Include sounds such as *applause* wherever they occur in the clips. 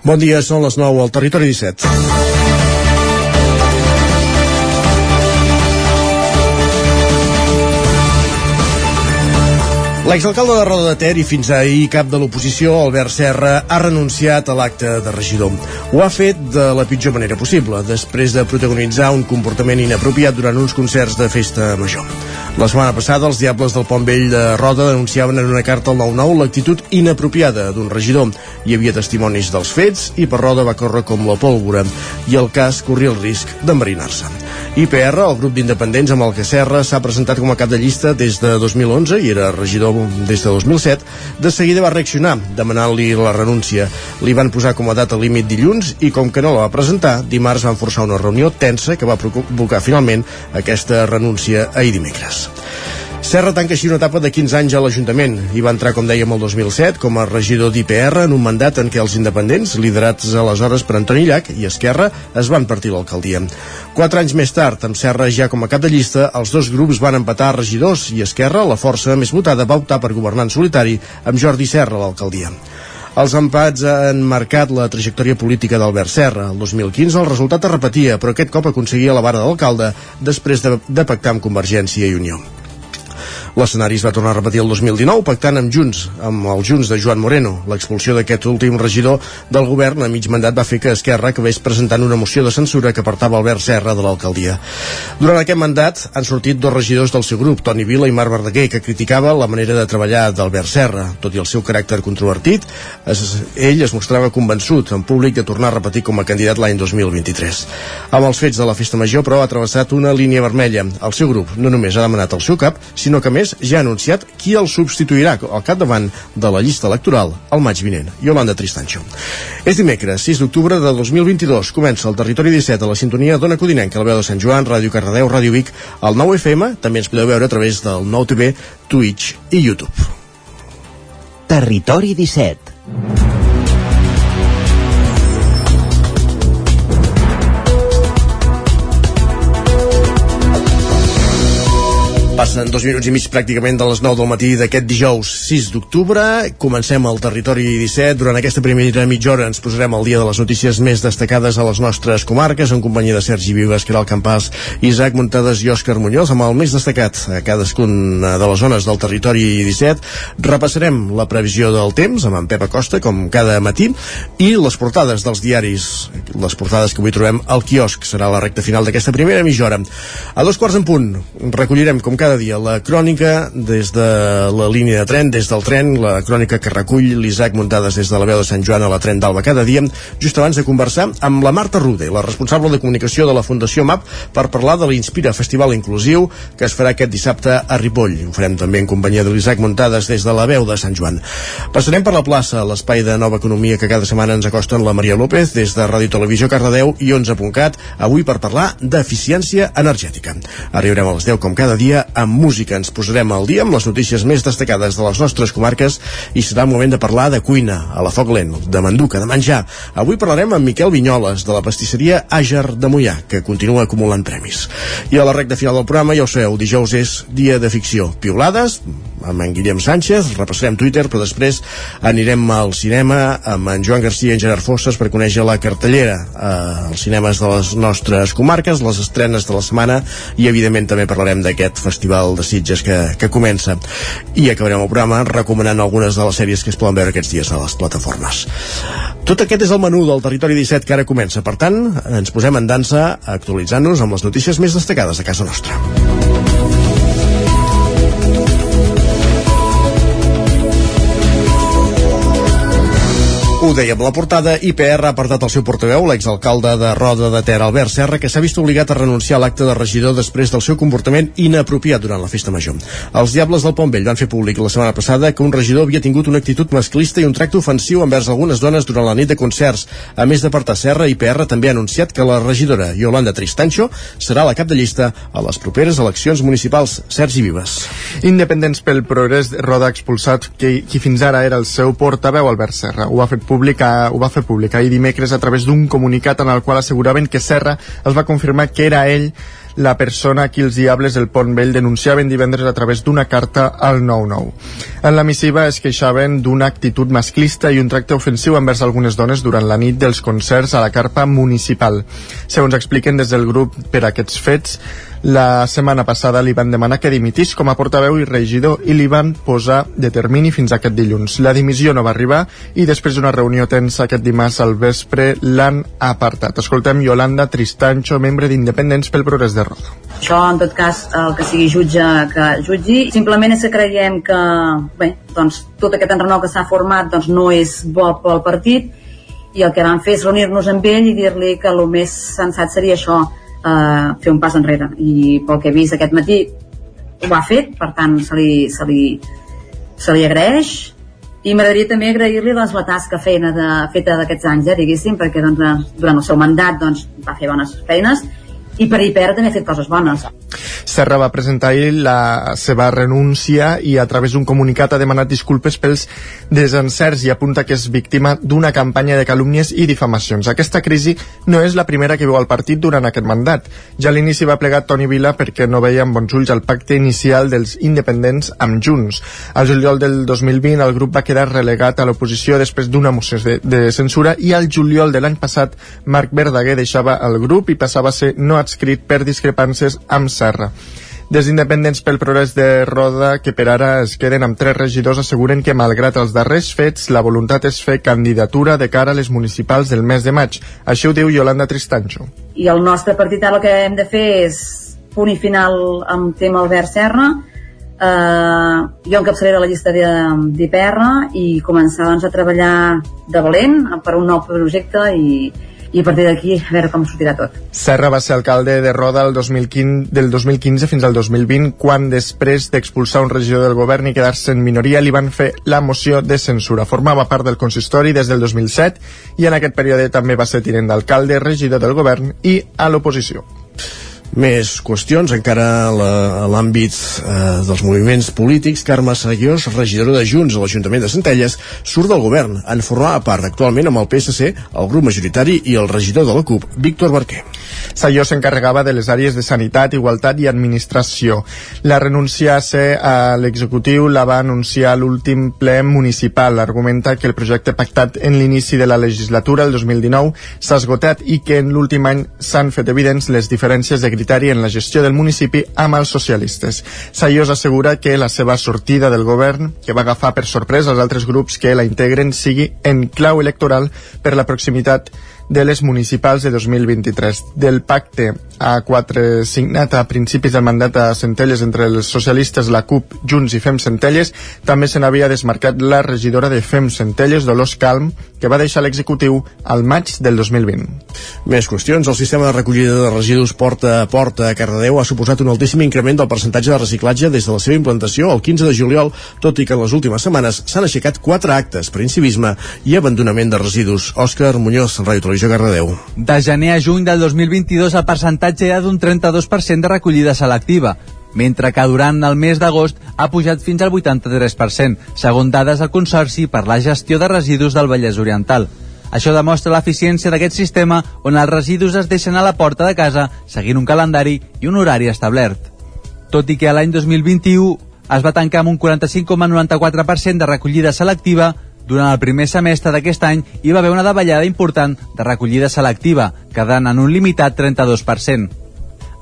Bon dia, són les 9 al Territori 17. L'exalcalde de Roda de Ter i fins ahir cap de l'oposició, Albert Serra, ha renunciat a l'acte de regidor. Ho ha fet de la pitjor manera possible, després de protagonitzar un comportament inapropiat durant uns concerts de festa major. La setmana passada, els Diables del Pont Vell de Roda denunciaven en una carta al 9-9 l'actitud inapropiada d'un regidor. Hi havia testimonis dels fets i per Roda va córrer com la pólvora i el cas corria el risc d'enverinar-se. IPR, el grup d'independents amb el que Serra s'ha presentat com a cap de llista des de 2011 i era regidor des de 2007, de seguida va reaccionar, demanant-li la renúncia. Li van posar com a data límit dilluns i com que no la va presentar, dimarts van forçar una reunió tensa que va provocar finalment aquesta renúncia ahir dimecres. Serra tanca així una etapa de 15 anys a l'Ajuntament i va entrar, com dèiem, el 2007 com a regidor d'IPR en un mandat en què els independents, liderats aleshores per Antoni Llach i Esquerra, es van partir l'alcaldia. Quatre anys més tard, amb Serra ja com a cap de llista, els dos grups van empatar regidors i Esquerra, la força més votada, va optar per governar en solitari amb Jordi Serra a l'alcaldia. Els empats han marcat la trajectòria política d'Albert Serra. El 2015 el resultat es repetia, però aquest cop aconseguia la vara d'alcalde després de, de pactar amb Convergència i Unió. L'escenari es va tornar a repetir el 2019 pactant amb Junts, amb els Junts de Joan Moreno. L'expulsió d'aquest últim regidor del govern a mig mandat va fer que Esquerra acabés presentant una moció de censura que apartava Albert Serra de l'alcaldia. Durant aquest mandat han sortit dos regidors del seu grup, Toni Vila i Marc Verdaguer, que criticava la manera de treballar d'Albert Serra. Tot i el seu caràcter controvertit, es, ell es mostrava convençut en públic de tornar a repetir com a candidat l'any 2023. Amb els fets de la festa major, però, ha travessat una línia vermella. El seu grup no només ha demanat el seu cap, sinó que més ja ha anunciat qui el substituirà al capdavant de la llista electoral el maig vinent, Yolanda Tristancho. És dimecres, 6 d'octubre de 2022. Comença el Territori 17 a la sintonia d'Ona Codinenca, la veu de Sant Joan, Ràdio Cardedeu, Ràdio Vic, el 9 FM, també ens podeu veure a través del 9 TV, Twitch i YouTube. Territori 17 Passen dos minuts i mig pràcticament de les 9 del matí d'aquest dijous 6 d'octubre. Comencem el territori 17. Durant aquesta primera mitja hora ens posarem al dia de les notícies més destacades a les nostres comarques en companyia de Sergi Vives, Caral Campàs, Isaac Muntades i Òscar Muñoz amb el més destacat a cadascuna de les zones del territori 17. Repassarem la previsió del temps amb en Pep Acosta, com cada matí, i les portades dels diaris, les portades que avui trobem al quiosc. Serà la recta final d'aquesta primera mitja hora. A dos quarts en punt recollirem, com cada dia la crònica des de la línia de tren, des del tren, la crònica que recull l'Isaac Muntades des de la veu de Sant Joan a la tren d'Alba cada dia, just abans de conversar amb la Marta Rude, la responsable de comunicació de la Fundació MAP, per parlar de l'Inspira Festival Inclusiu que es farà aquest dissabte a Ripoll. Ho farem també en companyia de l'Isaac Muntades des de la veu de Sant Joan. Passarem per la plaça, l'espai de nova economia que cada setmana ens acosten la Maria López des de Ràdio Televisió Cardedeu i 11.cat, avui per parlar d'eficiència energètica. Arribarem a les 10 com cada dia amb música. Ens posarem al dia amb les notícies més destacades de les nostres comarques i serà el moment de parlar de cuina, a la foc lent, de manduca, de menjar. Avui parlarem amb Miquel Vinyoles, de la pastisseria Àger de Mollà, que continua acumulant premis. I a la recta final del programa, ja ho sabeu, dijous és dia de ficció. Piolades, amb en Guillem Sánchez, repassarem Twitter, però després anirem al cinema amb en Joan Garcia i en Gerard Fosses per conèixer la cartellera eh, als cinemes de les nostres comarques, les estrenes de la setmana i evidentment també parlarem d'aquest festival de Sitges que, que comença. I acabarem el programa recomanant algunes de les sèries que es poden veure aquests dies a les plataformes. Tot aquest és el menú del Territori 17 que ara comença. Per tant, ens posem en dansa actualitzant-nos amb les notícies més destacades de casa nostra. Ho dèiem, la portada IPR ha apartat el seu portaveu, l'exalcalde de Roda de Ter, Albert Serra, que s'ha vist obligat a renunciar a l'acte de regidor després del seu comportament inapropiat durant la festa major. Els Diables del Pont Vell van fer públic la setmana passada que un regidor havia tingut una actitud masclista i un tracte ofensiu envers algunes dones durant la nit de concerts. A més d'apartar Serra, IPR també ha anunciat que la regidora Yolanda Tristancho serà la cap de llista a les properes eleccions municipals. Sergi Vives. Independents pel progrés, Roda ha expulsat qui, qui fins ara era el seu portaveu, Albert Serra. Ho ha fet públic, ho va fer públic ahir dimecres a través d'un comunicat en el qual asseguraven que Serra els va confirmar que era ell la persona a qui els diables del Pont Vell denunciaven divendres a través d'una carta al 9-9. En la missiva es queixaven d'una actitud masclista i un tracte ofensiu envers algunes dones durant la nit dels concerts a la carpa municipal. Segons expliquen des del grup per aquests fets, la setmana passada li van demanar que dimitís com a portaveu i regidor i li van posar de termini fins aquest dilluns. La dimissió no va arribar i després d'una reunió tensa aquest dimarts al vespre l'han apartat. Escoltem Yolanda Tristancho, membre d'Independents pel Progrés de Roda. Això, en tot cas, el que sigui jutge que jutgi. Simplement és que creiem que bé, doncs, tot aquest enrenou que s'ha format doncs, no és bo pel partit i el que vam fer és reunir-nos amb ell i dir-li que el més sensat seria això, eh, fer un pas enrere. I pel que he vist aquest matí ho ha fet, per tant se li, se li, se li agraeix. I m'agradaria també agrair-li doncs, la tasca feina de, feta d'aquests anys, eh, diguéssim, perquè doncs, durant el seu mandat doncs, va fer bones feines. I per IPR també ha fet coses bones. Serra va presentar ahir la seva renúncia i a través d'un comunicat ha demanat disculpes pels desencerts i apunta que és víctima d'una campanya de calúmnies i difamacions. Aquesta crisi no és la primera que viu el partit durant aquest mandat. Ja a l'inici va plegar Toni Vila perquè no veia amb bons ulls el pacte inicial dels independents amb Junts. Al juliol del 2020 el grup va quedar relegat a l'oposició després d'una moció de, de censura i al juliol de l'any passat Marc Verdaguer deixava el grup i passava a ser no adscrit per discrepàncies amb Serra. Des independents pel progrés de Roda, que per ara es queden amb tres regidors, asseguren que malgrat els darrers fets, la voluntat és fer candidatura de cara a les municipals del mes de maig. Així ho diu Yolanda Tristancho. I el nostre partit ara el que hem de fer és punt i final amb tema Albert Serra, eh, jo encapçalaré la llista d'IPR i començar doncs, a treballar de valent per un nou projecte i, i a partir d'aquí a veure com sortirà tot. Serra va ser alcalde de Roda el 2015, del 2015 fins al 2020, quan després d'expulsar un regidor del govern i quedar-se en minoria li van fer la moció de censura. Formava part del consistori des del 2007 i en aquest període també va ser tinent d'alcalde, regidor del govern i a l'oposició. Més qüestions, encara a l'àmbit eh, dels moviments polítics. Carme Seguiós, regidora de Junts a l'Ajuntament de Centelles, surt del govern. En formava part actualment amb el PSC, el grup majoritari i el regidor de la CUP, Víctor Barquer. Sayó s'encarregava de les àrees de sanitat, igualtat i administració. La renúncia a ser a l'executiu la va anunciar l'últim ple municipal. Argumenta que el projecte pactat en l'inici de la legislatura, el 2019, s'ha esgotat i que en l'últim any s'han fet evidents les diferències de criteri en la gestió del municipi amb els socialistes. Sayós assegura que la seva sortida del govern, que va agafar per sorpresa els altres grups que la integren, sigui en clau electoral per la proximitat de les municipals de 2023. Del pacte A4 signat a principis del mandat a Centelles entre els socialistes, la CUP, Junts i Fem Centelles, també se n'havia desmarcat la regidora de Fem Centelles, Dolors Calm, que va deixar l'executiu al maig del 2020. Més qüestions. El sistema de recollida de residus porta a porta a Cardedeu ha suposat un altíssim increment del percentatge de reciclatge des de la seva implantació el 15 de juliol, tot i que en les últimes setmanes s'han aixecat quatre actes per incivisme i abandonament de residus. Òscar Muñoz, Ràdio Televisió Cardedeu. De gener a juny del 2022 el percentatge era d'un 32% de recollida selectiva, mentre que durant el mes d'agost ha pujat fins al 83%, segons dades del Consorci per la gestió de residus del Vallès Oriental. Això demostra l'eficiència d'aquest sistema on els residus es deixen a la porta de casa seguint un calendari i un horari establert. Tot i que l'any 2021 es va tancar amb un 45,94% de recollida selectiva, durant el primer semestre d'aquest any hi va haver una davallada important de recollida selectiva, quedant en un limitat 32%.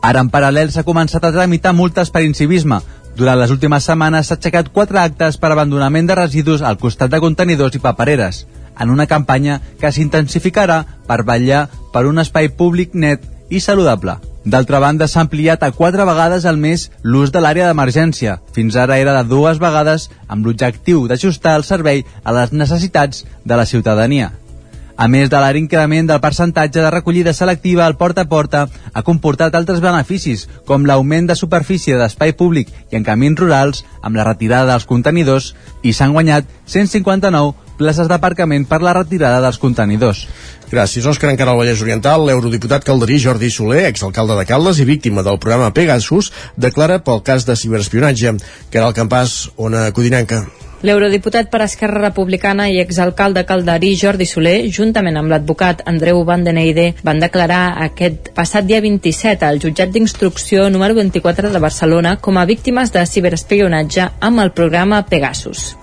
Ara, en paral·lel, s'ha començat a tramitar multes per incivisme. Durant les últimes setmanes s'ha aixecat quatre actes per abandonament de residus al costat de contenidors i papereres, en una campanya que s'intensificarà per vetllar per un espai públic net i saludable. D'altra banda, s'ha ampliat a quatre vegades al mes l'ús de l'àrea d'emergència. Fins ara era de dues vegades amb l'objectiu d'ajustar el servei a les necessitats de la ciutadania. A més de l'ara increment del percentatge de recollida selectiva al porta a porta, ha comportat altres beneficis, com l'augment de superfície d'espai públic i en camins rurals, amb la retirada dels contenidors, i s'han guanyat 159 places d'aparcament per la retirada dels contenidors. Gràcies, Òscar. Encara al Vallès Oriental, l'eurodiputat calderí Jordi Soler, exalcalde de Caldes i víctima del programa Pegasus, declara pel cas de ciberespionatge. El campàs, ona Codinenca. L'eurodiputat per Esquerra Republicana i exalcalde calderí Jordi Soler, juntament amb l'advocat Andreu Van den Eyde, van declarar aquest passat dia 27 al jutjat d'instrucció número 24 de Barcelona com a víctimes de ciberespionatge amb el programa Pegasus.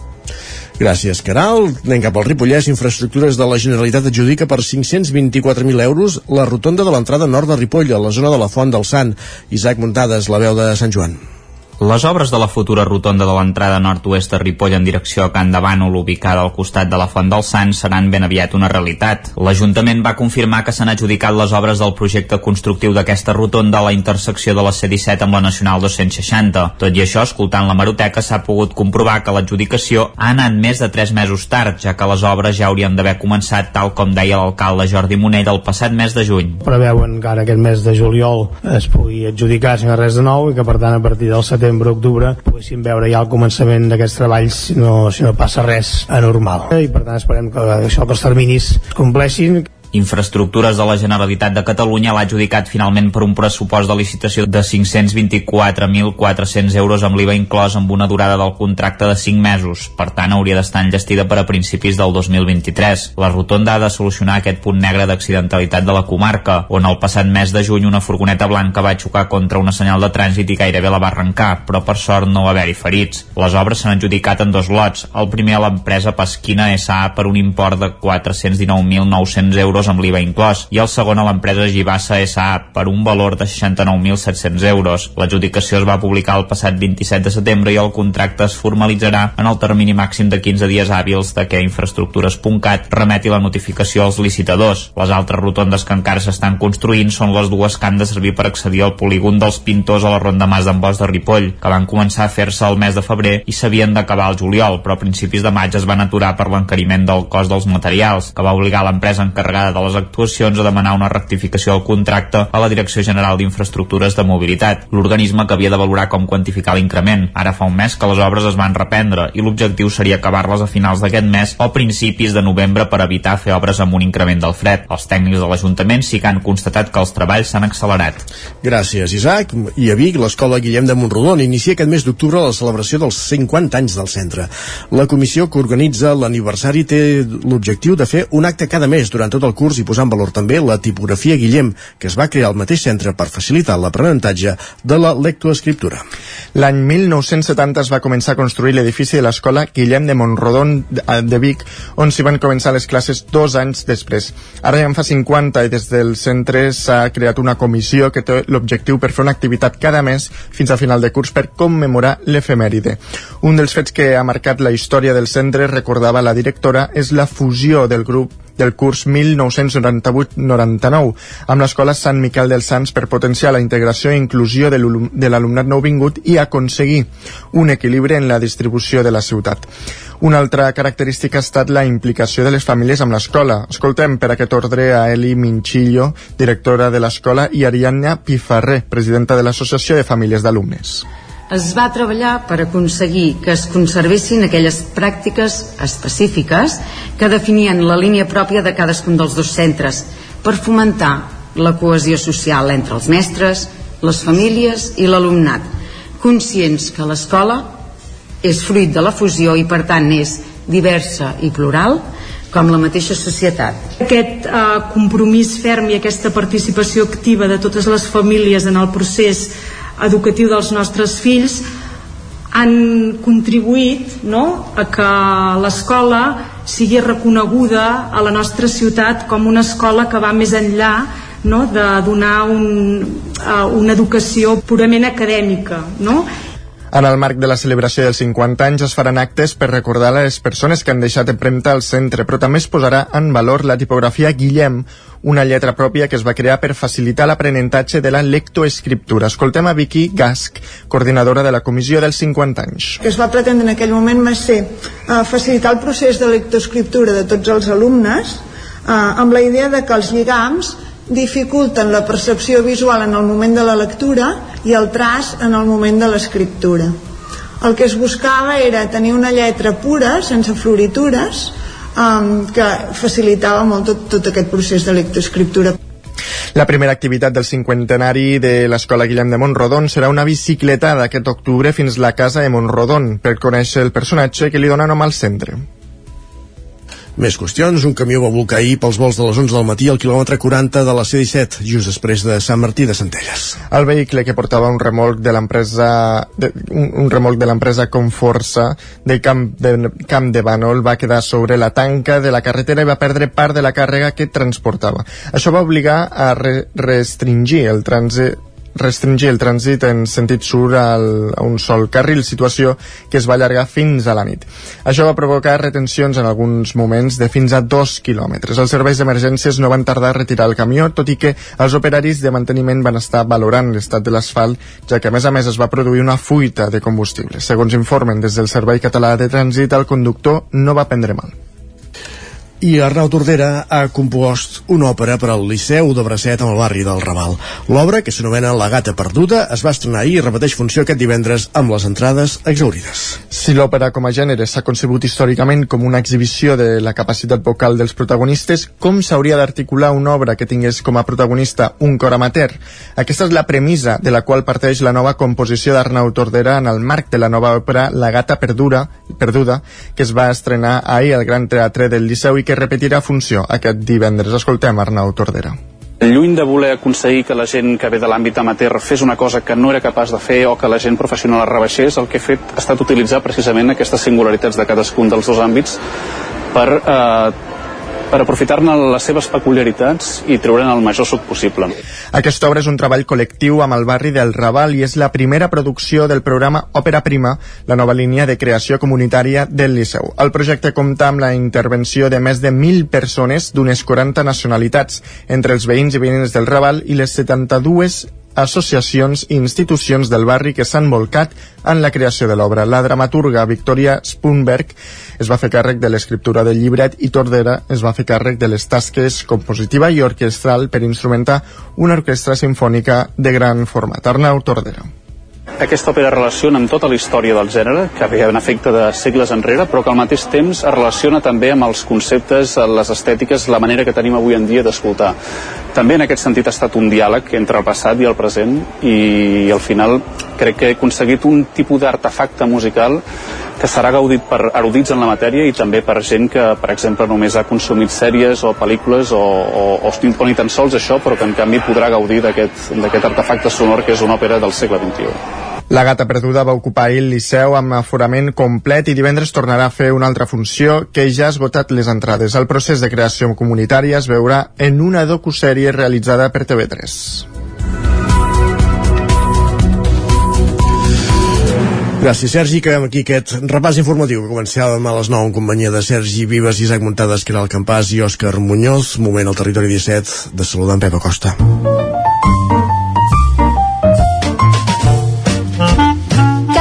Gràcies, Caral. Anem cap al Ripollès. Infraestructures de la Generalitat adjudica per 524.000 euros la rotonda de l'entrada nord de Ripoll, a la zona de la Font del Sant. Isaac Muntades, la veu de Sant Joan. Les obres de la futura rotonda de l'entrada nord-oest de Ripoll en direcció a Can de Bànol, ubicada al costat de la Font del Sant, seran ben aviat una realitat. L'Ajuntament va confirmar que s'han adjudicat les obres del projecte constructiu d'aquesta rotonda a la intersecció de la C-17 amb la Nacional 260. Tot i això, escoltant la Maroteca, s'ha pogut comprovar que l'adjudicació ha anat més de 3 mesos tard, ja que les obres ja haurien d'haver començat, tal com deia l'alcalde Jordi Monell el passat mes de juny. Preveuen que ara aquest mes de juliol es pugui adjudicar sense res de nou i que per tant a partir del setembre setembre-octubre poguéssim veure ja el començament d'aquests treballs si no, si no passa res anormal. I per tant esperem que això que els terminis compleixin Infraestructures de la Generalitat de Catalunya l'ha adjudicat finalment per un pressupost de licitació de 524.400 euros amb l'IVA inclòs amb una durada del contracte de 5 mesos. Per tant, hauria d'estar enllestida per a principis del 2023. La rotonda ha de solucionar aquest punt negre d'accidentalitat de la comarca, on el passat mes de juny una furgoneta blanca va xocar contra una senyal de trànsit i gairebé la va arrencar, però per sort no va haver-hi ferits. Les obres s'han adjudicat en dos lots. El primer a l'empresa Pasquina S.A. per un import de 419.900 euros euros amb l'IVA inclòs i el segon a l'empresa Gibassa S.A. per un valor de 69.700 euros. L'adjudicació es va publicar el passat 27 de setembre i el contracte es formalitzarà en el termini màxim de 15 dies hàbils de que infraestructures.cat remeti la notificació als licitadors. Les altres rotondes que encara s'estan construint són les dues que han de servir per accedir al polígon dels Pintors a la Ronda Mas d'en Bosch de Ripoll, que van començar a fer-se el mes de febrer i s'havien d'acabar al juliol, però a principis de maig es van aturar per l'encariment del cost dels materials, que va obligar l'empresa encarregada de les actuacions a demanar una rectificació del contracte a la Direcció General d'Infraestructures de Mobilitat, l'organisme que havia de valorar com quantificar l'increment. Ara fa un mes que les obres es van reprendre i l'objectiu seria acabar-les a finals d'aquest mes o principis de novembre per evitar fer obres amb un increment del fred. Els tècnics de l'Ajuntament sí que han constatat que els treballs s'han accelerat. Gràcies, Isaac. I a Vic, l'Escola Guillem de Montrodon inicia aquest mes d'octubre la celebració dels 50 anys del centre. La comissió que organitza l'aniversari té l'objectiu de fer un acte cada mes durant tot el curs i posar en valor també la tipografia Guillem, que es va crear al mateix centre per facilitar l'aprenentatge de la lectoescriptura. L'any 1970 es va començar a construir l'edifici de l'escola Guillem de Montrodon de Vic, on s'hi van començar les classes dos anys després. Ara ja en fa 50 i des del centre s'ha creat una comissió que té l'objectiu per fer una activitat cada mes fins a final de curs per commemorar l'efemèride. Un dels fets que ha marcat la història del centre, recordava la directora, és la fusió del grup del curs 1998-99 amb l'escola Sant Miquel dels Sants per potenciar la integració i inclusió de l'alumnat nouvingut i aconseguir un equilibri en la distribució de la ciutat. Una altra característica ha estat la implicació de les famílies amb l'escola. Escoltem per aquest ordre a Eli Minchillo, directora de l'escola, i Ariadna Pifarré, presidenta de l'Associació de Famílies d'Alumnes es va treballar per aconseguir que es conservessin aquelles pràctiques específiques que definien la línia pròpia de cadascun dels dos centres per fomentar la cohesió social entre els mestres, les famílies i l'alumnat, conscients que l'escola és fruit de la fusió i per tant és diversa i plural com la mateixa societat. Aquest eh, compromís ferm i aquesta participació activa de totes les famílies en el procés educatiu dels nostres fills han contribuït no, a que l'escola sigui reconeguda a la nostra ciutat com una escola que va més enllà no, de donar un, uh, una educació purament acadèmica no? En el marc de la celebració dels 50 anys es faran actes per recordar les persones que han deixat empremta al centre, però també es posarà en valor la tipografia Guillem, una lletra pròpia que es va crear per facilitar l'aprenentatge de la lectoescriptura. Escoltem a Vicky Gask, coordinadora de la comissió dels 50 anys. que es va pretendre en aquell moment va ser uh, facilitar el procés de lectoescriptura de tots els alumnes uh, amb la idea de que els lligams dificulten la percepció visual en el moment de la lectura i el traç en el moment de l'escriptura. El que es buscava era tenir una lletra pura, sense floritures, um, que facilitava molt tot, tot aquest procés de lectoescriptura. La primera activitat del cinquantenari de l'Escola Guillem de Montrodon serà una bicicleta d'aquest octubre fins la casa de Montrodon per conèixer el personatge que li dona nom al centre. Més qüestions. Un camió va volcar ahir pels vols de les 11 del matí al quilòmetre 40 de la C-17, just després de Sant Martí de Centelles. El vehicle que portava un remolc de l'empresa un, remolc de l'empresa Conforça de Camp, de Camp de Bànol va quedar sobre la tanca de la carretera i va perdre part de la càrrega que transportava. Això va obligar a re restringir el trànsit restringir el trànsit en sentit sur al, a un sol carril, situació que es va allargar fins a la nit. Això va provocar retencions en alguns moments de fins a dos quilòmetres. Els serveis d'emergències no van tardar a retirar el camió, tot i que els operaris de manteniment van estar valorant l'estat de l'asfalt, ja que a més a més es va produir una fuita de combustible. Segons informen des del Servei Català de Trànsit, el conductor no va prendre mal i Arnau Tordera ha compost una òpera per al Liceu de Bracet amb el barri del Raval. L'obra, que s'anomena La gata perduda, es va estrenar ahir i repeteix funció aquest divendres amb les entrades exaurides. Si l'òpera com a gènere s'ha concebut històricament com una exhibició de la capacitat vocal dels protagonistes, com s'hauria d'articular una obra que tingués com a protagonista un cor amateur? Aquesta és la premissa de la qual parteix la nova composició d'Arnau Tordera en el marc de la nova òpera La gata perdura, perduda, que es va estrenar ahir al Gran Teatre del Liceu i que repetirà funció aquest divendres. Escoltem Arnau Tordera. Lluny de voler aconseguir que la gent que ve de l'àmbit amateur fes una cosa que no era capaç de fer o que la gent professional la rebaixés, el que he fet ha estat utilitzar precisament aquestes singularitats de cadascun dels dos àmbits per eh, per aprofitar-ne les seves peculiaritats i treure'n el major suc possible. Aquesta obra és un treball col·lectiu amb el barri del Raval i és la primera producció del programa Òpera Prima, la nova línia de creació comunitària del Liceu. El projecte compta amb la intervenció de més de 1.000 persones d'unes 40 nacionalitats, entre els veïns i veïnes del Raval i les 72 associacions i institucions del barri que s'han volcat en la creació de l'obra. La dramaturga Victoria Spunberg es va fer càrrec de l'escriptura del llibret i Tordera es va fer càrrec de les tasques compositiva i orquestral per instrumentar una orquestra sinfònica de gran format. Arnau Tordera. Aquesta òpera relaciona amb tota la història del gènere, que ve en efecte de segles enrere, però que al mateix temps es relaciona també amb els conceptes, les estètiques, la manera que tenim avui en dia d'escoltar. També en aquest sentit ha estat un diàleg entre el passat i el present i al final crec que he aconseguit un tipus d'artefacte musical que serà gaudit per erudits en la matèria i també per gent que, per exemple, només ha consumit sèries o pel·lícules o, o, o ni tan sols això, però que en canvi podrà gaudir d'aquest artefacte sonor que és una òpera del segle XXI. La gata perduda va ocupar ahir el Liceu amb aforament complet i divendres tornarà a fer una altra funció que ja ha esgotat les entrades. El procés de creació comunitària es veurà en una docusèrie realitzada per TV3. Gràcies, Sergi. Acabem aquí aquest repàs informatiu que començàvem a les 9 en companyia de Sergi Vives, Isaac Muntades, Caral Campàs i Òscar Muñoz. Moment al territori 17 de saludar en Pep Acosta.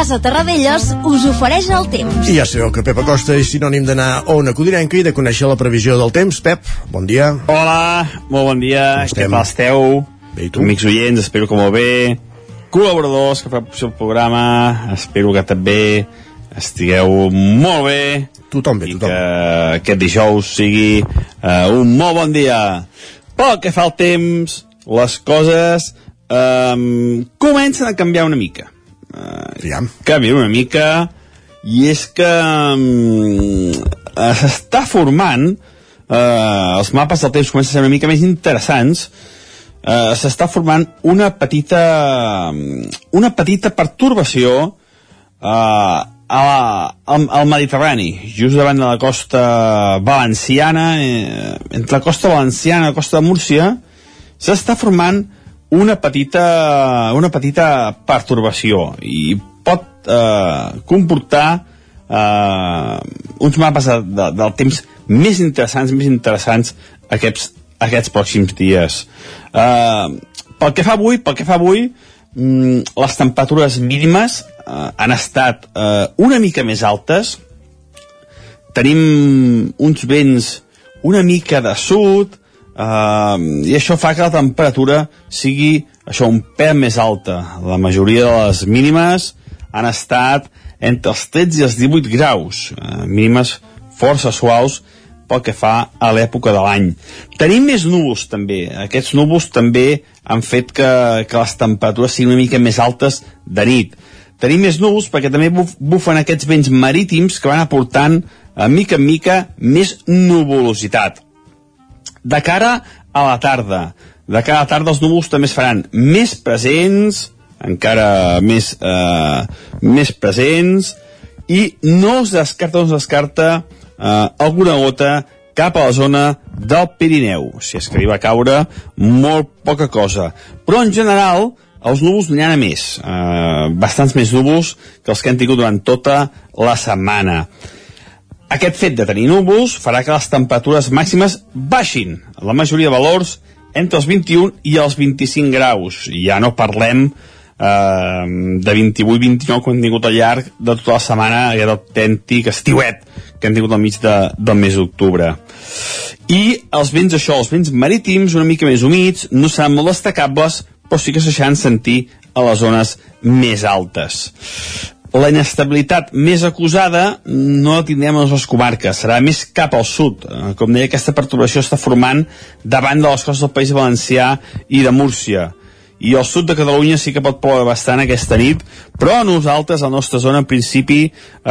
Casa Terradellos us ofereix el temps. I ja sabeu que Pep Acosta és sinònim d'anar a una codinenca i de conèixer la previsió del temps. Pep, bon dia. Hola, molt bon dia. Què tal esteu? Bé, tu? Amics oients, espero que molt bé. Col·laboradors que fan el programa, espero que també estigueu molt bé. Tothom bé, i tothom. que aquest dijous sigui uh, un molt bon dia. Pel que fa al temps, les coses um, comencen a canviar una mica uh, canvia una mica. I és que um, s'està formant uh, els mapes del temps comencen a ser una mica més interessants. Uh, s'està formant una petita una petita pertorbació uh, a, al, al Mediterrani, just davant de la costa valenciana, eh, entre la costa valenciana i la costa de Múrcia, s'està formant una petita, una petita pertorbació i pot eh, comportar eh, uns mapes de, de, del temps més interessants, més interessants aquests, aquests pròxims dies. Eh, pel que fa avui, pel que fa avui, mm, les temperatures mínimes eh, han estat eh, una mica més altes, tenim uns vents una mica de sud, Uh, I això fa que la temperatura sigui això un pèl més alta. La majoria de les mínimes han estat entre els 13 i els 18 graus, uh, mínimes força suaus pel que fa a l'època de l'any. Tenim més núvols també. Aquests núvols també han fet que, que les temperatures siguin una mica més altes de nit. Tenim més núvols perquè també buf, bufen aquests vents marítims que van aportant, a mica en mica, més nuvolositat. De cara a la tarda, de cara a la tarda els núvols també es faran més presents, encara més, eh, més presents, i no es descarta, no es descarta eh, alguna gota cap a la zona del Pirineu, si és que hi va caure molt poca cosa. Però en general, els núvols n'hi més, eh, bastants més núvols que els que hem tingut durant tota la setmana. Aquest fet de tenir núvols farà que les temperatures màximes baixin. La majoria de valors entre els 21 i els 25 graus. Ja no parlem eh, de 28-29 que hem tingut al llarg de tota la setmana aquest autèntic estiuet que hem tingut al mig de, del mes d'octubre i els vents això, els vents marítims una mica més humits, no seran molt destacables però sí que s'aixaran sentir a les zones més altes la inestabilitat més acusada no la tindrem a les comarques, serà més cap al sud. Eh, com deia, aquesta perturbació està formant davant de les costes del País Valencià i de Múrcia i al sud de Catalunya sí que pot ploure bastant aquesta nit, però a nosaltres, a la nostra zona, en principi,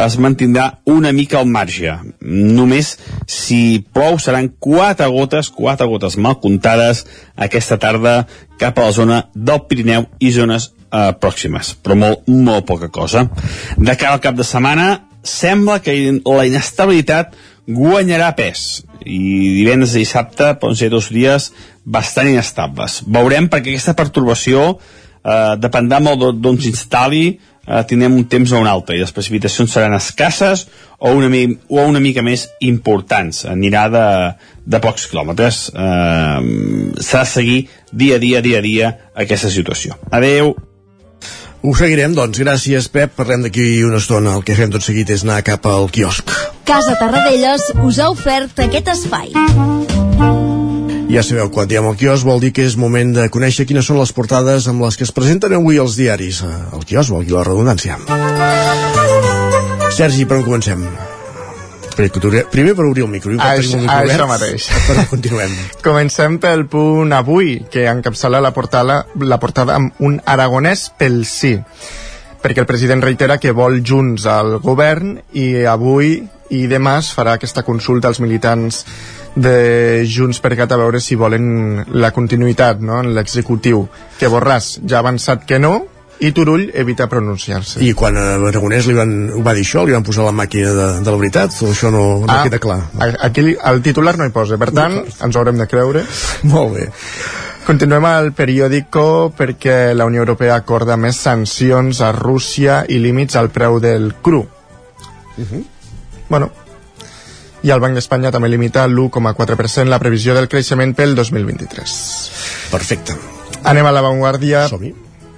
es mantindrà una mica al marge. Només si plou seran quatre gotes, quatre gotes mal comptades aquesta tarda cap a la zona del Pirineu i zones eh, pròximes, però molt, molt poca cosa. De cara al cap de setmana, sembla que la inestabilitat guanyarà pes i divendres i dissabte poden ser dos dies bastant inestables. Veurem perquè aquesta pertorbació eh, dependrà molt d'on s'instal·li eh, tindrem un temps o un altre i les precipitacions seran escasses o una, o una mica més importants anirà de, de pocs quilòmetres eh, s'ha de seguir dia a dia, dia a dia aquesta situació. Adeu ho seguirem, doncs. Gràcies, Pep. Parlem d'aquí una estona. El que fem tot seguit és anar cap al quiosc. Casa Tarradellas us ha ofert aquest espai. Ja sabeu, quan diem al quiosc vol dir que és moment de conèixer quines són les portades amb les que es presenten avui els diaris. El eh, quiosc, vol dir la redundància. Sergi, per on comencem? Primer per obrir el micro. Ah, això, el micro això mateix. *laughs* Però continuem. *laughs* Comencem pel punt avui, que encapçala la portada, la portada amb un aragonès pel sí perquè el president reitera que vol Junts al govern i avui i demà es farà aquesta consulta als militants de Junts per Cat a veure si volen la continuïtat no? en l'executiu que Borràs ja ha avançat que no i Turull evita pronunciar-se. I quan a Aragonès li van, va dir això, li van posar la màquina de, de la veritat, o això no, no ah, queda clar? Aquí el titular no hi posa, per tant, no, ens haurem de creure. *laughs* Molt bé. Continuem al periòdico perquè la Unió Europea acorda més sancions a Rússia i límits al preu del cru. Uh mhm. -huh. Bueno, i el Banc d'Espanya també limita l'1,4% la previsió del creixement pel 2023. Perfecte. Anem a l'avantguàrdia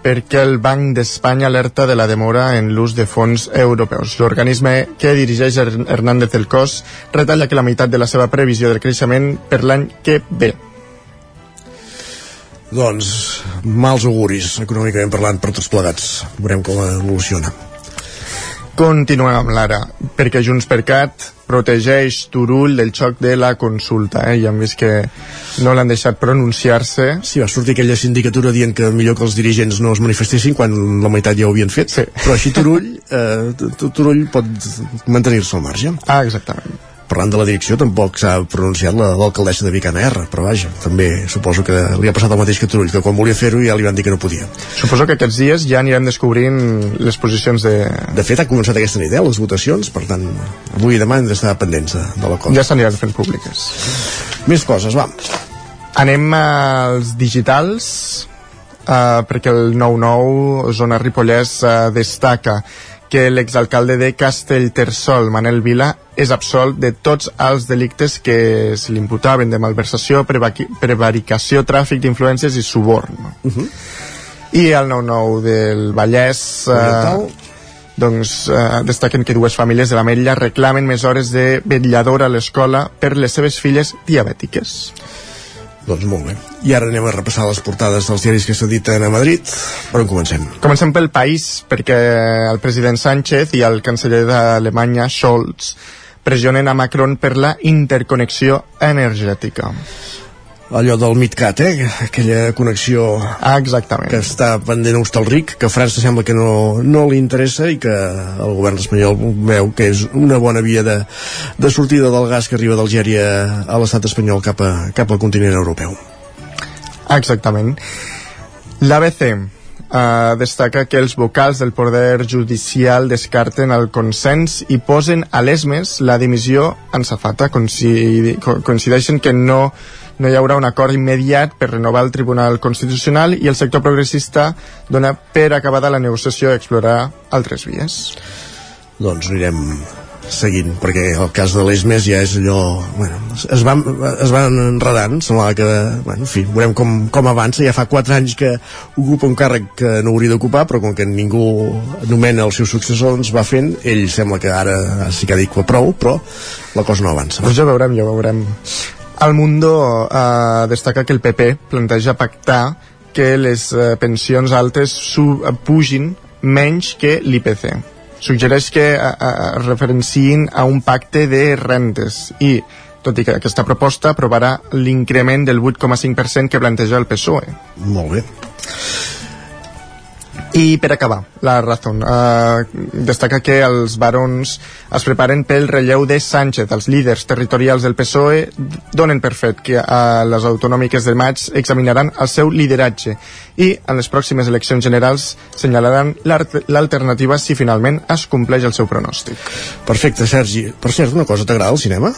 perquè el Banc d'Espanya alerta de la demora en l'ús de fons europeus. L'organisme que dirigeix Hernández del Cos retalla que la meitat de la seva previsió del creixement per l'any que ve. Doncs, mals auguris, econòmicament parlant, per tots plegats. Veurem com evoluciona. Continuem amb l'ara, perquè Junts per Cat protegeix Turull del xoc de la consulta, eh? i hem vist que no l'han deixat pronunciar-se. Sí, va sortir aquella sindicatura dient que millor que els dirigents no es manifestessin quan la meitat ja ho havien fet, sí. però així Turull, eh, Turull pot mantenir-se al marge. Ah, exactament parlant de la direcció tampoc s'ha pronunciat l'alcaldessa de Vicana R però vaja, també suposo que li ha passat el mateix que Turull, que quan volia fer-ho ja li van dir que no podia. Suposo que aquests dies ja anirem descobrint les posicions de... De fet ha començat aquesta nit, eh, les votacions per tant, avui i demà hem d'estar pendents de, de la cosa. Ja s'aniran fent públiques. Més coses, va. Anem als digitals uh, perquè el 9-9 Zona Ripollès uh, destaca que l'exalcalde de Castellterçol, Manel Vila, és absolt de tots els delictes que se li imputaven de malversació, prevaricació, tràfic d'influències i suborn. Uh -huh. I el 9-9 del Vallès... Eh, doncs eh, destaquen que dues famílies de la Mella reclamen més hores de vetlladora a l'escola per les seves filles diabètiques. Doncs molt bé. I ara anem a repassar les portades dels diaris que s'editen a Madrid. Per on comencem? Comencem pel país, perquè el president Sánchez i el canceller d'Alemanya, Scholz, pressionen a Macron per la interconnexió energètica allò del MidCat, eh? aquella connexió ah, exactament. que està pendent a Hostalric, que a França sembla que no, no li interessa i que el govern espanyol veu que és una bona via de, de sortida del gas que arriba d'Algèria a l'estat espanyol cap, a, cap al continent europeu. Exactament. L'ABC eh, destaca que els vocals del Poder Judicial descarten el consens i posen a l'esmes la dimissió en safata. Coincideixen que no no hi haurà un acord immediat per renovar el Tribunal Constitucional i el sector progressista dona per acabada la negociació i explorar altres vies. Doncs anirem seguint, perquè el cas de l'ESMES ja és allò... Bueno, es van, es van enredant, semblava que... Bueno, en fi, veurem com, com avança. Ja fa 4 anys que ocupa un càrrec que no hauria d'ocupar, però com que ningú nomena el seu successor, doncs va fent. Ell sembla que ara sí que ha dit que prou, però la cosa no avança. Doncs ja veurem, ja veurem. El Mundo eh, destaca que el PP planteja pactar que les eh, pensions altes pugin menys que l'IPC. Suggereix que eh, eh, referenciïn a un pacte de rentes i, tot i que aquesta proposta aprovarà l'increment del 8,5% que planteja el PSOE. Molt bé. I per acabar, la Razón eh, destaca que els barons es preparen pel relleu de Sánchez. Els líders territorials del PSOE donen per fet que a les autonòmiques de maig examinaran el seu lideratge i en les pròximes eleccions generals senyalaran l'alternativa si finalment es compleix el seu pronòstic. Perfecte, Sergi. Per cert, una cosa, t'agrada el cinema?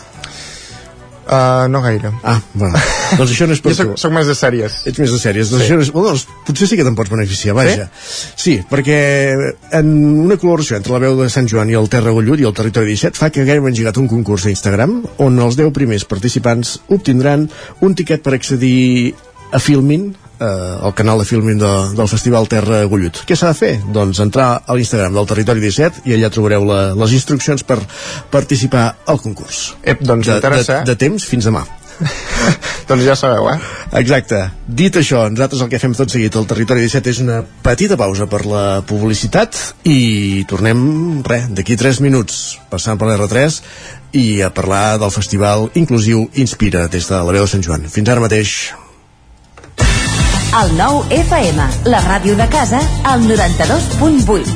Uh, no gaire. Ah, bueno. doncs això no és *laughs* per jo soc, tu. soc més de sèries. Ets més de sèries. Doncs sí. això no és... Bueno, doncs, potser sí que te'n pots beneficiar, vaja. Sí? sí, perquè en una col·laboració entre la veu de Sant Joan i el Terra Gollut i el Territori 17 fa que haguem engegat un concurs a Instagram on els 10 primers participants obtindran un tiquet per accedir a Filmin, eh, el canal de filming de, del Festival Terra Gullut. Què s'ha de fer? Doncs entrar a l'Instagram del Territori 17 i allà trobareu la, les instruccions per participar al concurs. Ep, doncs de, de, de temps fins demà. *laughs* doncs ja sabeu, eh? Exacte. Dit això, nosaltres el que fem tot seguit al Territori 17 és una petita pausa per la publicitat i tornem, res, d'aquí 3 minuts, passant per l'R3 i a parlar del festival inclusiu Inspira des de la veu de Sant Joan. Fins ara mateix. El nou FM, la ràdio de casa, al 92.8.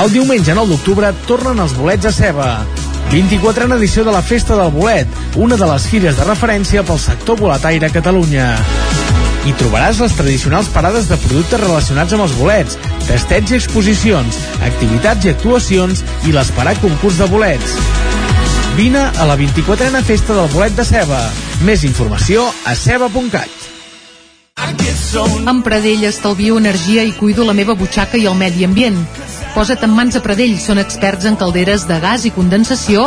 El diumenge 9 d'octubre tornen els bolets a ceba. 24a edició de la Festa del Bolet, una de les fires de referència pel sector boletaire a Catalunya. Hi trobaràs les tradicionals parades de productes relacionats amb els bolets, testets i exposicions, activitats i actuacions i l'esperat concurs de bolets. Vine a la 24a Festa del Bolet de Ceba. Més informació a ceba.cat. Amb Pradell estalvio energia i cuido la meva butxaca i el medi ambient. Posa't en mans a Pradell, són experts en calderes de gas i condensació,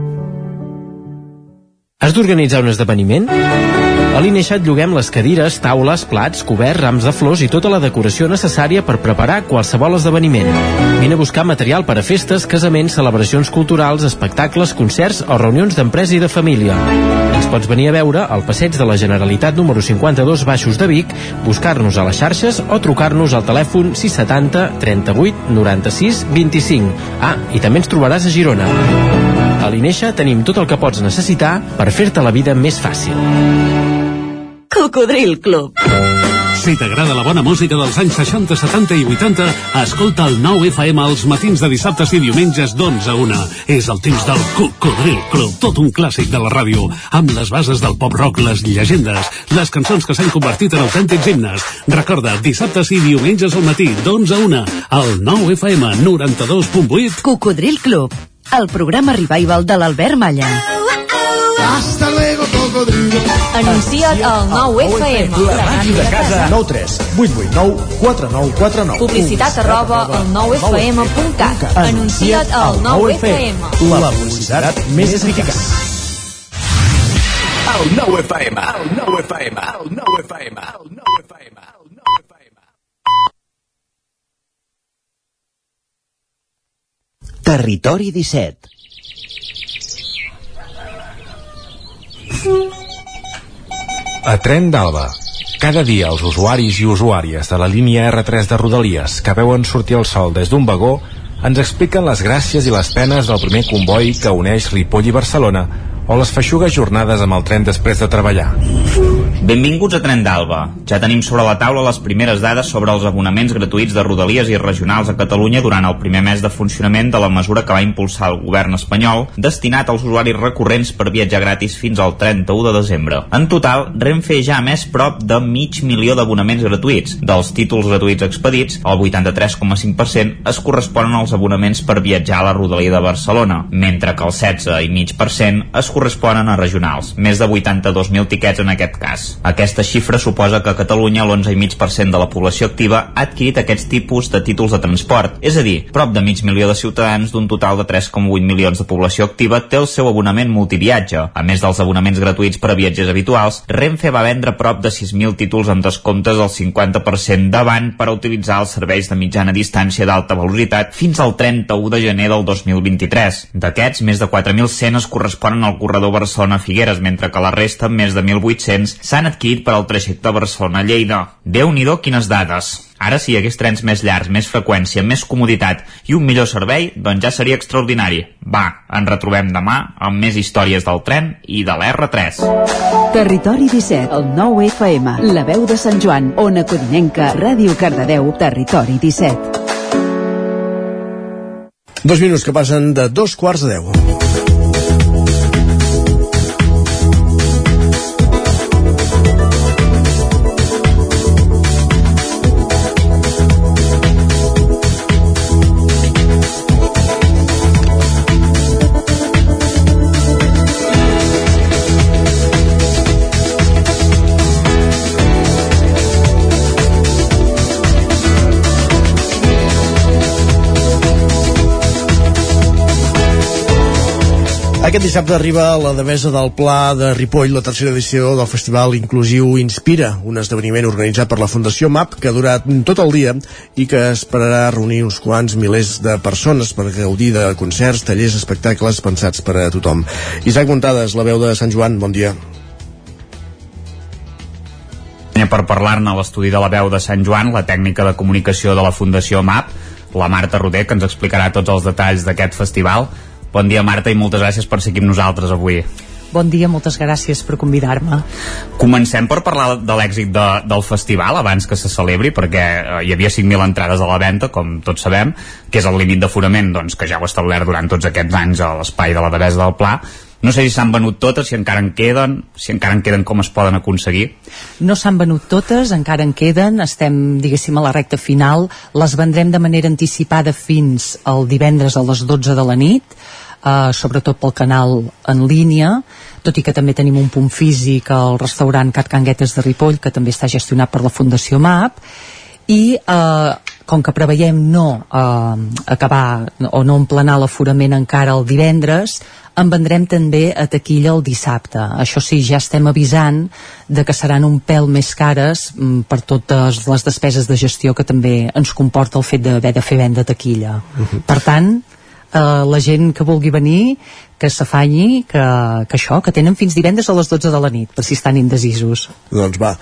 Has d'organitzar un esdeveniment? A l'Ineixat lloguem les cadires, taules, plats, coberts, rams de flors i tota la decoració necessària per preparar qualsevol esdeveniment. Vine a buscar material per a festes, casaments, celebracions culturals, espectacles, concerts o reunions d'empresa i de família. Ens pots venir a veure al passeig de la Generalitat número 52 Baixos de Vic, buscar-nos a les xarxes o trucar-nos al telèfon 670 38 96 25. Ah, i també ens trobaràs a Girona. L'Ineixa tenim tot el que pots necessitar per fer-te la vida més fàcil. Cocodril Club. Si t'agrada la bona música dels anys 60, 70 i 80, escolta el 9 FM als matins de dissabtes i diumenges d'11 a 1. És el temps del Cocodril Club, tot un clàssic de la ràdio, amb les bases del pop-rock, les llegendes, les cançons que s'han convertit en autèntics himnes. Recorda, dissabtes i diumenges al matí, d'11 a 1, al 9 FM 92.8. Cocodril Club, el programa revival de l'Albert Malla. Hasta luego, cocodrilo. Anuncia't al 9FM. La ràdio de casa. 9 3 8 8 9 4 9 4 9 Publicitat arroba al 9FM.cat. Anuncia't al 9FM. La publicitat més eficaç. El 9 FM, el 9 FM, el 9 FM, el 9 FM, el 9 FM. Territori 17 A Tren d'Alba. Cada dia els usuaris i usuàries de la línia R3 de Rodalies que veuen sortir el sol des d'un vagó ens expliquen les gràcies i les penes del primer comboi que uneix Ripoll i Barcelona o les feixugues jornades amb el tren després de treballar. Benvinguts a Tren d'Alba. Ja tenim sobre la taula les primeres dades sobre els abonaments gratuïts de Rodalies i regionals a Catalunya durant el primer mes de funcionament de la mesura que va impulsar el govern espanyol destinat als usuaris recurrents per viatjar gratis fins al 31 de desembre. En total, Renfe ja ha més prop de mig milió d'abonaments gratuïts. Dels títols gratuïts expedits, el 83,5% es corresponen als abonaments per viatjar a la Rodalia de Barcelona, mentre que el 16,5% es corresponen a regionals, més de 82.000 tiquets en aquest cas. Aquesta xifra suposa que a Catalunya l'11,5% de la població activa ha adquirit aquests tipus de títols de transport, és a dir, prop de mig milió de ciutadans d'un total de 3,8 milions de població activa té el seu abonament multiviatge. A més dels abonaments gratuïts per a viatgers habituals, Renfe va vendre prop de 6.000 títols amb descomptes del 50% davant per a utilitzar els serveis de mitjana distància d'alta velocitat fins al 31 de gener del 2023. D'aquests, més de 4.100 es corresponen al corredor Barcelona-Figueres, mentre que la resta, més de 1.800, s'han adquirit per al trajecte Barcelona-Lleida. Déu-n'hi-do quines dades! Ara, si hi hagués trens més llargs, més freqüència, més comoditat i un millor servei, doncs ja seria extraordinari. Va, ens retrobem demà amb més històries del tren i de l'R3. Territori 17, el 9 FM, la veu de Sant Joan, Ona Codinenca, Ràdio Cardedeu, Territori 17. Dos minuts que passen de dos quarts de deu. Aquest dissabte arriba a la Devesa del Pla de Ripoll la tercera edició del Festival Inclusiu Inspira, un esdeveniment organitzat per la Fundació MAP que durat tot el dia i que esperarà reunir uns quants milers de persones per gaudir de concerts, tallers, espectacles pensats per a tothom. Isaac Montades, la veu de Sant Joan, bon dia. Per parlar-ne a l'estudi de la veu de Sant Joan, la tècnica de comunicació de la Fundació MAP, la Marta Roder, que ens explicarà tots els detalls d'aquest festival. Bon dia, Marta, i moltes gràcies per seguir amb nosaltres avui. Bon dia, moltes gràcies per convidar-me. Comencem per parlar de l'èxit de, del festival abans que se celebri, perquè eh, hi havia 5.000 entrades a la venda, com tots sabem, que és el límit d'aforament doncs, que ja ho ha establert durant tots aquests anys a l'espai de la Devesa del Pla. No sé si s'han venut totes, si encara en queden, si encara en queden com es poden aconseguir. No s'han venut totes, encara en queden, estem, diguéssim, a la recta final. Les vendrem de manera anticipada fins al divendres a les 12 de la nit, eh, sobretot pel canal en línia, tot i que també tenim un punt físic al restaurant Cat Canguetes de Ripoll, que també està gestionat per la Fundació MAP, i eh, com que preveiem no eh, acabar o no emplenar l'aforament encara el divendres, en vendrem també a taquilla el dissabte. Això sí, ja estem avisant de que seran un pèl més cares mm, per totes les despeses de gestió que també ens comporta el fet d'haver de fer venda taquilla. Uh -huh. Per tant, eh, la gent que vulgui venir que s'afanyi que, que això, que tenen fins divendres a les 12 de la nit per si estan indecisos. Doncs va.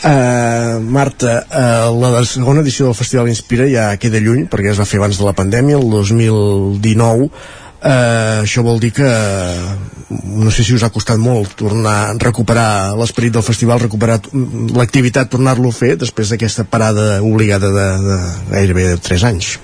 Uh, Marta, uh, la segona edició del Festival Inspira ja queda lluny perquè es va fer abans de la pandèmia el 2019 Uh, eh, això vol dir que no sé si us ha costat molt tornar a recuperar l'esperit del festival, recuperar l'activitat, tornar-lo a fer després d'aquesta parada obligada de, de gairebé 3 anys.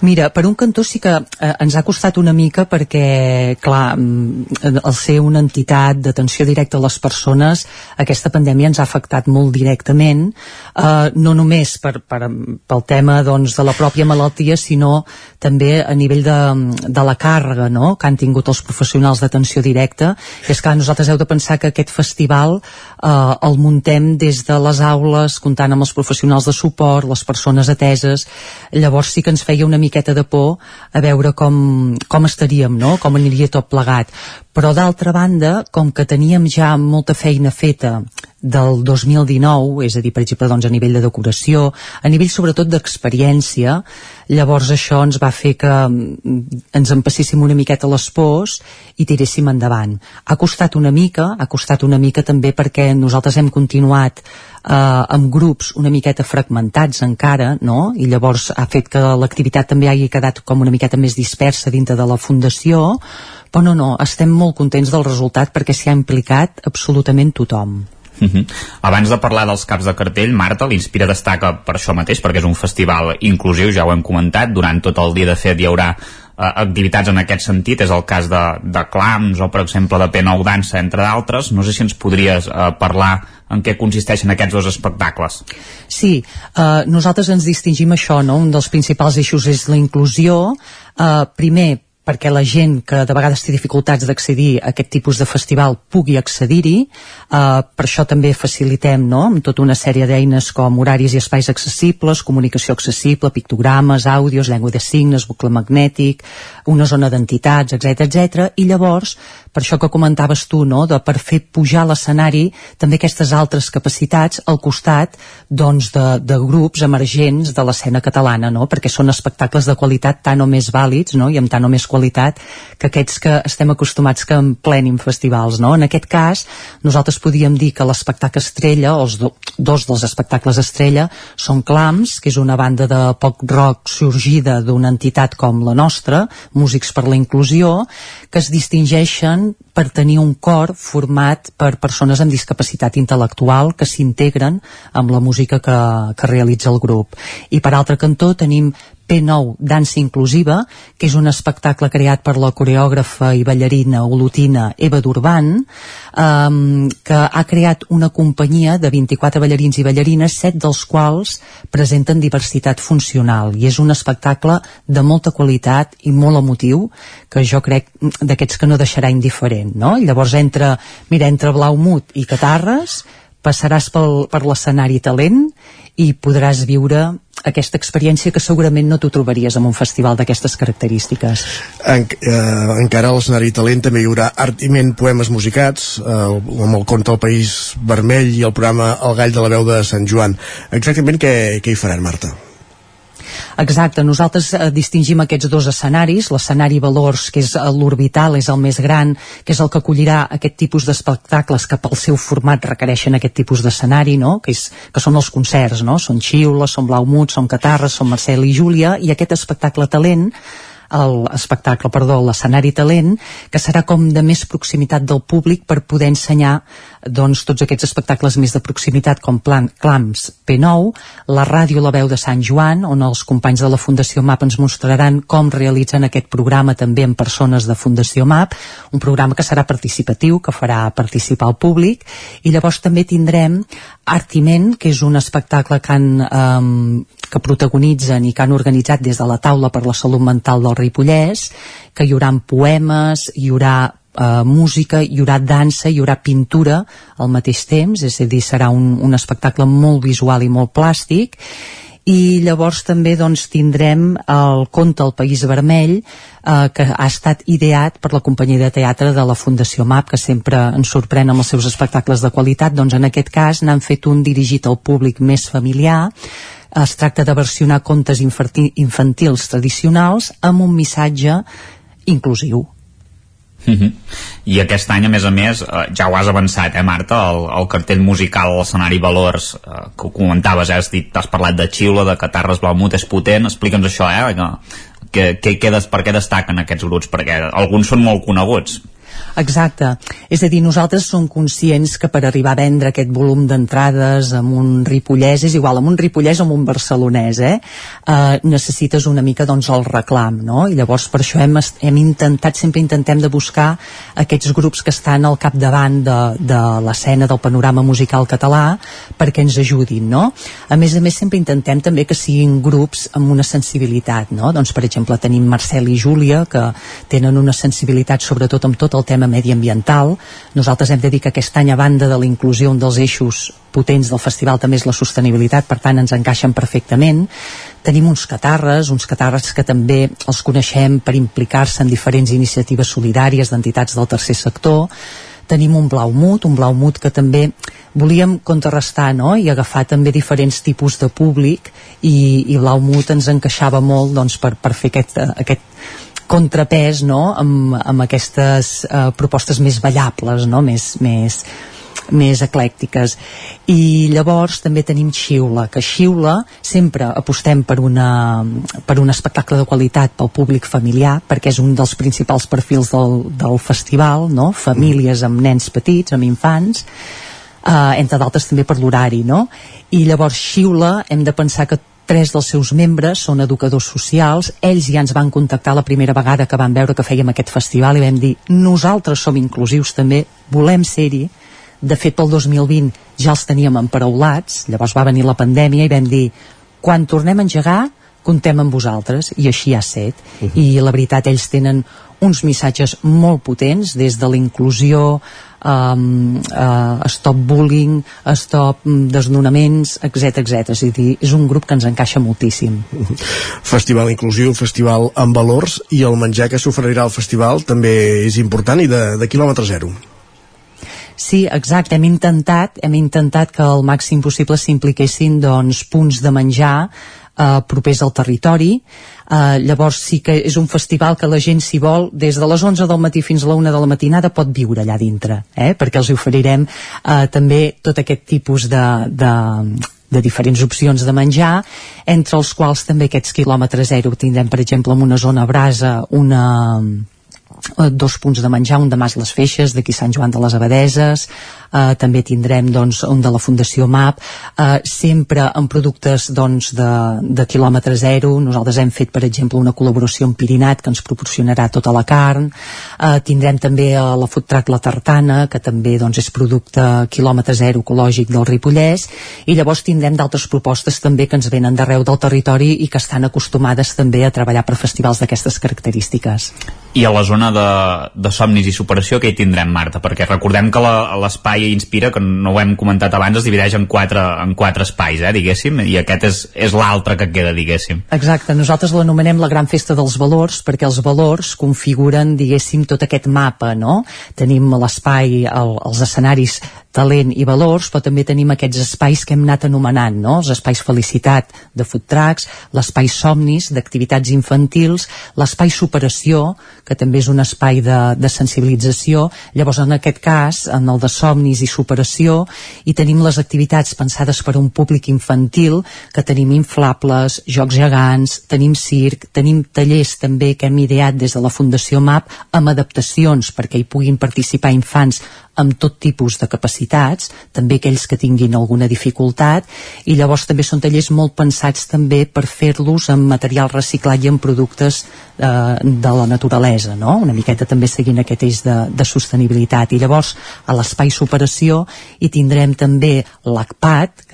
Mira, per un cantó sí que eh, ens ha costat una mica perquè, clar, mm, el ser una entitat d'atenció directa a les persones, aquesta pandèmia ens ha afectat molt directament, eh, no només per, per, pel tema doncs, de la pròpia malaltia, sinó també a nivell de, de la càrrega no? que han tingut els professionals d'atenció directa. I és clar, nosaltres heu de pensar que aquest festival eh, el muntem des de les aules, comptant amb els professionals de suport, les persones ateses, llavors sí que ens feia una mica miqueta de por a veure com, com estaríem, no? com aniria tot plegat. Però d'altra banda, com que teníem ja molta feina feta del 2019, és a dir, per exemple, doncs, a nivell de decoració, a nivell sobretot d'experiència, llavors això ens va fer que mm, ens empassíssim una miqueta les pors i tiréssim endavant. Ha costat una mica, ha costat una mica també perquè nosaltres hem continuat eh, amb grups una miqueta fragmentats encara, no? I llavors ha fet que l'activitat també hagi quedat com una miqueta més dispersa dintre de la fundació, però no, no, estem molt contents del resultat perquè s'hi ha implicat absolutament tothom. Uh -huh. Abans de parlar dels caps de cartell, Marta, l'Inspira destaca per això mateix, perquè és un festival inclusiu, ja ho hem comentat, durant tot el dia de fet hi haurà eh, activitats en aquest sentit, és el cas de, de clams o per exemple de P9 dansa, entre d'altres. No sé si ens podries eh, parlar en què consisteixen aquests dos espectacles. Sí, eh, nosaltres ens distingim això, no? un dels principals eixos és la inclusió, eh, primer perquè la gent que de vegades té dificultats d'accedir a aquest tipus de festival pugui accedir-hi. Uh, per això també facilitem no? amb tota una sèrie d'eines com horaris i espais accessibles, comunicació accessible, pictogrames, àudios, llengua de signes, bucle magnètic, una zona d'entitats, etc etc. I llavors, per això que comentaves tu, no? de per fer pujar l'escenari també aquestes altres capacitats al costat doncs, de, de grups emergents de l'escena catalana, no? perquè són espectacles de qualitat tan o més vàlids no? i amb tan o més qualitat que aquests que estem acostumats que emplenin festivals, no? En aquest cas, nosaltres podíem dir que l'espectacle estrella, els do, dos dels espectacles estrella, són Clams, que és una banda de pop rock sorgida d'una entitat com la nostra, Músics per la Inclusió, que es distingeixen per tenir un cor format per persones amb discapacitat intel·lectual que s'integren amb la música que, que realitza el grup. I per altre cantó tenim P9 Dansa Inclusiva, que és un espectacle creat per la coreògrafa i ballarina olotina Eva Durban, um, que ha creat una companyia de 24 ballarins i ballarines, set dels quals presenten diversitat funcional, i és un espectacle de molta qualitat i molt emotiu, que jo crec d'aquests que no deixarà indiferent, no? Llavors entre, mira, entre Blaumut i Catarres, passaràs pel, per l'escenari talent i podràs viure aquesta experiència que segurament no t'ho trobaries en un festival d'aquestes característiques. En, eh, encara a l'escenari talent també hi haurà Artiment Poemes Musicats, eh, amb el conte El País Vermell i el programa El Gall de la Veu de Sant Joan. Exactament què, què hi faran, Marta? Exacte, nosaltres eh, distingim aquests dos escenaris, l'escenari Valors, que és l'orbital, és el més gran, que és el que acollirà aquest tipus d'espectacles que pel seu format requereixen aquest tipus d'escenari, no? que, és, que són els concerts, no? són xiules, són blaumut, són catarres, són Marcel i Júlia, i aquest espectacle talent l'espectacle, perdó, l'escenari talent, que serà com de més proximitat del públic per poder ensenyar doncs, tots aquests espectacles més de proximitat com Plan, Clams P9, la ràdio La Veu de Sant Joan, on els companys de la Fundació MAP ens mostraran com realitzen aquest programa també amb persones de Fundació MAP, un programa que serà participatiu, que farà participar el públic, i llavors també tindrem Artiment, que és un espectacle que han eh, que protagonitzen i que han organitzat des de la taula per la salut mental del Ripollès, que hi haurà poemes, hi haurà eh, música, hi haurà dansa, hi haurà pintura al mateix temps, és a dir, serà un, un espectacle molt visual i molt plàstic, i llavors també doncs, tindrem el conte El País Vermell eh, que ha estat ideat per la companyia de teatre de la Fundació MAP que sempre ens sorprèn amb els seus espectacles de qualitat. Doncs en aquest cas n'han fet un dirigit al públic més familiar. Es tracta de versionar contes infantils tradicionals amb un missatge inclusiu. Uh mhm. -huh. I aquest any, a més a més, eh, ja ho has avançat, eh, Marta, el, el cartell musical a l'escenari Valors, eh, que ho comentaves, eh, has, dit, has parlat de Xiula, de Catarres Blaumut, és potent, explica'ns això, eh, que que, que, que per què destaquen aquests grups? Perquè alguns són molt coneguts. Exacte. És a dir, nosaltres som conscients que per arribar a vendre aquest volum d'entrades amb un ripollès, és igual, amb un ripollès o amb un barcelonès, eh? eh necessites una mica doncs, el reclam, no? I llavors per això hem, hem intentat, sempre intentem de buscar aquests grups que estan al capdavant de, de l'escena del panorama musical català perquè ens ajudin, no? A més a més, sempre intentem també que siguin grups amb una sensibilitat, no? Doncs, per exemple, tenim Marcel i Júlia, que tenen una sensibilitat sobretot amb tot el tema mediambiental. Nosaltres hem de dir que aquest any, a banda de la inclusió, un dels eixos potents del festival també és la sostenibilitat, per tant ens encaixen perfectament. Tenim uns catarres, uns catarres que també els coneixem per implicar-se en diferents iniciatives solidàries d'entitats del tercer sector. Tenim un blau mut, un blau mut que també volíem contrarrestar no? i agafar també diferents tipus de públic i, i blau mut ens encaixava molt doncs, per, per fer aquest, aquest contrapès no? amb, amb aquestes uh, propostes més ballables, no? més, més, més eclèctiques i llavors també tenim Xiula que Xiula sempre apostem per, una, per un espectacle de qualitat pel públic familiar perquè és un dels principals perfils del, del festival no? famílies amb nens petits, amb infants eh, entre d'altres també per l'horari no? i llavors Xiula hem de pensar que tres dels seus membres són educadors socials, ells ja ens van contactar la primera vegada que van veure que fèiem aquest festival i vam dir, nosaltres som inclusius també, volem ser-hi, de fet pel 2020 ja els teníem emparaulats, llavors va venir la pandèmia i vam dir, quan tornem a engegar, contem amb vosaltres, i així ha set. Uh -huh. I la veritat, ells tenen uns missatges molt potents, des de la inclusió um, uh, stop bullying, stop desnonaments, etc etc. És a dir, és un grup que ens encaixa moltíssim. Festival inclusiu, festival amb valors i el menjar que s'oferirà al festival també és important i de, de quilòmetre zero. Sí, exacte, hem intentat, hem intentat que al màxim possible s'impliquessin doncs, punts de menjar eh, propers al territori eh, llavors sí que és un festival que la gent si vol des de les 11 del matí fins a la 1 de la matinada pot viure allà dintre eh, perquè els oferirem eh, també tot aquest tipus de, de, de diferents opcions de menjar, entre els quals també aquests quilòmetres zero tindrem, per exemple, en una zona brasa, una, eh, dos punts de menjar, un de Mas les Feixes, d'aquí Sant Joan de les Abadeses, eh, també tindrem doncs, un de la Fundació MAP, eh, sempre amb productes doncs, de, de quilòmetre zero. Nosaltres hem fet, per exemple, una col·laboració amb Pirinat que ens proporcionarà tota la carn. Eh, tindrem també a la Food Truck La Tartana, que també doncs, és producte quilòmetre zero ecològic del Ripollès, i llavors tindrem d'altres propostes també que ens venen d'arreu del territori i que estan acostumades també a treballar per festivals d'aquestes característiques. I a la zona de, de somnis i superació que hi tindrem, Marta? Perquè recordem que l'espai i Inspira, que no ho hem comentat abans, es divideix en quatre, en quatre espais, eh, diguéssim, i aquest és, és l'altre que queda, diguéssim. Exacte, nosaltres l'anomenem la gran festa dels valors, perquè els valors configuren, diguéssim, tot aquest mapa, no? Tenim l'espai, el, els escenaris talent i valors, però també tenim aquests espais que hem anat anomenant, no? els espais felicitat de food trucks, l'espai somnis d'activitats infantils, l'espai superació, que també és un espai de, de sensibilització, llavors en aquest cas, en el de somnis i superació, i tenim les activitats pensades per a un públic infantil, que tenim inflables, jocs gegants, tenim circ, tenim tallers també que hem ideat des de la Fundació MAP amb adaptacions perquè hi puguin participar infants amb tot tipus de capacitats, també aquells que tinguin alguna dificultat, i llavors també són tallers molt pensats també per fer-los amb material reciclat i amb productes eh, de la naturalesa, no? una miqueta també seguint aquest eix de, de sostenibilitat. I llavors a l'espai superació hi tindrem també l'ACPAT,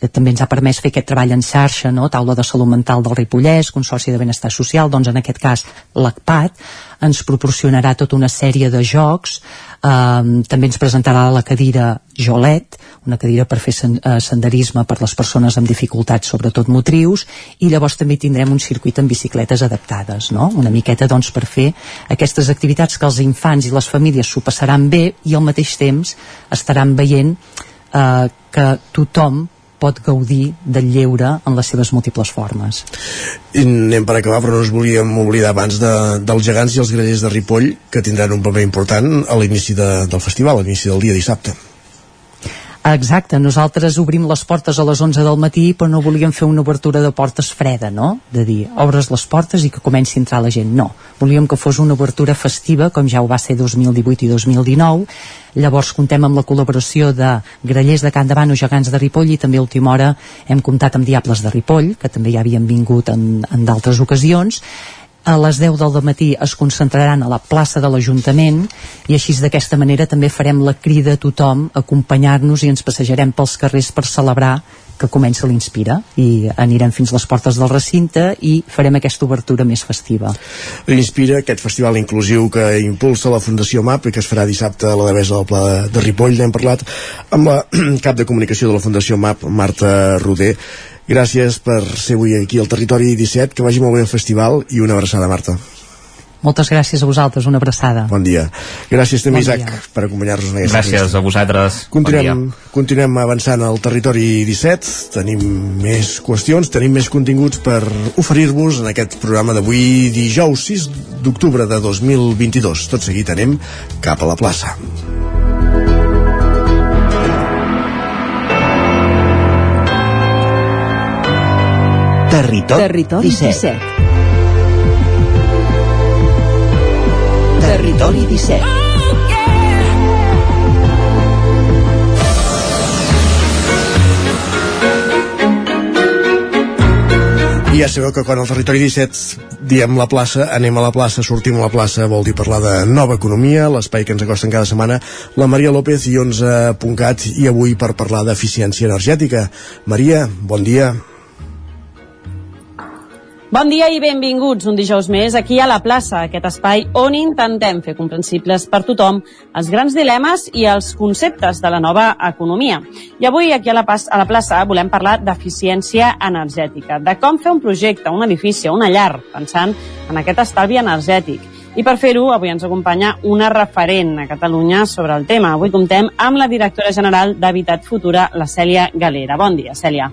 que també ens ha permès fer aquest treball en xarxa, no? taula de salut mental del Ripollès, Consorci de Benestar Social, doncs en aquest cas l'ACPAT ens proporcionarà tota una sèrie de jocs També ens presentarà la cadira Jolet, una cadira per fer uh, senderisme per les persones amb dificultats, sobretot motrius, i llavors també tindrem un circuit amb bicicletes adaptades, no? una miqueta doncs, per fer aquestes activitats que els infants i les famílies s'ho passaran bé i al mateix temps estaran veient eh, que tothom pot gaudir del lleure en les seves múltiples formes. I anem per acabar, però no ens volíem oblidar abans de, dels gegants i els grellers de Ripoll, que tindran un paper important a l'inici de, del festival, a l'inici del dia dissabte. Exacte, nosaltres obrim les portes a les 11 del matí però no volíem fer una obertura de portes freda, no? De dir, obres les portes i que comenci a entrar la gent. No, volíem que fos una obertura festiva, com ja ho va ser 2018 i 2019. Llavors contem amb la col·laboració de Grallers de Can Davant o Gegants de Ripoll i també a última hora hem comptat amb Diables de Ripoll, que també ja havien vingut en, en d'altres ocasions a les 10 del matí es concentraran a la plaça de l'Ajuntament i així d'aquesta manera també farem la crida a tothom a acompanyar-nos i ens passejarem pels carrers per celebrar que comença l'Inspira i anirem fins les portes del recinte i farem aquesta obertura més festiva. L'Inspira, aquest festival inclusiu que impulsa la Fundació MAP i que es farà dissabte a la Devesa del Pla de Ripoll, n'hem parlat amb la *clears throat* cap de comunicació de la Fundació MAP, Marta Roder. Gràcies per ser avui aquí al Territori 17, que vagi molt bé el festival i una abraçada, Marta. Moltes gràcies a vosaltres, una abraçada. Bon dia. Gràcies també, Bon Isaac, dia. per acompanyar-nos en aquesta Gràcies entrevista. a vosaltres. Continuem, continuem avançant al territori 17, tenim més qüestions, tenim més continguts per oferir-vos en aquest programa d'avui dijous 6 d'octubre de 2022. Tot seguit anem cap a la plaça. Territori, Territori 17. 17. Territori 17. I ja sabeu que quan al territori 17 diem la plaça, anem a la plaça, sortim a la plaça, vol dir parlar de nova economia, l'espai que ens acosten cada setmana, la Maria López i 11.cat i avui per parlar d'eficiència energètica. Maria, bon dia. Bon dia i benvinguts un dijous més aquí a la plaça, aquest espai on intentem fer comprensibles per tothom els grans dilemes i els conceptes de la nova economia. I avui aquí a la, pas- a la plaça volem parlar d'eficiència energètica, de com fer un projecte, un edifici una llar, pensant en aquest estalvi energètic. I per fer-ho, avui ens acompanya una referent a Catalunya sobre el tema. Avui comptem amb la directora general d'Habitat Futura, la Cèlia Galera. Bon dia, Cèlia.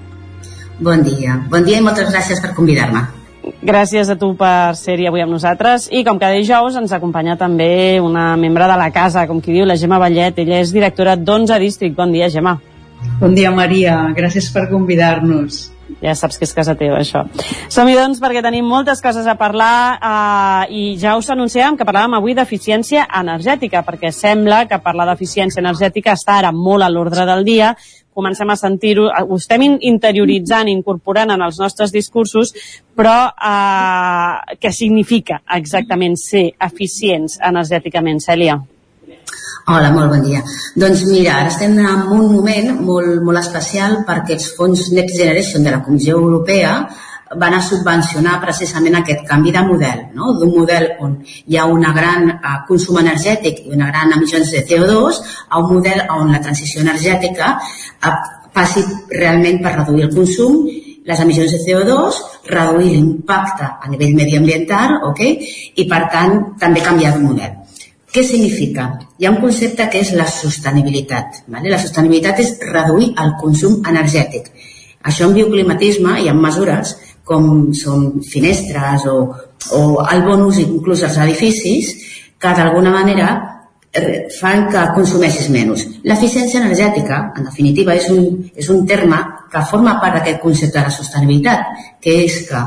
Bon dia. Bon dia i moltes gràcies per convidar-me. Gràcies a tu per ser-hi avui amb nosaltres i com cada dijous ens acompanya també una membre de la casa, com qui diu, la Gemma Vallet. Ella és directora d'11 District. Bon dia, Gemma. Bon dia, Maria. Gràcies per convidar-nos. Ja saps que és casa teva, això. Som-hi, doncs, perquè tenim moltes coses a parlar eh, i ja us anunciàvem que parlàvem avui d'eficiència energètica, perquè sembla que parlar d'eficiència energètica està ara molt a l'ordre del dia, comencem a sentir-ho, eh, ho estem in- interioritzant, incorporant en els nostres discursos, però eh, què significa exactament ser eficients energèticament, Cèlia? Hola, molt bon dia. Doncs mira, ara estem en un moment molt, molt especial perquè els fons Next Generation de la Comissió Europea van a subvencionar precisament aquest canvi de model, no? d'un model on hi ha una gran eh, consum energètic i una gran emissions de CO2 a un model on la transició energètica eh, passi realment per reduir el consum les emissions de CO2, reduir l'impacte a nivell mediambiental, ok? i per tant també canviar de model. Què significa? Hi ha un concepte que és la sostenibilitat. Vale? La sostenibilitat és reduir el consum energètic. Això en bioclimatisme hi ha mesures com són finestres o, o el bonus inclús als edificis que d'alguna manera eh, fan que consumeixis menys. L'eficiència energètica, en definitiva, és un, és un terme que forma part d'aquest concepte de sostenibilitat, que és que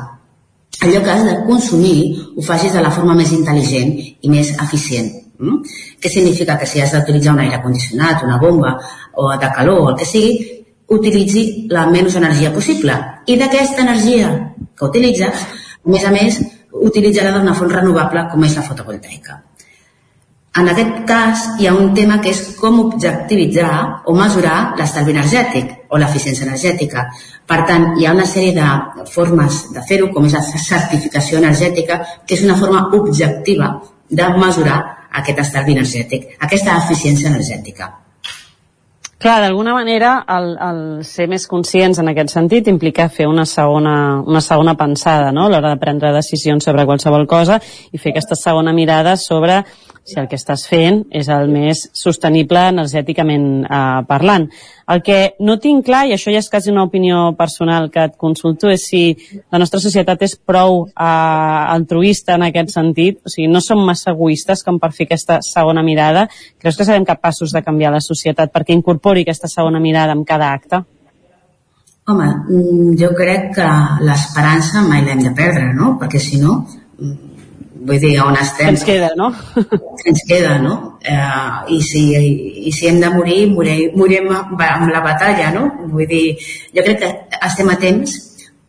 allò que has de consumir ho facis de la forma més intel·ligent i més eficient. Mm? Què significa? Que si has d'utilitzar un aire condicionat, una bomba o de calor o el que sigui, utilitzi la menys energia possible. I d'aquesta energia que utilitzes, a més a més, utilitzarà d'una font renovable com és la fotovoltaica. En aquest cas, hi ha un tema que és com objectivitzar o mesurar l'estalvi energètic o l'eficiència energètica. Per tant, hi ha una sèrie de formes de fer-ho, com és la certificació energètica, que és una forma objectiva de mesurar aquest estalvi energètic, aquesta eficiència energètica. Clar, d'alguna manera, el, el ser més conscients en aquest sentit implica fer una segona, una segona pensada no? a l'hora de prendre decisions sobre qualsevol cosa i fer aquesta segona mirada sobre si el que estàs fent és el més sostenible energèticament eh, parlant. El que no tinc clar, i això ja és quasi una opinió personal que et consulto, és si la nostra societat és prou eh, altruista en aquest sentit, o sigui, no som massa egoistes com per fer aquesta segona mirada. Creus que serem capaços de canviar la societat perquè incorpori aquesta segona mirada en cada acte? Home, mm, jo crec que l'esperança mai l'hem de perdre, no? Perquè si no, mm, vull dir, on estem... ens queda, no? *laughs* ens queda, no? Eh, i, si, I si hem de morir, morirem, morirem amb la batalla, no? Vull dir, jo crec que estem a temps,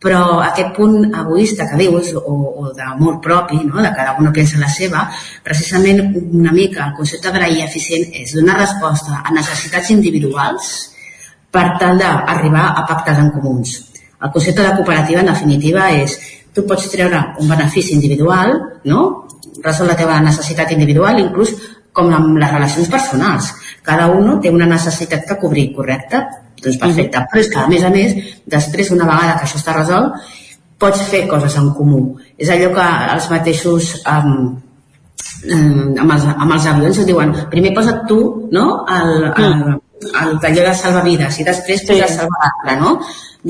però aquest punt egoista que dius, o, o d'amor propi, no? de cada un pensa la seva, precisament una mica el concepte d'agrair eficient és donar resposta a necessitats individuals per tal d'arribar a pactes en comuns. El concepte de cooperativa, en definitiva, és tu pots treure un benefici individual, no? resol la teva necessitat individual, inclús com amb les relacions personals. Cada un té una necessitat que cobrir, correcte? Doncs perfecte. Mm. Però és que, a més a més, després, una vegada que això està resolt, pots fer coses en comú. És allò que els mateixos um, amb, els, amb els avions et diuen primer posa't tu no? el, el, mm. el talló de salvavides i després sí. posa salvar l'altre no?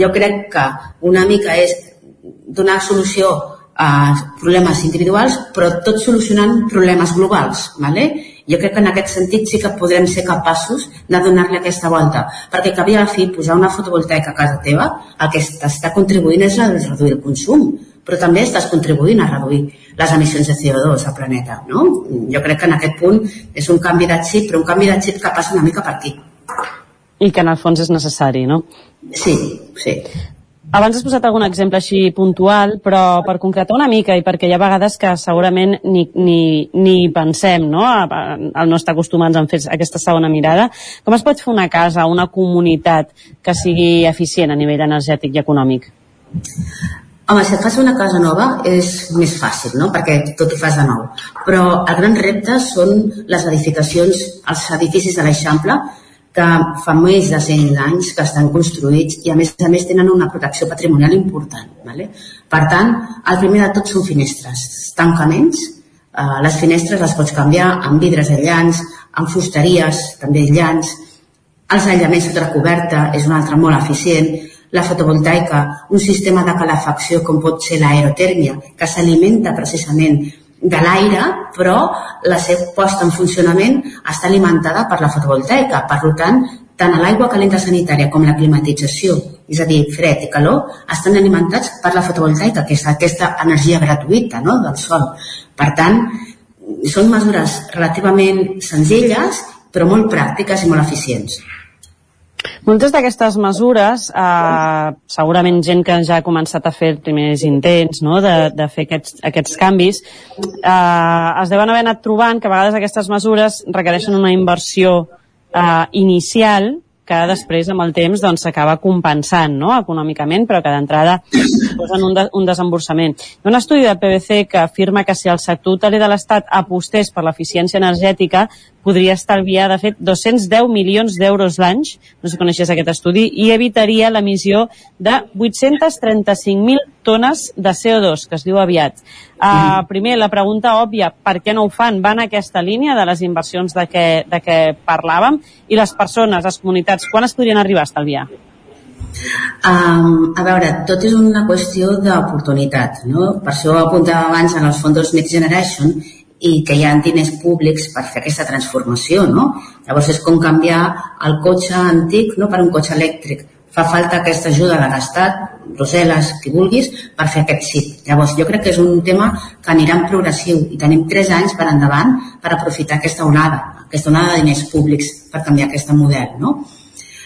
jo crec que una mica és donar solució a problemes individuals, però tot solucionant problemes globals. ¿vale? Jo crec que en aquest sentit sí que podrem ser capaços de donar-li aquesta volta, perquè que a la fi posar una fotovoltaica a casa teva el que està contribuint és a reduir el consum, però també estàs contribuint a reduir les emissions de CO2 al planeta. No? Jo crec que en aquest punt és un canvi de xip, però un canvi de xip que passa una mica per aquí. I que en el fons és necessari, no? Sí, sí. Abans has posat algun exemple així puntual, però per concretar una mica i perquè hi ha vegades que segurament ni, ni, ni pensem, no? Al no estar acostumats a fer aquesta segona mirada. Com es pot fer una casa, una comunitat que sigui eficient a nivell energètic i econòmic? Home, si et fas una casa nova és més fàcil, no? perquè tot ho fas de nou. Però el gran repte són les edificacions, els edificis de l'Eixample, que fa més de 100 anys que estan construïts i a més a més tenen una protecció patrimonial important. Vale? Per tant, el primer de tot són finestres, tancaments, eh, les finestres les pots canviar amb vidres aïllants, amb fusteries també aïllants, els aïllaments sota coberta és un altre molt eficient, la fotovoltaica, un sistema de calefacció com pot ser l'aerotèrmia, que s'alimenta precisament de l'aire, però la seva posta en funcionament està alimentada per la fotovoltaica. Per tant, tant l'aigua calenta sanitària com la climatització, és a dir, fred i calor, estan alimentats per la fotovoltaica, que és aquesta energia gratuïta no? del sol. Per tant, són mesures relativament senzilles, però molt pràctiques i molt eficients. Moltes d'aquestes mesures, eh, segurament gent que ja ha començat a fer primers intents no? de, de fer aquests, aquests canvis, eh, es deuen haver anat trobant que a vegades aquestes mesures requereixen una inversió eh, inicial que després amb el temps doncs, s'acaba doncs, compensant no? econòmicament, però que d'entrada posen un, de, un desemborsament. Hi ha un estudi de PBC que afirma que si el sector hoteler de l'Estat apostés per l'eficiència energètica, podria estalviar, de fet, 210 milions d'euros l'any, no sé si coneixes aquest estudi, i evitaria l'emissió de 835.000 tones de CO2, que es diu aviat. Uh, primer, la pregunta òbvia, per què no ho fan? Van a aquesta línia de les inversions de què, de què parlàvem? I les persones, les comunitats, quan es podrien arribar a estalviar? Um, a veure, tot és una qüestió d'oportunitat, no? Per això apuntava abans en els fons Next Generation i que hi ha diners públics per fer aquesta transformació, no? Llavors és com canviar el cotxe antic no, per un cotxe elèctric fa falta aquesta ajuda de l'Estat, Brussel·les, qui vulguis, per fer aquest xip. Llavors, jo crec que és un tema que anirà en progressiu i tenim tres anys per endavant per aprofitar aquesta onada, aquesta onada de diners públics per canviar aquest model. No?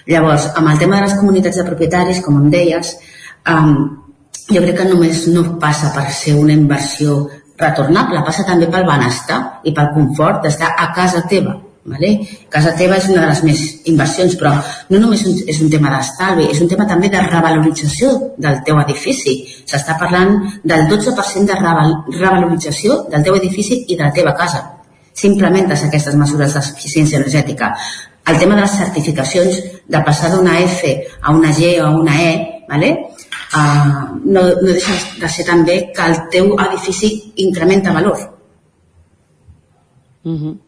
Llavors, amb el tema de les comunitats de propietaris, com em deies, um, jo crec que només no passa per ser una inversió retornable, passa també pel benestar i pel confort d'estar a casa teva, Vale? Casa teva és una de les més inversions, però no només és un tema d'estalvi, és un tema també de revalorització del teu edifici. S'està parlant del 12% de revalorització del teu edifici i de la teva casa. Si implementes aquestes mesures d'eficiència energètica. El tema de les certificacions, de passar d'una F a una G o a una E, vale? Uh, no, no deixa de ser també que el teu edifici incrementa valor Uh -huh.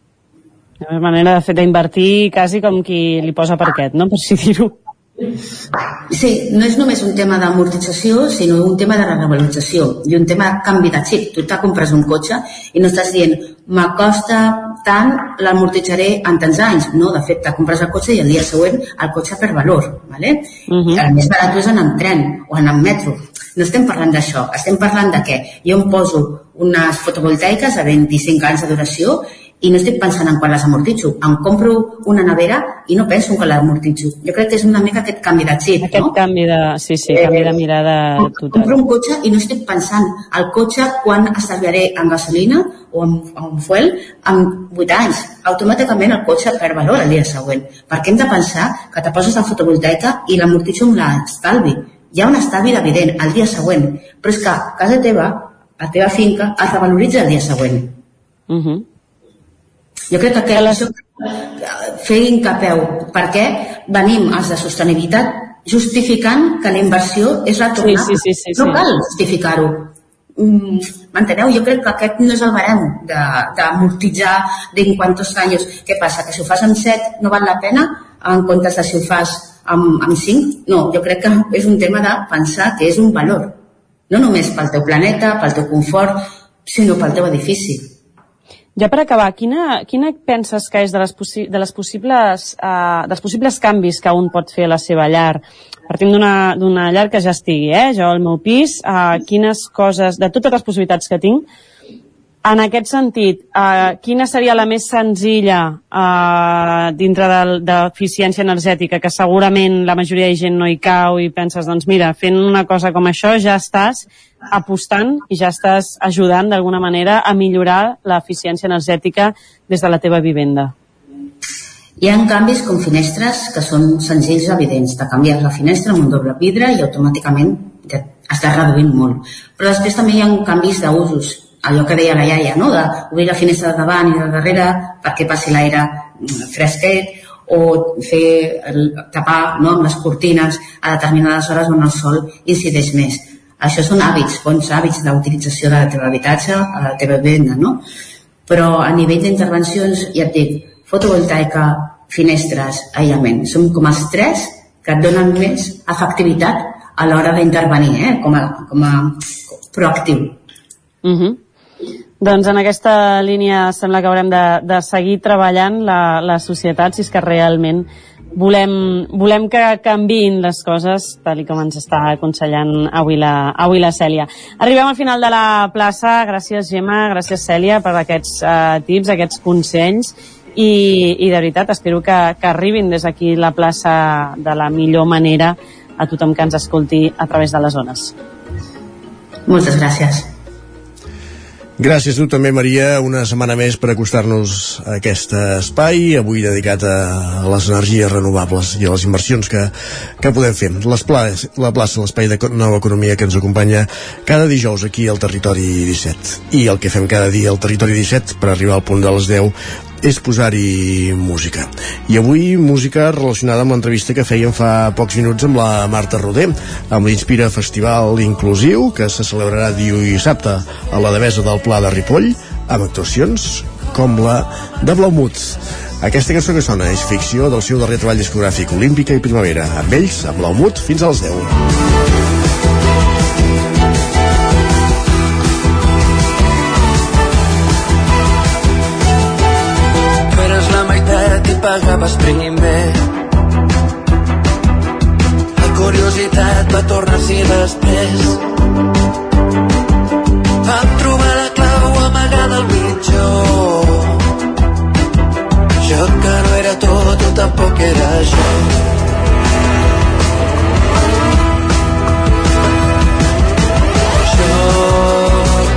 Una manera de fer d'invertir quasi com qui li posa parquet, no? Per si dir-ho. Sí, no és només un tema d'amortització, sinó un tema de revalorització i un tema de canvi de xip. Tu t'ha compres un cotxe i no estàs dient m'acosta tant, l'amortitzaré en tants anys. No, de fet, te compres el cotxe i el dia següent el cotxe per valor. ¿vale? Uh -huh. El més barat és anar en tren o anar en metro. No estem parlant d'això, estem parlant de què? Jo em poso unes fotovoltaiques a 25 anys de duració i no estic pensant en quan les amortitzo. Em compro una nevera i no penso en quan l'amortitzo. Jo crec que és una mica aquest canvi de xip, Aquest no? canvi de... Sí, sí, canvi de mirada total. Compro un cotxe i no estic pensant el cotxe quan estalviaré en gasolina o en, en fuel en 8 anys. Automàticament el cotxe perd valor el dia següent. Perquè hem de pensar que te poses la fotovoltaica i l'amortitzo amb l'estalvi. Hi ha un estalvi evident el dia següent, però és que a casa teva, a la teva finca, es revaloritza el dia següent. Uh -huh. Jo crec que aquest, això, fer incapeu, perquè venim els de sostenibilitat justificant que la inversió és retornable. Sí, sí, sí, sí, no cal justificar-ho. Mm, M'enteneu? Jo crec que aquest no és el barem de- d'amortitzar de quantos anys. Què passa? Que si ho fas en 7 no val la pena en comptes de si ho fas amb, amb 5? No, jo crec que és un tema de pensar que és un valor. No només pel teu planeta, pel teu confort, sinó pel teu edifici. Ja per acabar, quina, quina penses que és de les, possi de les possibles, uh, dels possibles canvis que un pot fer a la seva llar? Partim d'una llar que ja estigui, eh? Jo al meu pis, uh, quines coses, de totes les possibilitats que tinc, en aquest sentit, uh, quina seria la més senzilla uh, dintre del- d'eficiència energètica, que segurament la majoria de gent no hi cau i penses, doncs mira, fent una cosa com això ja estàs apostant i ja estàs ajudant d'alguna manera a millorar l'eficiència energètica des de la teva vivenda. Hi ha canvis com finestres que són senzills i evidents. Te canvies la finestra amb un doble vidre i automàticament estàs reduint molt. Però després també hi ha canvis d'usos. Allò que deia la iaia, no? d'obrir la finestra de davant i de darrere perquè passi l'aire mm, fresquet o fer tapar no, amb les cortines a determinades hores on el sol incideix més. Això són hàbits, bons hàbits d'utilització de la teva habitatge, a la teva vivenda, no? Però a nivell d'intervencions, ja et dic, fotovoltaica, finestres, aïllament, són com els tres que et donen més efectivitat a l'hora d'intervenir, eh? com, a, com a proactiu. Uh -huh. Doncs en aquesta línia sembla que haurem de, de seguir treballant la, la societat si és que realment volem, volem que canviïn les coses tal com ens està aconsellant avui la, avui la Cèlia. Arribem al final de la plaça. Gràcies, Gemma, gràcies, Cèlia, per aquests uh, tips, aquests consells i, i de veritat espero que, que arribin des d'aquí la plaça de la millor manera a tothom que ens escolti a través de les zones. Moltes gràcies. Gràcies a tu també, Maria, una setmana més per acostar-nos a aquest espai, avui dedicat a les energies renovables i a les inversions que, que podem fer. Les places, la plaça, l'espai de nova economia que ens acompanya cada dijous aquí al Territori 17. I el que fem cada dia al Territori 17 per arribar al punt de les 10 és posar-hi música. I avui música relacionada amb l'entrevista que fèiem fa pocs minuts amb la Marta Roder, amb l'Inspira Festival Inclusiu, que se celebrarà dissabte a la Devesa del Pla de Ripoll, amb actuacions com la de Blaumut. Aquesta cançó que sona és ficció del seu darrer treball discogràfic Olímpica i Primavera. Amb ells, amb Blaumut, fins a les 10. Pagaves primer. La curiositat va tornar-s'hi després. Vam trobar la clau amagada al mitjó. Jo que no era tot, tu tampoc era jo. Jo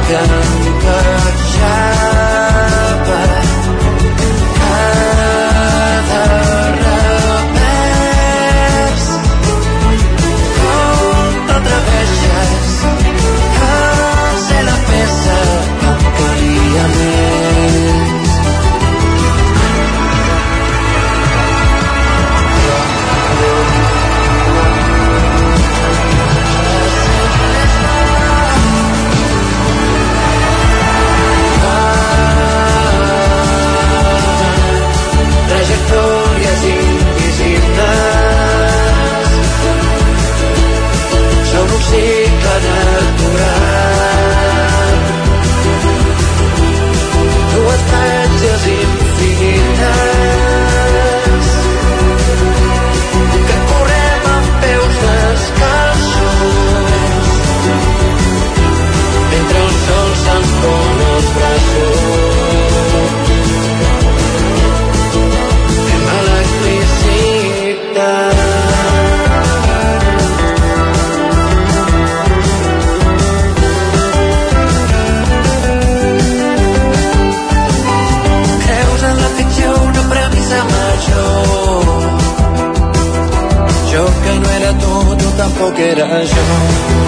que encatjava era jo.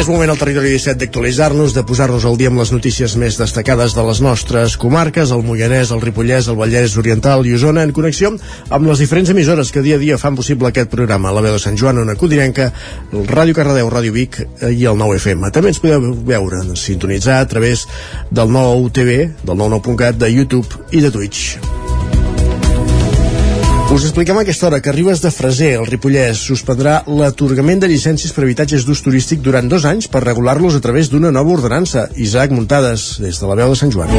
És moment al territori 17 d'actualitzar-nos, de posar-nos al dia amb les notícies més destacades de les nostres comarques, el Moianès, el Ripollès, el Vallès Oriental i Osona, en connexió amb les diferents emissores que dia a dia fan possible aquest programa. La veu de Sant Joan, Ona Codinenca, el Ràdio Cardedeu, Ràdio Vic eh, i el 9FM. També ens podeu veure, sintonitzar a través del 9 TV, del 99.cat, de YouTube i de Twitch. Us expliquem a aquesta hora que Ribes de Freser, el Ripollès, suspendrà l'atorgament de llicències per habitatges d'ús turístic durant dos anys per regular-los a través d'una nova ordenança. Isaac Muntades, des de la veu de Sant Joan.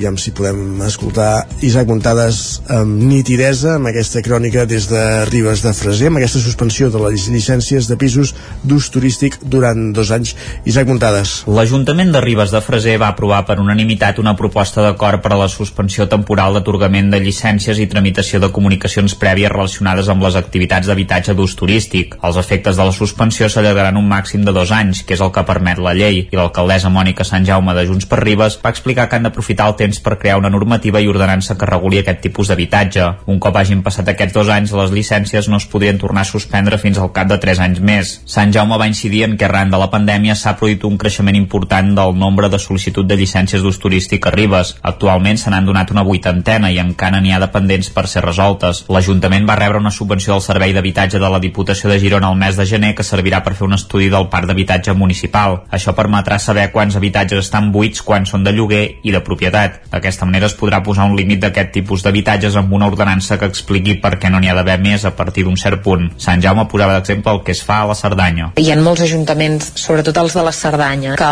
I amb si podem escoltar Isaac Muntades amb nitidesa amb aquesta crònica des de Ribes de Freser amb aquesta suspensió de les llicències de pisos d'ús turístic durant dos anys Isaac Muntades L'Ajuntament de Ribes de Freser va aprovar per unanimitat una proposta d'acord per a la suspensió temporal d'atorgament de llicències i tramitació de comunicacions prèvies relacionades amb les activitats d'habitatge d'ús turístic. Els efectes de la suspensió s'allargaran un màxim de dos anys, que és el que permet la llei, i l'alcaldessa Mònica Sant Jaume de Junts per Ribes va explicar que han d'aprofitar el temps per crear una normativa i ordenança que reguli aquest tipus d'habitatge. Un cop hagin passat aquests dos anys, les llicències no es podrien tornar a suspendre fins al cap de tres anys més. Sant Jaume va incidir en que arran de la pandèmia s'ha produït un creixement important del nombre de sol·licitud de llicències d'ús turístic a Ribes. Actualment se n'han donat una vuitantena i encara n'hi ha dependents per ser resoltes. L'Ajuntament va rebre una subvenció del Servei d'Habitatge de la Diputació de Girona el mes de gener que servirà per fer un estudi del parc d'habitatge municipal. Això permetrà saber quants habitatges estan buits, quants són de lloguer i de propietat. D'aquesta manera es podrà posar un límit d'aquest tipus d'habitatges amb una ordenança que expliqui per què no n'hi ha d'haver més a partir d'un cert punt. Sant Jaume posava d'exemple el que es fa a la Cerdanya. Hi ha molts ajuntaments, sobretot els de la Cerdanya, que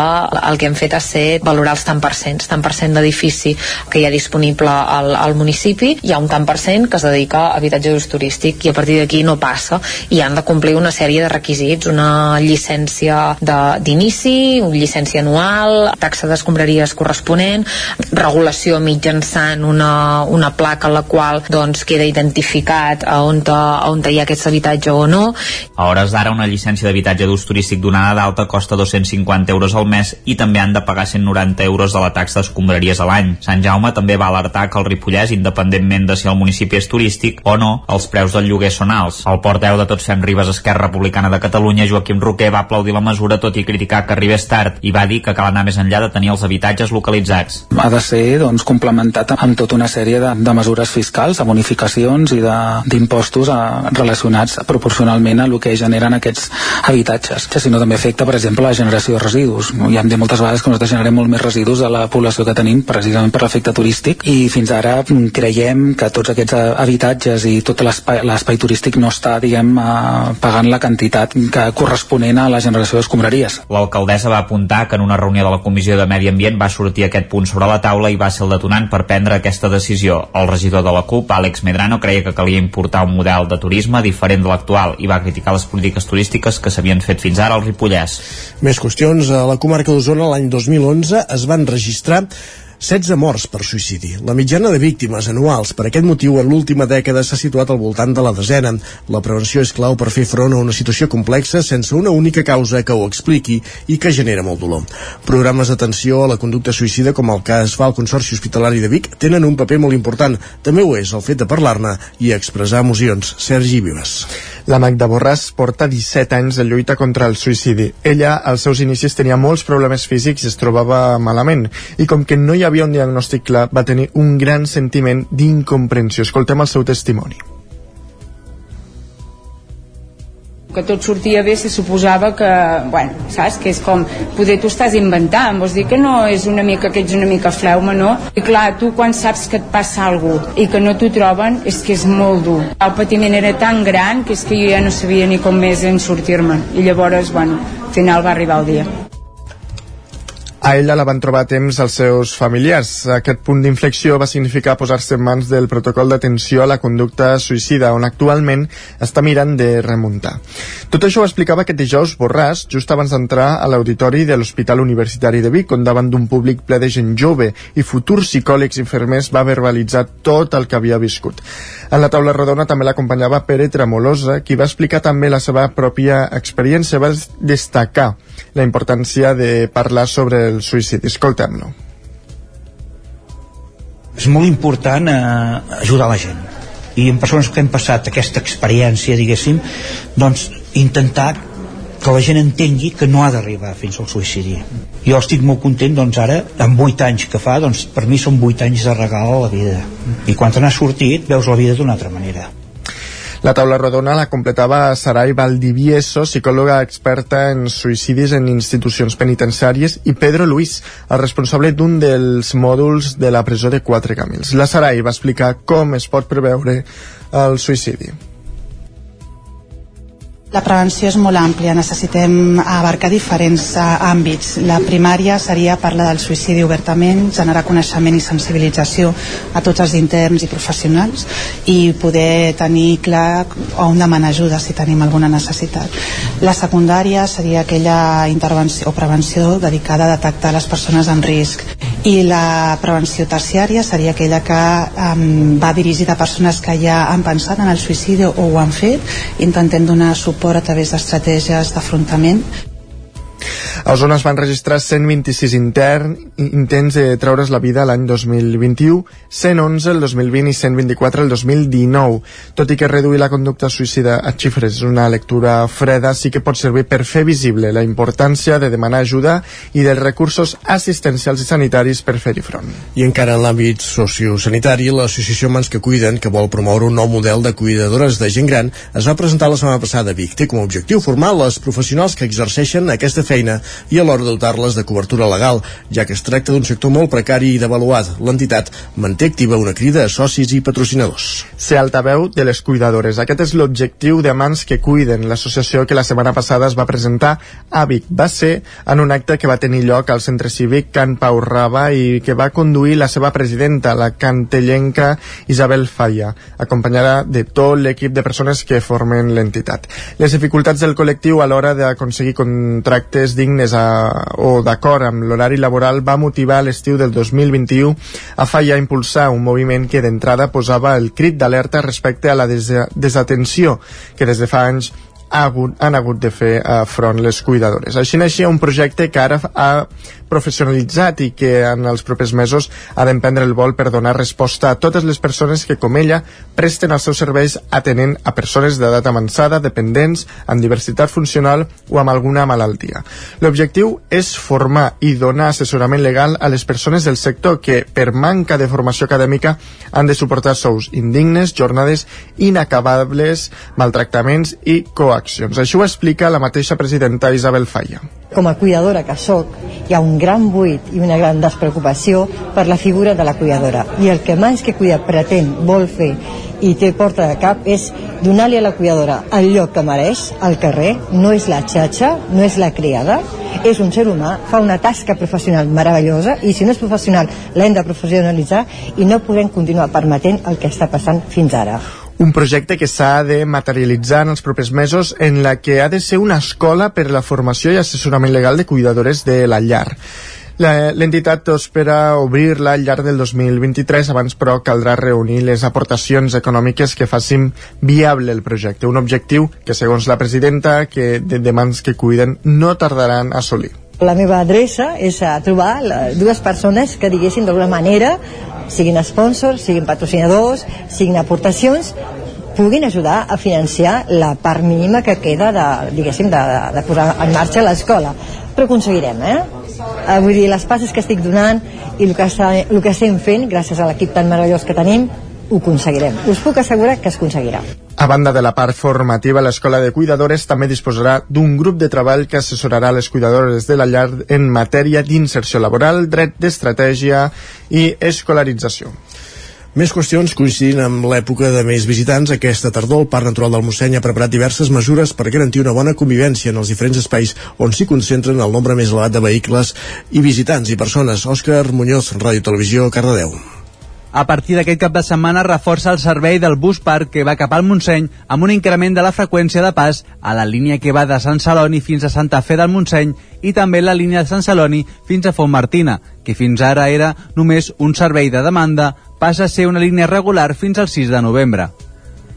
el que han fet ha ser valorar els tant per cent, tant per cent d'edifici que hi ha disponible al, al municipi, hi ha un tant per cent que es dedica a habitatge d'ús turístic i a partir d'aquí no passa i han de complir una sèrie de requisits, una llicència d'inici, una llicència anual, taxa d'escombraries corresponent, regulació mitjançant una, una placa en la qual doncs, queda identificat a on, te, a on hi ha aquest habitatge o no. A hores d'ara, una llicència d'habitatge d'ús turístic donada d'alta costa 250 euros al mes i també han de pagar 190 euros de la taxa d'escombraries a l'any. Sant Jaume també va alertar que el Ripollès, independentment de si el municipi és turístic o no, els preus del lloguer són alts. El porteu de Tots Fem Ribes Esquerra Republicana de Catalunya, Joaquim Roquer, va aplaudir la mesura tot i criticar que arribés tard i va dir que cal anar més enllà de tenir els habitatges localitzats. Ha de ser doncs, complementat amb tota una sèrie de, de mesures fiscals, de bonificacions i d'impostos relacionats proporcionalment a el que generen aquests habitatges. Que si no també afecta, per exemple, la generació de residus. Ja hem dit moltes vegades que nosaltres generem molt més residus de la població que tenim, precisament per l'efecte turístic, i fins ara creiem que tots aquests habitatges i tot l'espai turístic no està, diguem, eh, pagant la quantitat que corresponent a la generació d'escombraries. L'alcaldessa va apuntar que en una reunió de la Comissió de Medi Ambient va sortir aquest punt sobre la taula i va ser el detonant per prendre aquesta decisió. El regidor de la CUP, Àlex Medrano, creia que calia importar un model de turisme diferent de l'actual i va criticar les polítiques turístiques que s'havien fet fins ara al Ripollès. Més qüestions. A la comarca d'Osona l'any 2011 es van registrar 16 morts per suïcidi. La mitjana de víctimes anuals per aquest motiu en l'última dècada s'ha situat al voltant de la desena. La prevenció és clau per fer front a una situació complexa sense una única causa que ho expliqui i que genera molt dolor. Programes d'atenció a la conducta suïcida com el que es fa al Consorci Hospitalari de Vic tenen un paper molt important. També ho és el fet de parlar-ne i expressar emocions. Sergi Vives. La Magda Borràs porta 17 anys de lluita contra el suïcidi. Ella, als seus inicis, tenia molts problemes físics i es trobava malament. I com que no hi havia un diagnòstic clar, va tenir un gran sentiment d'incomprensió. Escoltem el seu testimoni. Que tot sortia bé se suposava que, bueno, saps? Que és com, poder tu estàs inventant, vols dir que no és una mica, que ets una mica fleuma, no? I clar, tu quan saps que et passa alguna cosa i que no t'ho troben, és que és molt dur. El patiment era tan gran que és que jo ja no sabia ni com més en sortir-me'n. I llavors, bueno, al final va arribar el dia. A ella la van trobar a temps els seus familiars. Aquest punt d'inflexió va significar posar-se en mans del protocol d'atenció a la conducta suïcida, on actualment està mirant de remuntar. Tot això ho explicava aquest dijous Borràs, just abans d'entrar a l'auditori de l'Hospital Universitari de Vic, on davant d'un públic ple de gent jove i futurs psicòlegs i infermers va verbalitzar tot el que havia viscut. En la taula rodona també l'acompanyava Pere Tremolosa, qui va explicar també la seva pròpia experiència, va destacar la importància de parlar sobre el suïcidi. Escoltem-lo. És molt important eh, ajudar la gent i en persones que hem passat aquesta experiència, diguéssim, doncs intentar que la gent entengui que no ha d'arribar fins al suïcidi. Jo estic molt content, doncs ara, amb 8 anys que fa, doncs per mi són 8 anys de regal a la vida. I quan te n'has sortit, veus la vida d'una altra manera. La taula rodona la completava Sarai Valdivieso, psicòloga experta en suïcidis en institucions penitenciàries, i Pedro Luis, el responsable d'un dels mòduls de la presó de Quatre Camins. La Sarai va explicar com es pot preveure el suïcidi. La prevenció és molt àmplia, necessitem abarcar diferents uh, àmbits. La primària seria parlar del suïcidi obertament, generar coneixement i sensibilització a tots els interns i professionals i poder tenir clar on demanar ajuda si tenim alguna necessitat. La secundària seria aquella intervenció o prevenció dedicada a detectar les persones en risc i la prevenció terciària seria aquella que um, va dirigida a persones que ja han pensat en el suïcidi o ho han fet, intentem donar suport suport a través d'estratègies d'afrontament a Osona es van registrar 126 intern, intents de treure's la vida l'any 2021, 111 el 2020 i 124 el 2019. Tot i que reduir la conducta suïcida a xifres és una lectura freda, sí que pot servir per fer visible la importància de demanar ajuda i dels recursos assistencials i sanitaris per fer-hi front. I encara en l'àmbit sociosanitari, l'associació Mans que Cuiden, que vol promoure un nou model de cuidadores de gent gran, es va presentar la setmana passada a Vic. Té com a objectiu formar les professionals que exerceixen aquesta feina i alhora dotar-les de cobertura legal, ja que es tracta d'un sector molt precari i devaluat. L'entitat manté activa una crida a socis i patrocinadors. Ser altaveu de les cuidadores. Aquest és l'objectiu de Mans que Cuiden, l'associació que la setmana passada es va presentar a Vic. Va ser en un acte que va tenir lloc al centre cívic Can Pau Raba i que va conduir la seva presidenta, la cantellenca Isabel Falla, acompanyada de tot l'equip de persones que formen l'entitat. Les dificultats del col·lectiu a l'hora d'aconseguir contractes dignes a, o d'acord amb l'horari laboral va motivar l'estiu del 2021 a Falla a impulsar un moviment que d'entrada posava el crit d'alerta respecte a la des desatenció que des de fa anys ha hagut, han hagut de fer uh, front les cuidadores. Així naixia un projecte que ara ha professionalitzat i que en els propers mesos ha d'emprendre el vol per donar resposta a totes les persones que, com ella, presten els seus serveis atenent a persones d'edat avançada, dependents, amb diversitat funcional o amb alguna malaltia. L'objectiu és formar i donar assessorament legal a les persones del sector que, per manca de formació acadèmica, han de suportar sous indignes, jornades inacabables, maltractaments i coaccions. Això ho explica la mateixa presidenta Isabel Falla. Com a cuidadora que sóc, hi ha un gran buit i una gran despreocupació per la figura de la cuidadora. I el que Mans que Cuida pretén, vol fer i té porta de cap és donar-li a la cuidadora el lloc que mereix al carrer, no és la xatxa, no és la criada, és un ser humà, fa una tasca professional meravellosa i si no és professional l'hem de professionalitzar i no podem continuar permetent el que està passant fins ara un projecte que s'ha de materialitzar en els propers mesos en la que ha de ser una escola per la formació i assessorament legal de cuidadores de la llar. L'entitat espera obrir-la al llarg del 2023, abans però caldrà reunir les aportacions econòmiques que facin viable el projecte, un objectiu que segons la presidenta que de, de mans que cuiden no tardaran a assolir. La meva adreça és a trobar dues persones que diguessin d'alguna manera siguin sponsors, siguin patrocinadors, siguin aportacions, puguin ajudar a financiar la part mínima que queda de, diguéssim, de, de posar en marxa l'escola. Però aconseguirem, eh? eh? Vull dir, les passes que estic donant i el que, està, el que estem fent, gràcies a l'equip tan meravellós que tenim, ho aconseguirem. Us puc assegurar que es aconseguirà. A banda de la part formativa, l'Escola de Cuidadores també disposarà d'un grup de treball que assessorarà les cuidadores de la llar en matèria d'inserció laboral, dret d'estratègia i escolarització. Més qüestions coincidint amb l'època de més visitants. Aquesta tardor el Parc Natural del Montseny ha preparat diverses mesures per garantir una bona convivència en els diferents espais on s'hi concentren el nombre més elevat de vehicles i visitants i persones. Òscar Muñoz, Ràdio Televisió, Cardedeu. A partir d'aquest cap de setmana reforça el servei del bus parc que va cap al Montseny amb un increment de la freqüència de pas a la línia que va de Sant Celoni fins a Santa Fe del Montseny i també la línia de Sant Celoni fins a Fontmartina, que fins ara era només un servei de demanda, passa a ser una línia regular fins al 6 de novembre.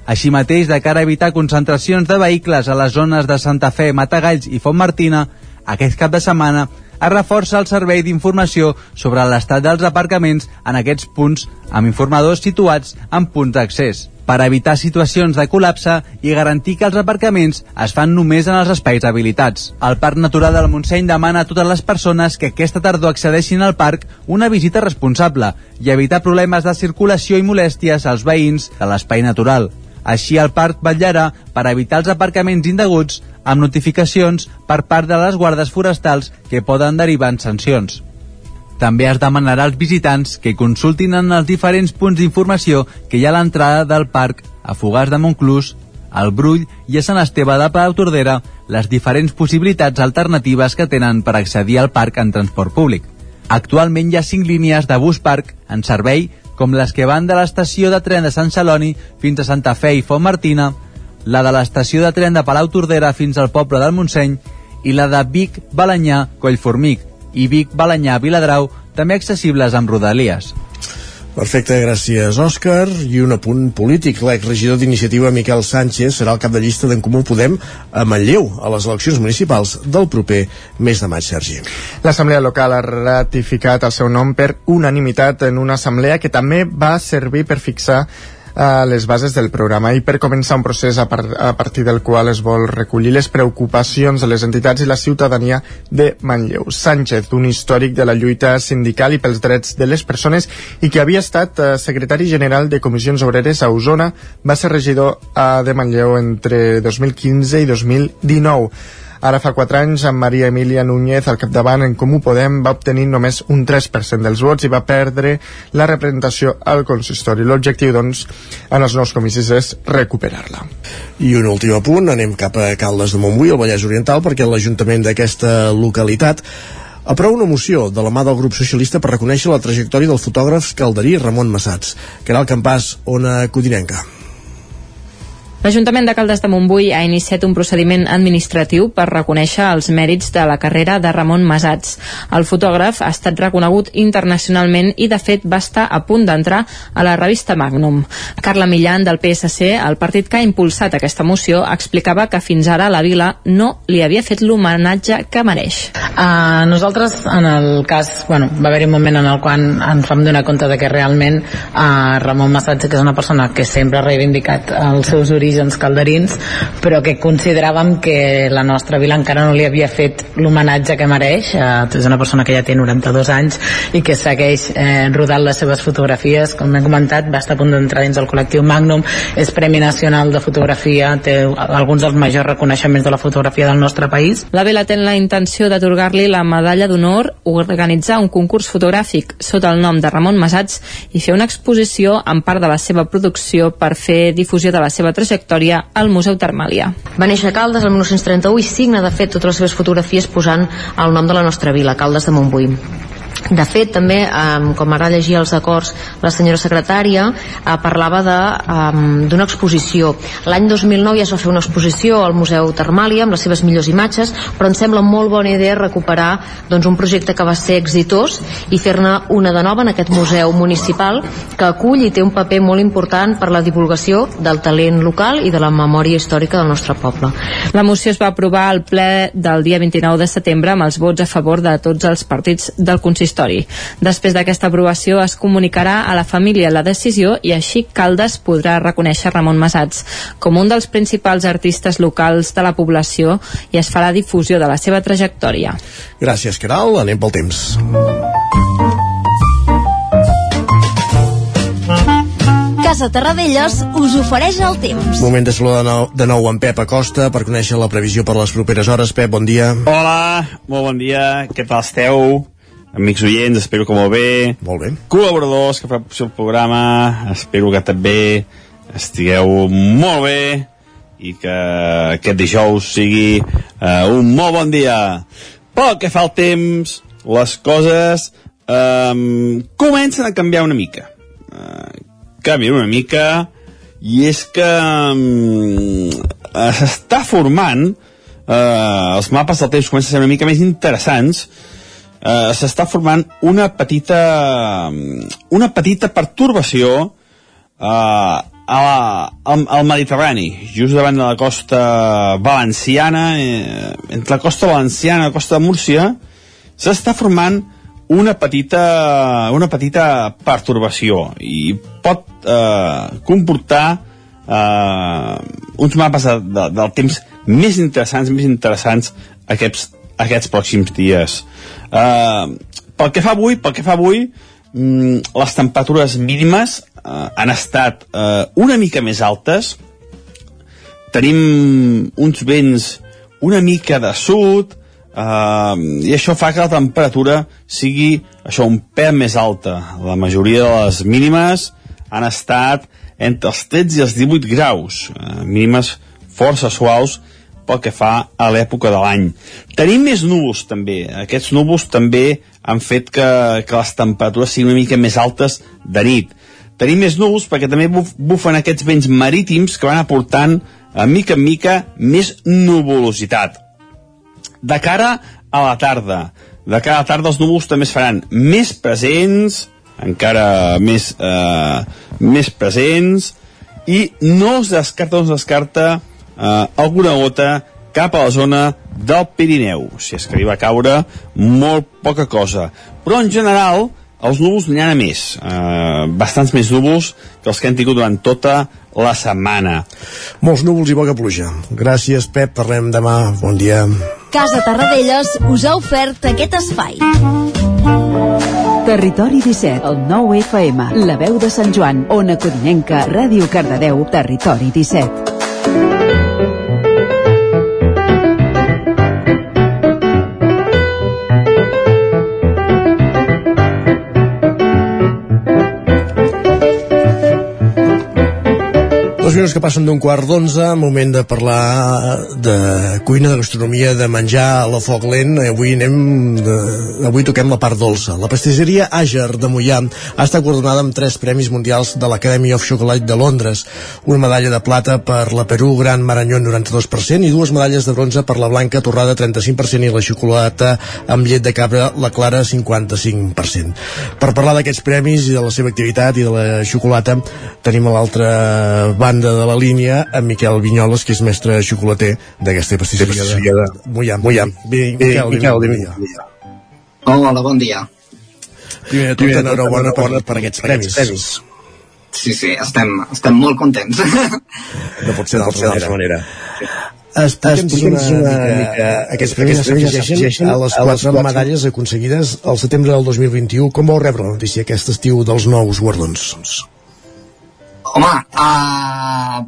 Així mateix, de cara a evitar concentracions de vehicles a les zones de Santa Fe, Matagalls i Fontmartina, aquest cap de setmana es reforça el servei d'informació sobre l'estat dels aparcaments en aquests punts amb informadors situats en punts d'accés per evitar situacions de col·lapse i garantir que els aparcaments es fan només en els espais habilitats. El Parc Natural del Montseny demana a totes les persones que aquesta tardor accedeixin al parc una visita responsable i evitar problemes de circulació i molèsties als veïns de l'espai natural. Així el parc vetllarà per evitar els aparcaments indeguts amb notificacions per part de les guardes forestals que poden derivar en sancions. També es demanarà als visitants que consultin en els diferents punts d'informació que hi ha a l'entrada del parc a Fogars de Montclús, al Brull i a Sant Esteve de Palautordera les diferents possibilitats alternatives que tenen per accedir al parc en transport públic. Actualment hi ha cinc línies de bus parc en servei com les que van de l'estació de tren de Sant Celoni fins a Santa Fe i Fontmartina, la de l'estació de tren de Palau Tordera fins al poble del Montseny i la de Vic, Balanyà, Collformic i Vic, Balanyà, Viladrau, també accessibles amb rodalies. Perfecte, gràcies, Òscar. I un apunt polític. L'exregidor d'iniciativa Miquel Sánchez serà el cap de llista d'en Comú Podem a Manlleu, a les eleccions municipals del proper mes de maig, Sergi. L'Assemblea local ha ratificat el seu nom per unanimitat en una assemblea que també va servir per fixar a les bases del programa i per començar un procés a, par a partir del qual es vol recollir les preocupacions de les entitats i la ciutadania de Manlleu. Sánchez, un històric de la lluita sindical i pels drets de les persones i que havia estat eh, secretari general de Comissions Obreres a Osona, va ser regidor eh, de Manlleu entre 2015 i 2019. Ara fa 4 anys, en Maria Emília Núñez, al capdavant en Comú Podem, va obtenir només un 3% dels vots i va perdre la representació al consistori. L'objectiu, doncs, en els nous comicis és recuperar-la. I un últim apunt, anem cap a Caldes de Montbui, al Vallès Oriental, perquè l'Ajuntament d'aquesta localitat aprova una moció de la mà del grup socialista per reconèixer la trajectòria del fotògraf calderí Ramon Massats, que era el campàs Ona Codinenca. L'Ajuntament de Caldes de Montbui ha iniciat un procediment administratiu per reconèixer els mèrits de la carrera de Ramon Masats. El fotògraf ha estat reconegut internacionalment i, de fet, va estar a punt d'entrar a la revista Magnum. Carla Millan, del PSC, el partit que ha impulsat aquesta moció, explicava que fins ara la vila no li havia fet l'homenatge que mereix. Uh, nosaltres, en el cas, bueno, va haver-hi un moment en el qual ens vam donar compte de que realment uh, Ramon Massats, que és una persona que sempre ha reivindicat els seus orígens orígens calderins però que consideràvem que la nostra vila encara no li havia fet l'homenatge que mereix. Eh, és una persona que ja té 92 anys i que segueix eh, rodant les seves fotografies. Com hem comentat va estar a punt d'entrar dins el col·lectiu Magnum. És Premi Nacional de Fotografia té alguns dels majors reconeixements de la fotografia del nostre país. La vila té la intenció d'atorgar-li la medalla d'honor organitzar un concurs fotogràfic sota el nom de Ramon Masats i fer una exposició en part de la seva producció per fer difusió de la seva trajectòria trajectòria al Museu Termàlia. Va néixer a Caldes el 1931 i signa de fet totes les seves fotografies posant el nom de la nostra vila, Caldes de Montbui. De fet, també, um, com ara llegia els acords la senyora secretària, uh, parlava d'una um, exposició. L'any 2009 ja es va fer una exposició al Museu Termàlia amb les seves millors imatges, però ens sembla molt bona idea recuperar doncs, un projecte que va ser exitós i fer-ne una de nova en aquest museu municipal que acull i té un paper molt important per la divulgació del talent local i de la memòria històrica del nostre poble. La moció es va aprovar al ple del dia 29 de setembre amb els vots a favor de tots els partits del consistori. Després d'aquesta aprovació es comunicarà a la família la decisió i així Caldes podrà reconèixer Ramon Masats com un dels principals artistes locals de la població i es farà difusió de la seva trajectòria. Gràcies, Caral. Anem pel temps. Casa Terradellos us ofereix el temps. Moment de saludar de nou, de nou en Pep Acosta per conèixer la previsió per les properes hores. Pep, bon dia. Hola, molt bon dia, què tal esteu? Amics oients, espero que molt bé. Molt bé. Col·laboradors que fan el programa, espero que també estigueu molt bé i que aquest dijous sigui uh, un molt bon dia. Pel que fa al temps, les coses um, comencen a canviar una mica. Uh, canvien una mica i és que um, s'està formant uh, els mapes del temps comencen a ser una mica més interessants uh, s'està formant una petita una petita pertorbació uh, a la, al, al Mediterrani, just davant de la costa valenciana, eh, entre la costa valenciana i la costa de Múrcia, s'està formant una petita, una petita pertorbació i pot eh, comportar eh, uns mapes de, de, del temps més interessants, més interessants aquests, aquests pròxims dies. Eh, pel que fa avui, pel que fa avui, mm, les temperatures mínimes eh, han estat eh, una mica més altes. Tenim uns vents una mica de sud, Uh, i això fa que la temperatura sigui això un pèl més alta la majoria de les mínimes han estat entre els 13 i els 18 graus uh, mínimes força suaus pel que fa a l'època de l'any. Tenim més núvols també. Aquests núvols també han fet que, que les temperatures siguin una mica més altes de nit. Tenim més núvols perquè també buf, bufen aquests vents marítims que van aportant a mica en mica més nuvolositat de cara a la tarda. De cara a la tarda els núvols també es faran més presents, encara més, eh, més presents, i no es descarta, no es descarta eh, alguna gota cap a la zona del Pirineu, si és que arriba a caure molt poca cosa. Però en general, els núvols n'hi ha més, eh, bastants més núvols que els que hem tingut durant tota la setmana. Molts núvols i poca pluja. Gràcies, Pep. Parlem demà. Bon dia. Casa Tarradellas us ha ofert aquest espai. Territori 17, el 9 FM, la veu de Sant Joan, Ona Codinenca, Ràdio Cardedeu, Territori 17. Dos minuts que passen d'un quart d'onze, moment de parlar de cuina, de gastronomia, de menjar a la foc lent. Avui anem de... avui toquem la part dolça. La pastisseria Àger de Mollà ha estat coordonada amb tres premis mundials de l'Academy of Chocolate de Londres. Una medalla de plata per la Perú Gran Maranyón 92% i dues medalles de bronze per la Blanca Torrada 35% i la xocolata amb llet de cabra la Clara 55%. Per parlar d'aquests premis i de la seva activitat i de la xocolata tenim a l'altra banda de la línia en Miquel Vinyoles, que és mestre xocolater d'aquesta pastisseria de, de Mollà. Mollà. Bé, Miquel, Miquel, Miquel, Hola, bon dia. Primer de tot, enhorabona per, per aquests premis. premis. Sí, sí, estem, estem molt contents. *laughs* No pot ser d'altra manera. Explica'ns una, una mica, aquests premis es afegeixen a les quatre medalles aconseguides al setembre del 2021. Com vau rebre la notícia aquest estiu dels nous guardons? Home, uh,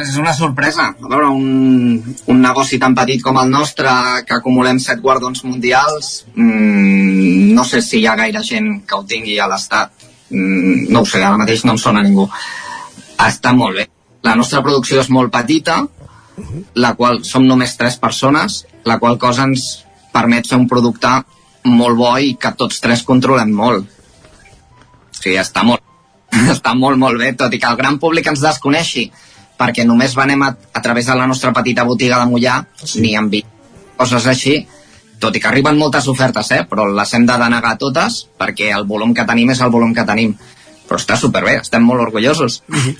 és una sorpresa. A veure, un, un negoci tan petit com el nostre, que acumulem set guardons mundials, mm, no sé si hi ha gaire gent que ho tingui a l'estat. Mm, no ho sé, ara mateix no em sona ningú. Està molt bé. La nostra producció és molt petita, la qual som només tres persones, la qual cosa ens permet fer un producte molt bo i que tots tres controlem molt. O sigui, està molt *laughs* està molt, molt bé, tot i que el gran públic ens desconeixi, perquè només venem a, a través de la nostra petita botiga de Mollà, sí. ni amb coses així, tot i que arriben moltes ofertes, eh? però les hem de denegar totes, perquè el volum que tenim és el volum que tenim però està superbé, estem molt orgullosos. Uh -huh.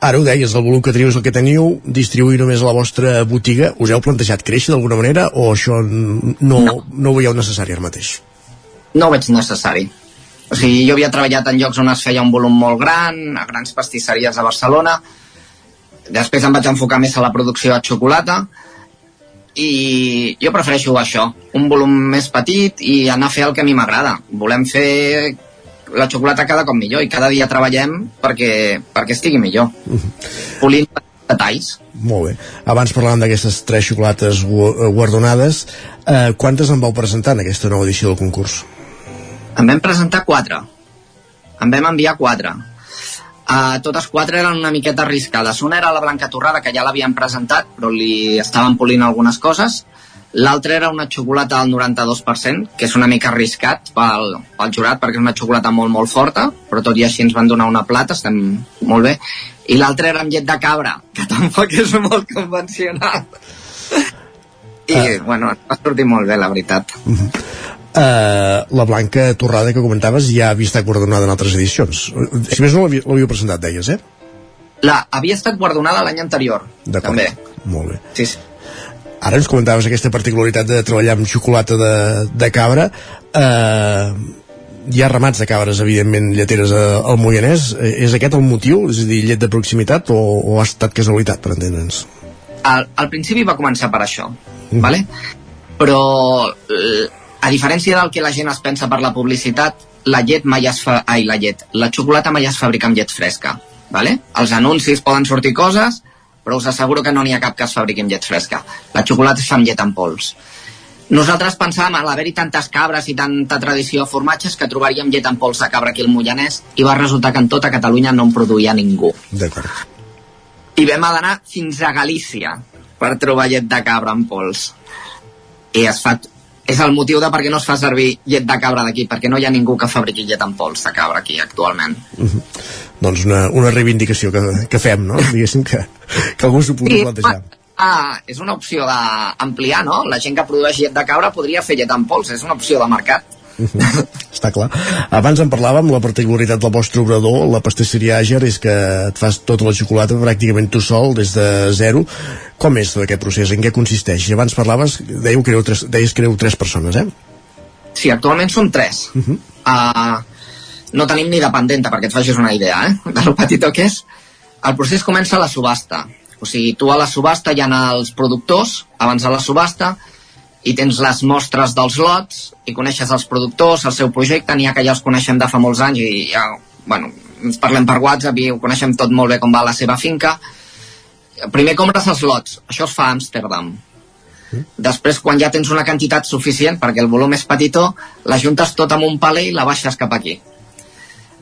Ara ho deies, el volum que teniu és el que teniu, distribuir només a la vostra botiga, us heu plantejat créixer d'alguna manera o això no, no. no ho veieu necessari ara mateix? No ho veig necessari. O sigui, jo havia treballat en llocs on es feia un volum molt gran, a grans pastisseries a Barcelona, després em vaig enfocar més a la producció de xocolata, i jo prefereixo això, un volum més petit i anar a fer el que a mi m'agrada. Volem fer la xocolata cada cop millor i cada dia treballem perquè, perquè estigui millor. -huh. Polint detalls. Molt bé. Abans parlàvem d'aquestes tres xocolates guardonades. Eh, quantes en vau presentar en aquesta nova edició del concurs? En vam presentar quatre. En vam enviar quatre. Uh, totes quatre eren una miqueta arriscades. Una era la Blanca Torrada, que ja l'havien presentat, però li estaven polint algunes coses. L'altra era una xocolata al 92%, que és una mica arriscat pel, pel jurat, perquè és una xocolata molt, molt forta, però tot i així ens van donar una plata, estem molt bé. I l'altra era amb llet de cabra, que tampoc és molt convencional. I, uh. bueno, va sortir molt bé, la veritat. Uh -huh. Uh, la Blanca Torrada que comentaves ja havia estat guardonada en altres edicions. Si més no l'havíeu presentat, deies, eh? La, havia estat guardonada l'any anterior, també. Molt bé. Sí, sí. Ara ens comentaves aquesta particularitat de treballar amb xocolata de, de cabra. Uh, hi ha ramats de cabres, evidentment, lleteres al Moianès. És aquest el motiu? És a dir, llet de proximitat o, o ha estat casualitat, per entendre'ns? Al, al principi va començar per això, mm. vale? però a diferència del que la gent es pensa per la publicitat, la llet mai es fa... Ai, la llet. La xocolata mai es fabrica amb llet fresca. Vale? Els anuncis poden sortir coses, però us asseguro que no n'hi ha cap que es fabriqui amb llet fresca. La xocolata es fa amb llet en pols. Nosaltres pensàvem, a l'haver-hi tantes cabres i tanta tradició de formatges, que trobaríem llet en pols de cabra aquí al Mollanès, i va resultar que en tota Catalunya no en produïa ningú. D'acord. I vam anar fins a Galícia per trobar llet de cabra en pols. I es fa és el motiu de per què no es fa servir llet de cabra d'aquí, perquè no hi ha ningú que fabriqui llet en pols de cabra aquí actualment. Uh -huh. Doncs una, una reivindicació que, que fem, no? *laughs* Diguéssim que, que algú s'ho pugui sí, plantejar. Ah, és una opció d'ampliar, no? La gent que produeix llet de cabra podria fer llet en pols, és una opció de mercat. Està clar. Abans en parlàvem, la particularitat del vostre obrador, la pastisseria Àger, és que et fas tota la xocolata pràcticament tu sol, des de zero. Com és tot aquest procés? En què consisteix? I abans parlaves, deieu que éreu tres, deies que éreu tres persones, eh? Sí, actualment som tres. Uh -huh. uh, no tenim ni dependenta, perquè et facis una idea, eh? De lo petitó que és. El procés comença a la subhasta. O sigui, tu a la subhasta hi ha els productors, abans de la subhasta, i tens les mostres dels lots i coneixes els productors, el seu projecte, n'hi ha que ja els coneixem de fa molts anys i ja, bueno, ens parlem per WhatsApp i ho coneixem tot molt bé com va la seva finca. Primer compres els lots, això es fa a Amsterdam. Després, quan ja tens una quantitat suficient, perquè el volum és petitó, la juntes tot amb un paler i la baixes cap aquí.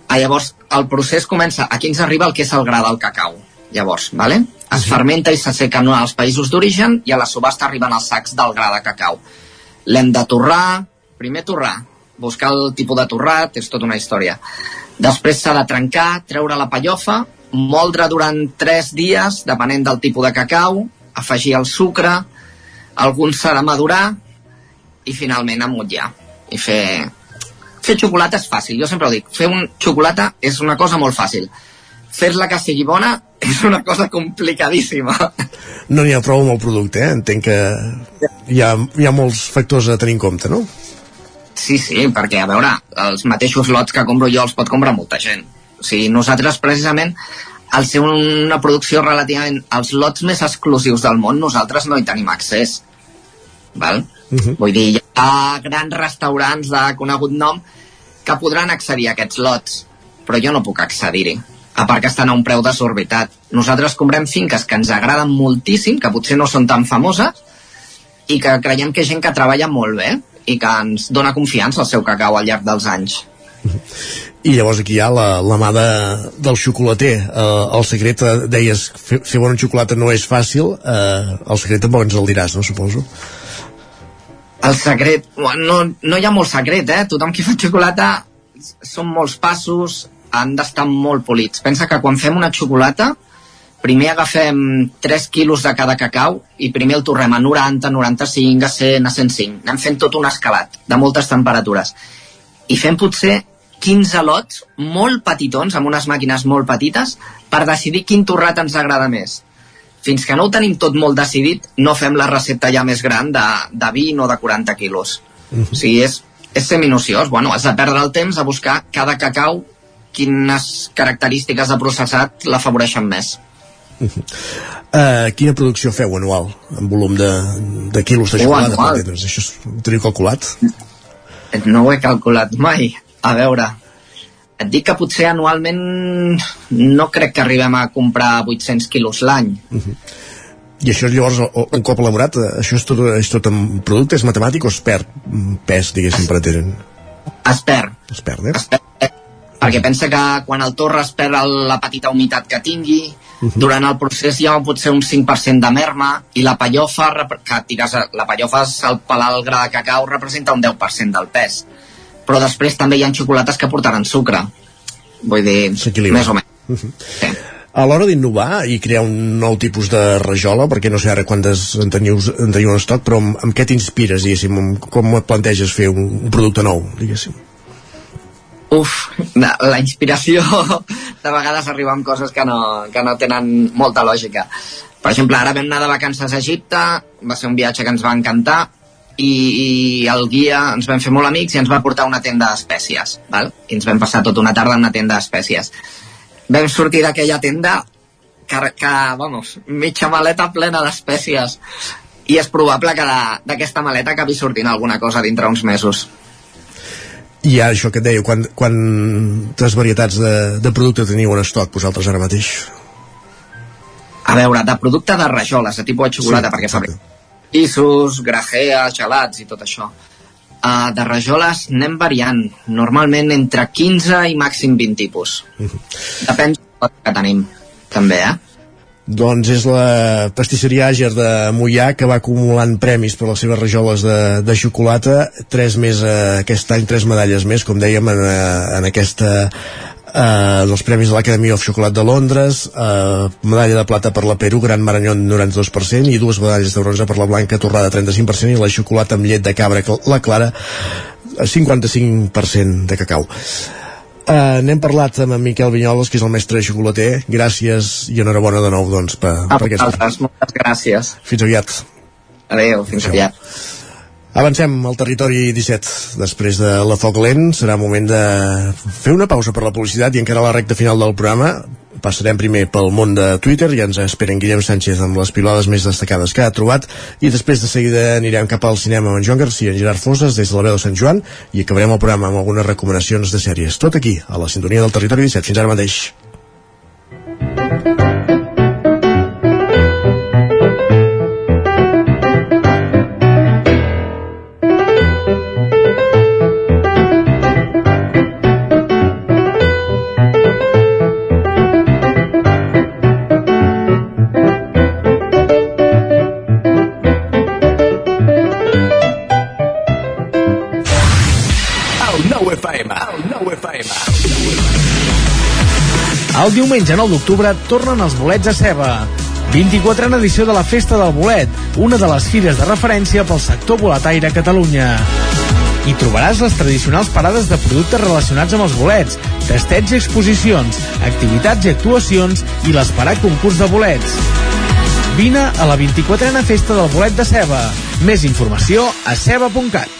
Ah, llavors, el procés comença, aquí ens arriba el que és el gra del cacau. Llavors, vale? Es fermenta i s'asseca als països d'origen i a la subhasta arriben els sacs del gra de cacau. L'hem de torrar, primer torrar, buscar el tipus de torrat, és tota una història. Després s'ha de trencar, treure la pallofa, moldre durant 3 dies, depenent del tipus de cacau, afegir el sucre, alguns s'ha de madurar i finalment amotllar i fer... Fer xocolata és fàcil, jo sempre ho dic, fer un xocolata és una cosa molt fàcil fer-la que sigui bona és una cosa complicadíssima. No n'hi ha prou amb el producte, eh? Entenc que hi ha, hi ha molts factors a tenir en compte, no? Sí, sí, perquè, a veure, els mateixos lots que compro jo els pot comprar molta gent. O sigui, nosaltres, precisament, al ser una producció relativament... Els lots més exclusius del món, nosaltres no hi tenim accés. Val? Uh -huh. Vull dir, hi ha grans restaurants de conegut nom que podran accedir a aquests lots, però jo no puc accedir-hi a part que estan a un preu desorbitat. Nosaltres comprem finques que ens agraden moltíssim, que potser no són tan famoses, i que creiem que és gent que treballa molt bé i que ens dona confiança al seu cacau al llarg dels anys. I llavors aquí hi ha la, la mà de, del xocolater. Eh, el secret, eh, deies, fer, fer bona xocolata no és fàcil, eh, el secret tampoc ens el diràs, no, suposo? El secret, no, no hi ha molt secret, eh? Tothom qui fa xocolata són molts passos, han d'estar molt polits. Pensa que quan fem una xocolata, primer agafem 3 quilos de cada cacau i primer el torrem a 90, 95, a 100, a 105. Anem fent tot un escalat de moltes temperatures. I fem potser 15 lots molt petitons, amb unes màquines molt petites, per decidir quin torrat ens agrada més. Fins que no ho tenim tot molt decidit, no fem la recepta ja més gran de, de 20 o de 40 quilos. Uh -huh. O sigui, és, és ser minuciós. Bueno, has de perdre el temps a buscar cada cacau quines característiques de processat l'afavoreixen més. Uh, *laughs* quina producció feu anual en volum de, de quilos de xocolata per entendre's? Això ho teniu calculat? No ho he calculat mai. A veure, et dic que potser anualment no crec que arribem a comprar 800 quilos l'any. Uh -huh. I això llavors, un cop elaborat, això és tot, és tot en producte, és matemàtic o es perd pes, diguéssim, per entendre? Es perd. Es perd, eh? Es perd, eh? Perquè pensa que quan el torre es perd la petita humitat que tingui, uh -huh. durant el procés hi ha potser un 5% de merma i la pallofa, que tires, la pallofa al pelar el gra de cacau representa un 10% del pes. Però després també hi ha xocolates que portaran sucre. Vull dir, més o menys. Uh -huh. A l'hora d'innovar i crear un nou tipus de rajola, perquè no sé ara quantes en teniu, en teniu en estoc, però amb, amb què t'inspires, diguéssim, amb, com et planteges fer un, un producte nou, diguéssim? Uf, la, inspiració *laughs* de vegades arriba amb coses que no, que no tenen molta lògica. Per exemple, ara vam anar de vacances a Egipte, va ser un viatge que ens va encantar, i, i el guia ens vam fer molt amics i ens va portar a una tenda d'espècies, val? I ens vam passar tota una tarda en una tenda d'espècies. Vam sortir d'aquella tenda que, que, vamos, mitja maleta plena d'espècies. I és probable que d'aquesta maleta acabi sortint alguna cosa dintre uns mesos. I ara això que et deia, quan, quantes varietats de, de producte teniu en estoc vosaltres ara mateix? A veure, de producte de rajoles, de tipus de xocolata, Sí, perquè fabrica isos, grajea, gelats i tot això. Uh, de rajoles anem variant, normalment entre 15 i màxim 20 tipus. Depèn del que tenim, també, eh? Doncs és la pastisseria Àger de Mollà que va acumulant premis per les seves rajoles de, de xocolata, tres més eh, aquest any, tres medalles més, com dèiem, en, eh, en aquesta eh, dels Premis de l'Academy of Chocolate de Londres, eh, medalla de plata per la Perú, Gran Maranyón 92% i dues medalles de bronze per la Blanca Torrada 35% i la xocolata amb llet de cabra, la Clara 55% de cacau. Uh, n'hem parlat amb en Miquel Vinyoles, que és el mestre xocolater. Gràcies i enhorabona de nou, doncs, per, A per aquesta... vosaltres, moltes gràcies. Fins aviat. Adéu, fins aviat. Avancem al territori 17. Després de la foc lent serà moment de fer una pausa per la publicitat i encara a la recta final del programa passarem primer pel món de Twitter i ens esperen Guillem Sánchez amb les pilades més destacades que ha trobat i després de seguida anirem cap al cinema amb en Joan Garcia en Gerard Foses des de la veu de Sant Joan i acabarem el programa amb algunes recomanacions de sèries. Tot aquí, a la sintonia del territori 17. Fins ara mateix. El diumenge 9 d'octubre tornen els bolets a ceba. 24a edició de la Festa del Bolet, una de les fires de referència pel sector boletaire a Catalunya. Hi trobaràs les tradicionals parades de productes relacionats amb els bolets, tastets i exposicions, activitats i actuacions i l'esperat concurs de bolets. Vine a la 24a Festa del Bolet de Ceba. Més informació a ceba.cat.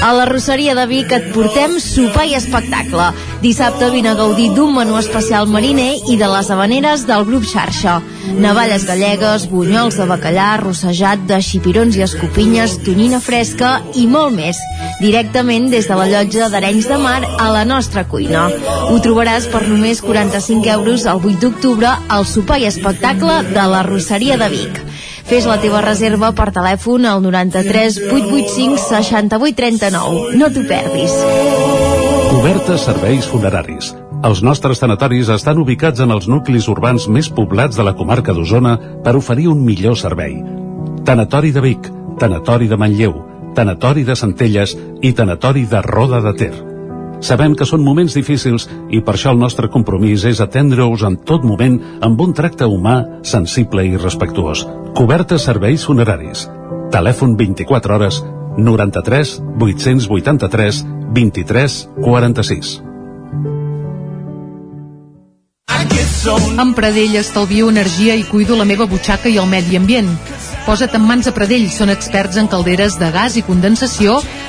A la Rosseria de Vic et portem sopar i espectacle. Dissabte vine a gaudir d'un menú especial mariner i de les habaneres del grup Xarxa. Navalles gallegues, bunyols de bacallà, rossejat de xipirons i escopinyes, tonyina fresca i molt més. Directament des de la llotja d'Arenys de Mar a la nostra cuina. Ho trobaràs per només 45 euros el 8 d'octubre al sopar i espectacle de la Rosseria de Vic. Fes la teva reserva per telèfon al 93 885 68 39. No t'ho perdis. Cobertes serveis funeraris. Els nostres tanatoris estan ubicats en els nuclis urbans més poblats de la comarca d'Osona per oferir un millor servei. Tanatori de Vic, Tanatori de Manlleu, Tanatori de Centelles i Tanatori de Roda de Ter. Sabem que són moments difícils i per això el nostre compromís és atendre-us en tot moment amb un tracte humà, sensible i respectuós. Cobertes serveis funeraris. Telèfon 24 hores 93 883 23 46. Amb Pradell estalvio energia i cuido la meva butxaca i el medi ambient. Posa't en mans a Pradell, són experts en calderes de gas i condensació,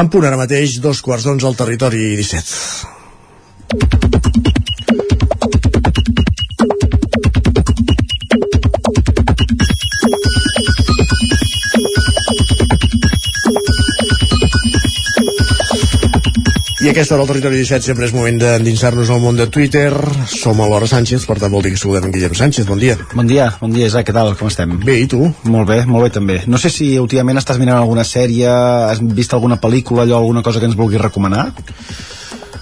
En punt ara mateix, dos quarts d'onze al territori 17. I aquesta hora al territori 17 sempre és moment d'endinsar-nos al món de Twitter. Som a l'Hora Sánchez, per tant vol dir que saludem en Guillem Sánchez. Bon dia. Bon dia, bon dia Isaac, què tal, com estem? Bé, i tu? Molt bé, molt bé també. No sé si últimament estàs mirant alguna sèrie, has vist alguna pel·lícula, allò, alguna cosa que ens vulguis recomanar?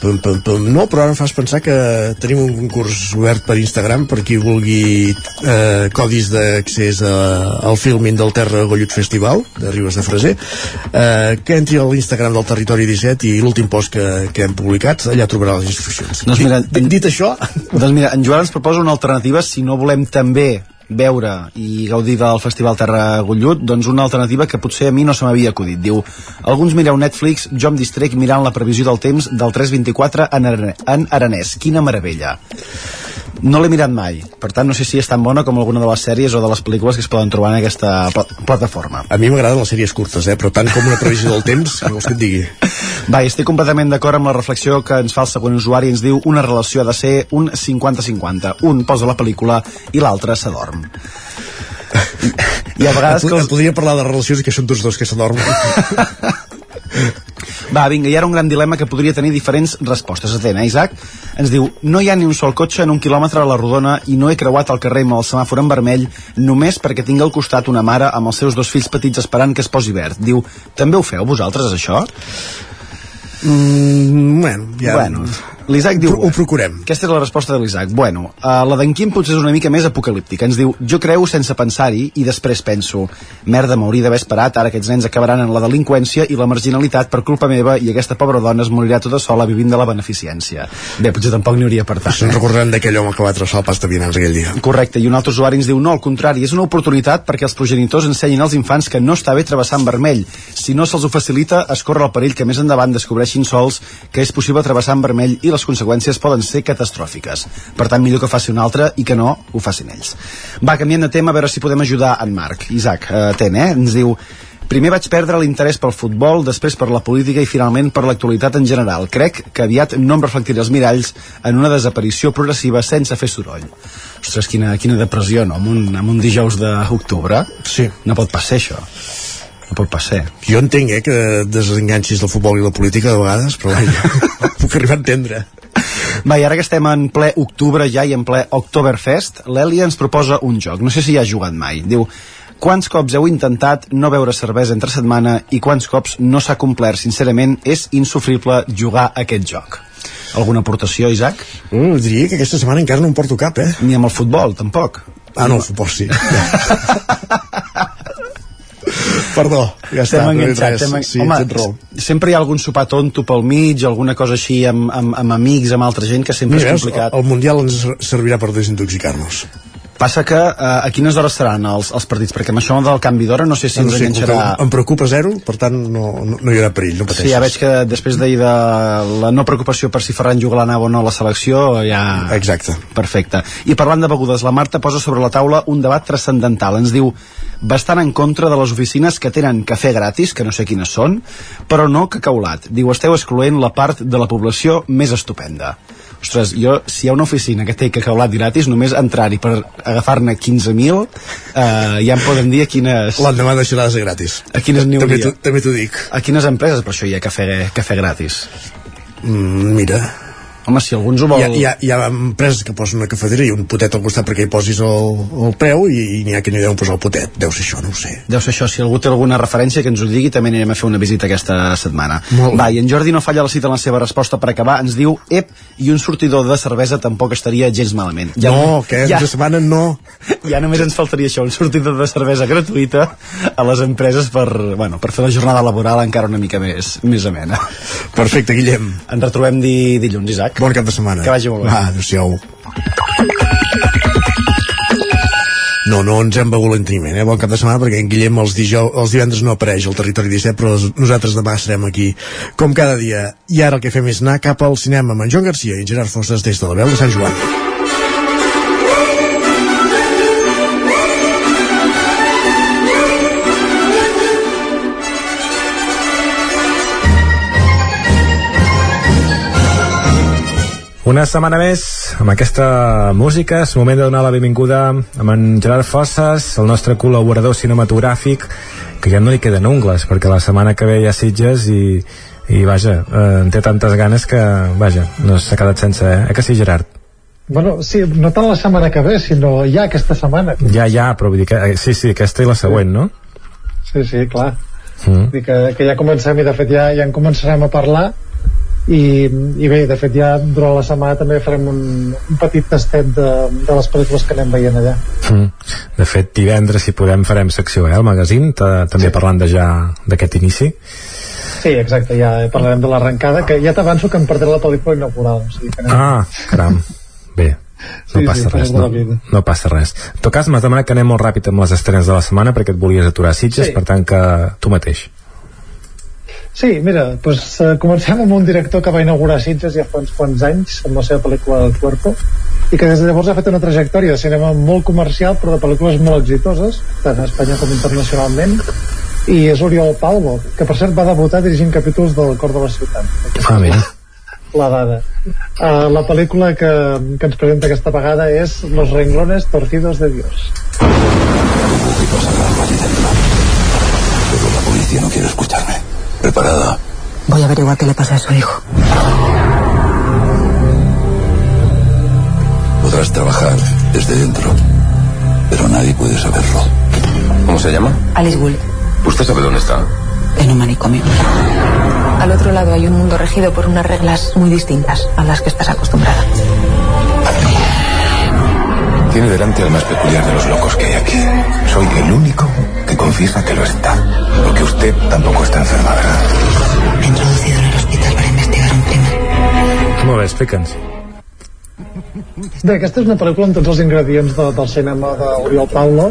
Pum, pum, pum. No, però ara em fas pensar que tenim un concurs obert per Instagram per qui vulgui eh, codis d'accés al filming del Terra Gollut Festival de Ribes de Freser eh, que entri a l'Instagram del Territori 17 i l'últim post que, que hem publicat allà trobarà les instruccions Doncs mira, dit, dit això *laughs* Doncs mira, en Joan ens proposa una alternativa si no volem també veure i gaudir del Festival Terra Gollut, doncs una alternativa que potser a mi no se m'havia acudit. Diu, alguns mireu Netflix, jo em distrec mirant la previsió del temps del 324 en, arane en aranès. Quina meravella. No l'he mirat mai, per tant no sé si és tan bona com alguna de les sèries o de les pel·lícules que es poden trobar en aquesta pla plataforma. a mi m'agraden les sèries curtes, eh? però tant com una previsió del temps què vols que et digui Va, estic completament d'acord amb la reflexió que ens fa el següent usuari. Ens diu una relació ha de ser un 50-50. Un posa la pel·lícula i l'altre s'adorm. I a vegades... que els... podria parlar de relacions que són tots dos que s'adormen *laughs* Va, vinga, hi ara un gran dilema que podria tenir diferents respostes. Atent, eh, Isaac? Ens diu, no hi ha ni un sol cotxe en un quilòmetre a la rodona i no he creuat el carrer amb el semàfor en vermell només perquè tinc al costat una mare amb els seus dos fills petits esperant que es posi verd. Diu, també ho feu vosaltres, això? mm, bueno, ja... Bueno, l'Isaac diu... Ho procurem. Aquesta és la resposta de l'Isaac. Bueno, uh, la d'en Quim potser és una mica més apocalíptica. Ens diu, jo creu sense pensar-hi i després penso, merda, m'hauria d'haver esperat, ara aquests nens acabaran en la delinqüència i la marginalitat per culpa meva i aquesta pobra dona es morirà tota sola vivint de la beneficència. Bé, potser tampoc n'hi hauria per tant. Se'n recordaran d'aquell home que va traçar el pas de vianants aquell dia. Correcte, i un altre usuari ens diu no, al contrari, és una oportunitat perquè els progenitors ensenyin als infants que no està bé travessar en vermell. Si no se'ls ho facilita, es corre el perill que més endavant descobreixin sols que és possible travessar en vermell i les conseqüències poden ser catastròfiques. Per tant, millor que faci un altre i que no ho facin ells. Va, canviant de tema, a veure si podem ajudar en Marc. Isaac, eh, atent, eh? Ens diu Primer vaig perdre l'interès pel futbol, després per la política i finalment per l'actualitat en general. Crec que aviat no em reflectiré els miralls en una desaparició progressiva sense fer soroll. Ostres, quina, quina depressió, no? Amb un, amb un dijous d'octubre. Sí. No pot passar això. No pot passar. Jo entenc, eh, que desenganxis del futbol i la política de vegades, però vaja, *laughs* puc arribar a entendre. Va, i ara que estem en ple octubre ja i en ple Oktoberfest, l'Èlia ens proposa un joc. No sé si hi ha jugat mai. Diu, quants cops heu intentat no beure cervesa entre setmana i quants cops no s'ha complert? Sincerament, és insufrible jugar a aquest joc. Alguna aportació, Isaac? Mm, diria que aquesta setmana encara no em porto cap, eh? Ni amb el futbol, tampoc. Ah, no, el futbol sí. *laughs* Perdó, ja està. No res. Estem... Sí, Home, sempre hi ha algun sopar tonto pel mig, alguna cosa així amb, amb, amb amics, amb altra gent, que sempre Mira, és complicat. el Mundial ens servirà per desintoxicar-nos. Passa que eh, a quines hores seran els, els partits? Perquè amb això del canvi d'hora no sé si no ens sé, enganxarà... em preocupa zero, per tant no, no, no hi haurà perill, no pateixis. Sí, ja veig que després d'ahir de la no preocupació per si Ferran Jugalà anava o no a la selecció, ja... Exacte. Perfecte. I parlant de begudes, la Marta posa sobre la taula un debat transcendental. Ens diu bastant en contra de les oficines que tenen cafè gratis, que no sé quines són, però no cacaulat. Diu, esteu excloent la part de la població més estupenda. Ostres, jo, si hi ha una oficina que té cacaulat gratis, només entrar-hi per agafar-ne 15.000, eh, ja em poden dir a quines... L'endemà deixarà de ser gratis. A quines n'hi També hauria? t'ho- també t'ho dic. A quines empreses per això hi ha cafè, cafè gratis? Mm, mira, Home, si algú ens ho vol... Hi ha, hi ha, hi ha empreses que posen una cafeteria i un potet al costat perquè hi posis el, el preu i, i n'hi ha que n'hi deuen posar el potet. Deu ser això, no ho sé. Deu ser això, si algú té alguna referència que ens ho digui, també anirem a fer una visita aquesta setmana. Molt. Va, i en Jordi no falla la cita en la seva resposta per acabar, ens diu, ep, i un sortidor de cervesa tampoc estaria gens malament. No, que ja, ja. setmana no. *laughs* Ja només ens faltaria això, un sortidor de cervesa gratuïta a les empreses per, bueno, per fer la jornada laboral encara una mica més, més amena. Perfecte, Guillem. Ens retrobem di, dilluns, Isaac. Bon cap de setmana. Que vagi molt bé. Va, adéu-siau. No, no ens hem begut l'enteniment, eh? Bon cap de setmana, perquè en Guillem els, dijous, els divendres no apareix al territori 17, però nosaltres demà serem aquí, com cada dia. I ara el que fem és anar cap al cinema amb en Joan Garcia i en Gerard Fosses des de la veu de Sant Joan. Una setmana més amb aquesta música és moment de donar la benvinguda amb en Gerard Fosses, el nostre col·laborador cinematogràfic, que ja no li queden ungles, perquè la setmana que ve hi ha Sitges i, i vaja, eh, en té tantes ganes que, vaja, no s'ha quedat sense, eh? Eh que sí, Gerard? Bueno, sí, no tant la setmana que ve, sinó ja aquesta setmana. Ja, ja, però vull dir que, eh, sí, sí, aquesta i la següent, no? Sí, sí, clar. Mm. Vull dir que, que ja comencem i de fet ja, ja en començarem a parlar i, i bé, de fet ja durant la setmana també farem un, un petit tastet de, de les pel·lícules que anem veient allà mm. De fet, divendres, si podem, farem secció, eh, al magazín, també sí. parlant de ja d'aquest inici. Sí, exacte, ja parlarem de l'arrencada, que ja t'avanço que em perdré la pel·lícula inaugural. O sigui que anem... Ah, caram. Bé, no sí, passa sí, res, no, no passa res. En tot cas, m'has demanat que anem molt ràpid amb les estrenes de la setmana perquè et volies aturar a Sitges, sí. per tant que tu mateix. Sí, mira, doncs, uh, comencem amb un director que va inaugurar Sitges ja fa uns quants anys amb la seva pel·lícula El Cuerpo i que des de llavors ha fet una trajectòria de cinema molt comercial però de pel·lícules molt exitoses tant a Espanya com internacionalment i és Oriol Palvo, que per cert va debutar dirigint capítols del Cor de la Ciutat. Ah, mira. La dada. Uh, la pel·lícula que, que ens presenta aquesta vegada és Los renglones torcidos de Dios. Pero la policía no quiere escucharme Voy a averiguar qué le pasa a su hijo. Podrás trabajar desde dentro, pero nadie puede saberlo. ¿Cómo se llama? Alice Wood. ¿Usted sabe dónde está? En un manicomio. Al otro lado hay un mundo regido por unas reglas muy distintas a las que estás acostumbrada. Tiene delante al más peculiar de los locos que hay aquí. Soy el único que confiesa que lo está. Porque usted tampoco está enferma, ¿verdad? Me he introducido en el hospital para investigar un crimen. Molt bé, explica'ns. Bé, aquesta és una pel·lícula amb tots els ingredients de, del cinema d'Oriol Paulo,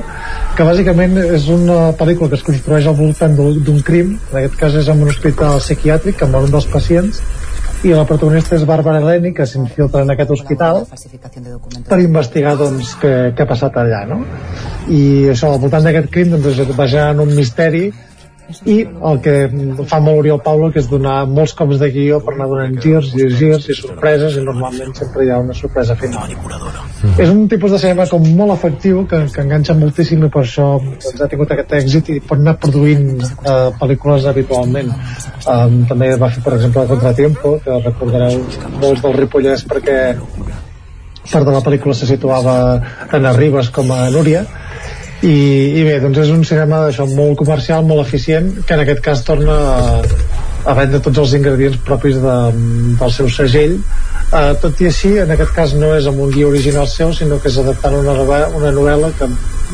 que bàsicament és una pel·lícula que es construeix al voltant d'un crim, en aquest cas és en un hospital psiquiàtric amb un dels pacients, i la protagonista és Bàrbara Eleni que s'infiltra en aquest hospital per investigar doncs què, què ha passat allà no? i això al voltant d'aquest crim doncs, va generant un misteri i el que fa molt Oriol Paulo que és donar molts cops de guió per anar donant girs i girs i sorpreses i normalment sempre hi ha una sorpresa final mm. és un tipus de cinema com molt efectiu que, que enganxa moltíssim i per això doncs, ha tingut aquest èxit i pot anar produint eh, pel·lícules habitualment um, també va fer per exemple Contratiempo que recordareu molts del Ripollès perquè part de la pel·lícula se situava tant a Ribes com a Núria i, i bé, doncs és un cinema això, molt comercial, molt eficient que en aquest cas torna a, a vendre tots els ingredients propis de, del seu segell uh, tot i així, en aquest cas no és amb un guia original seu, sinó que és adaptant una, una novel·la que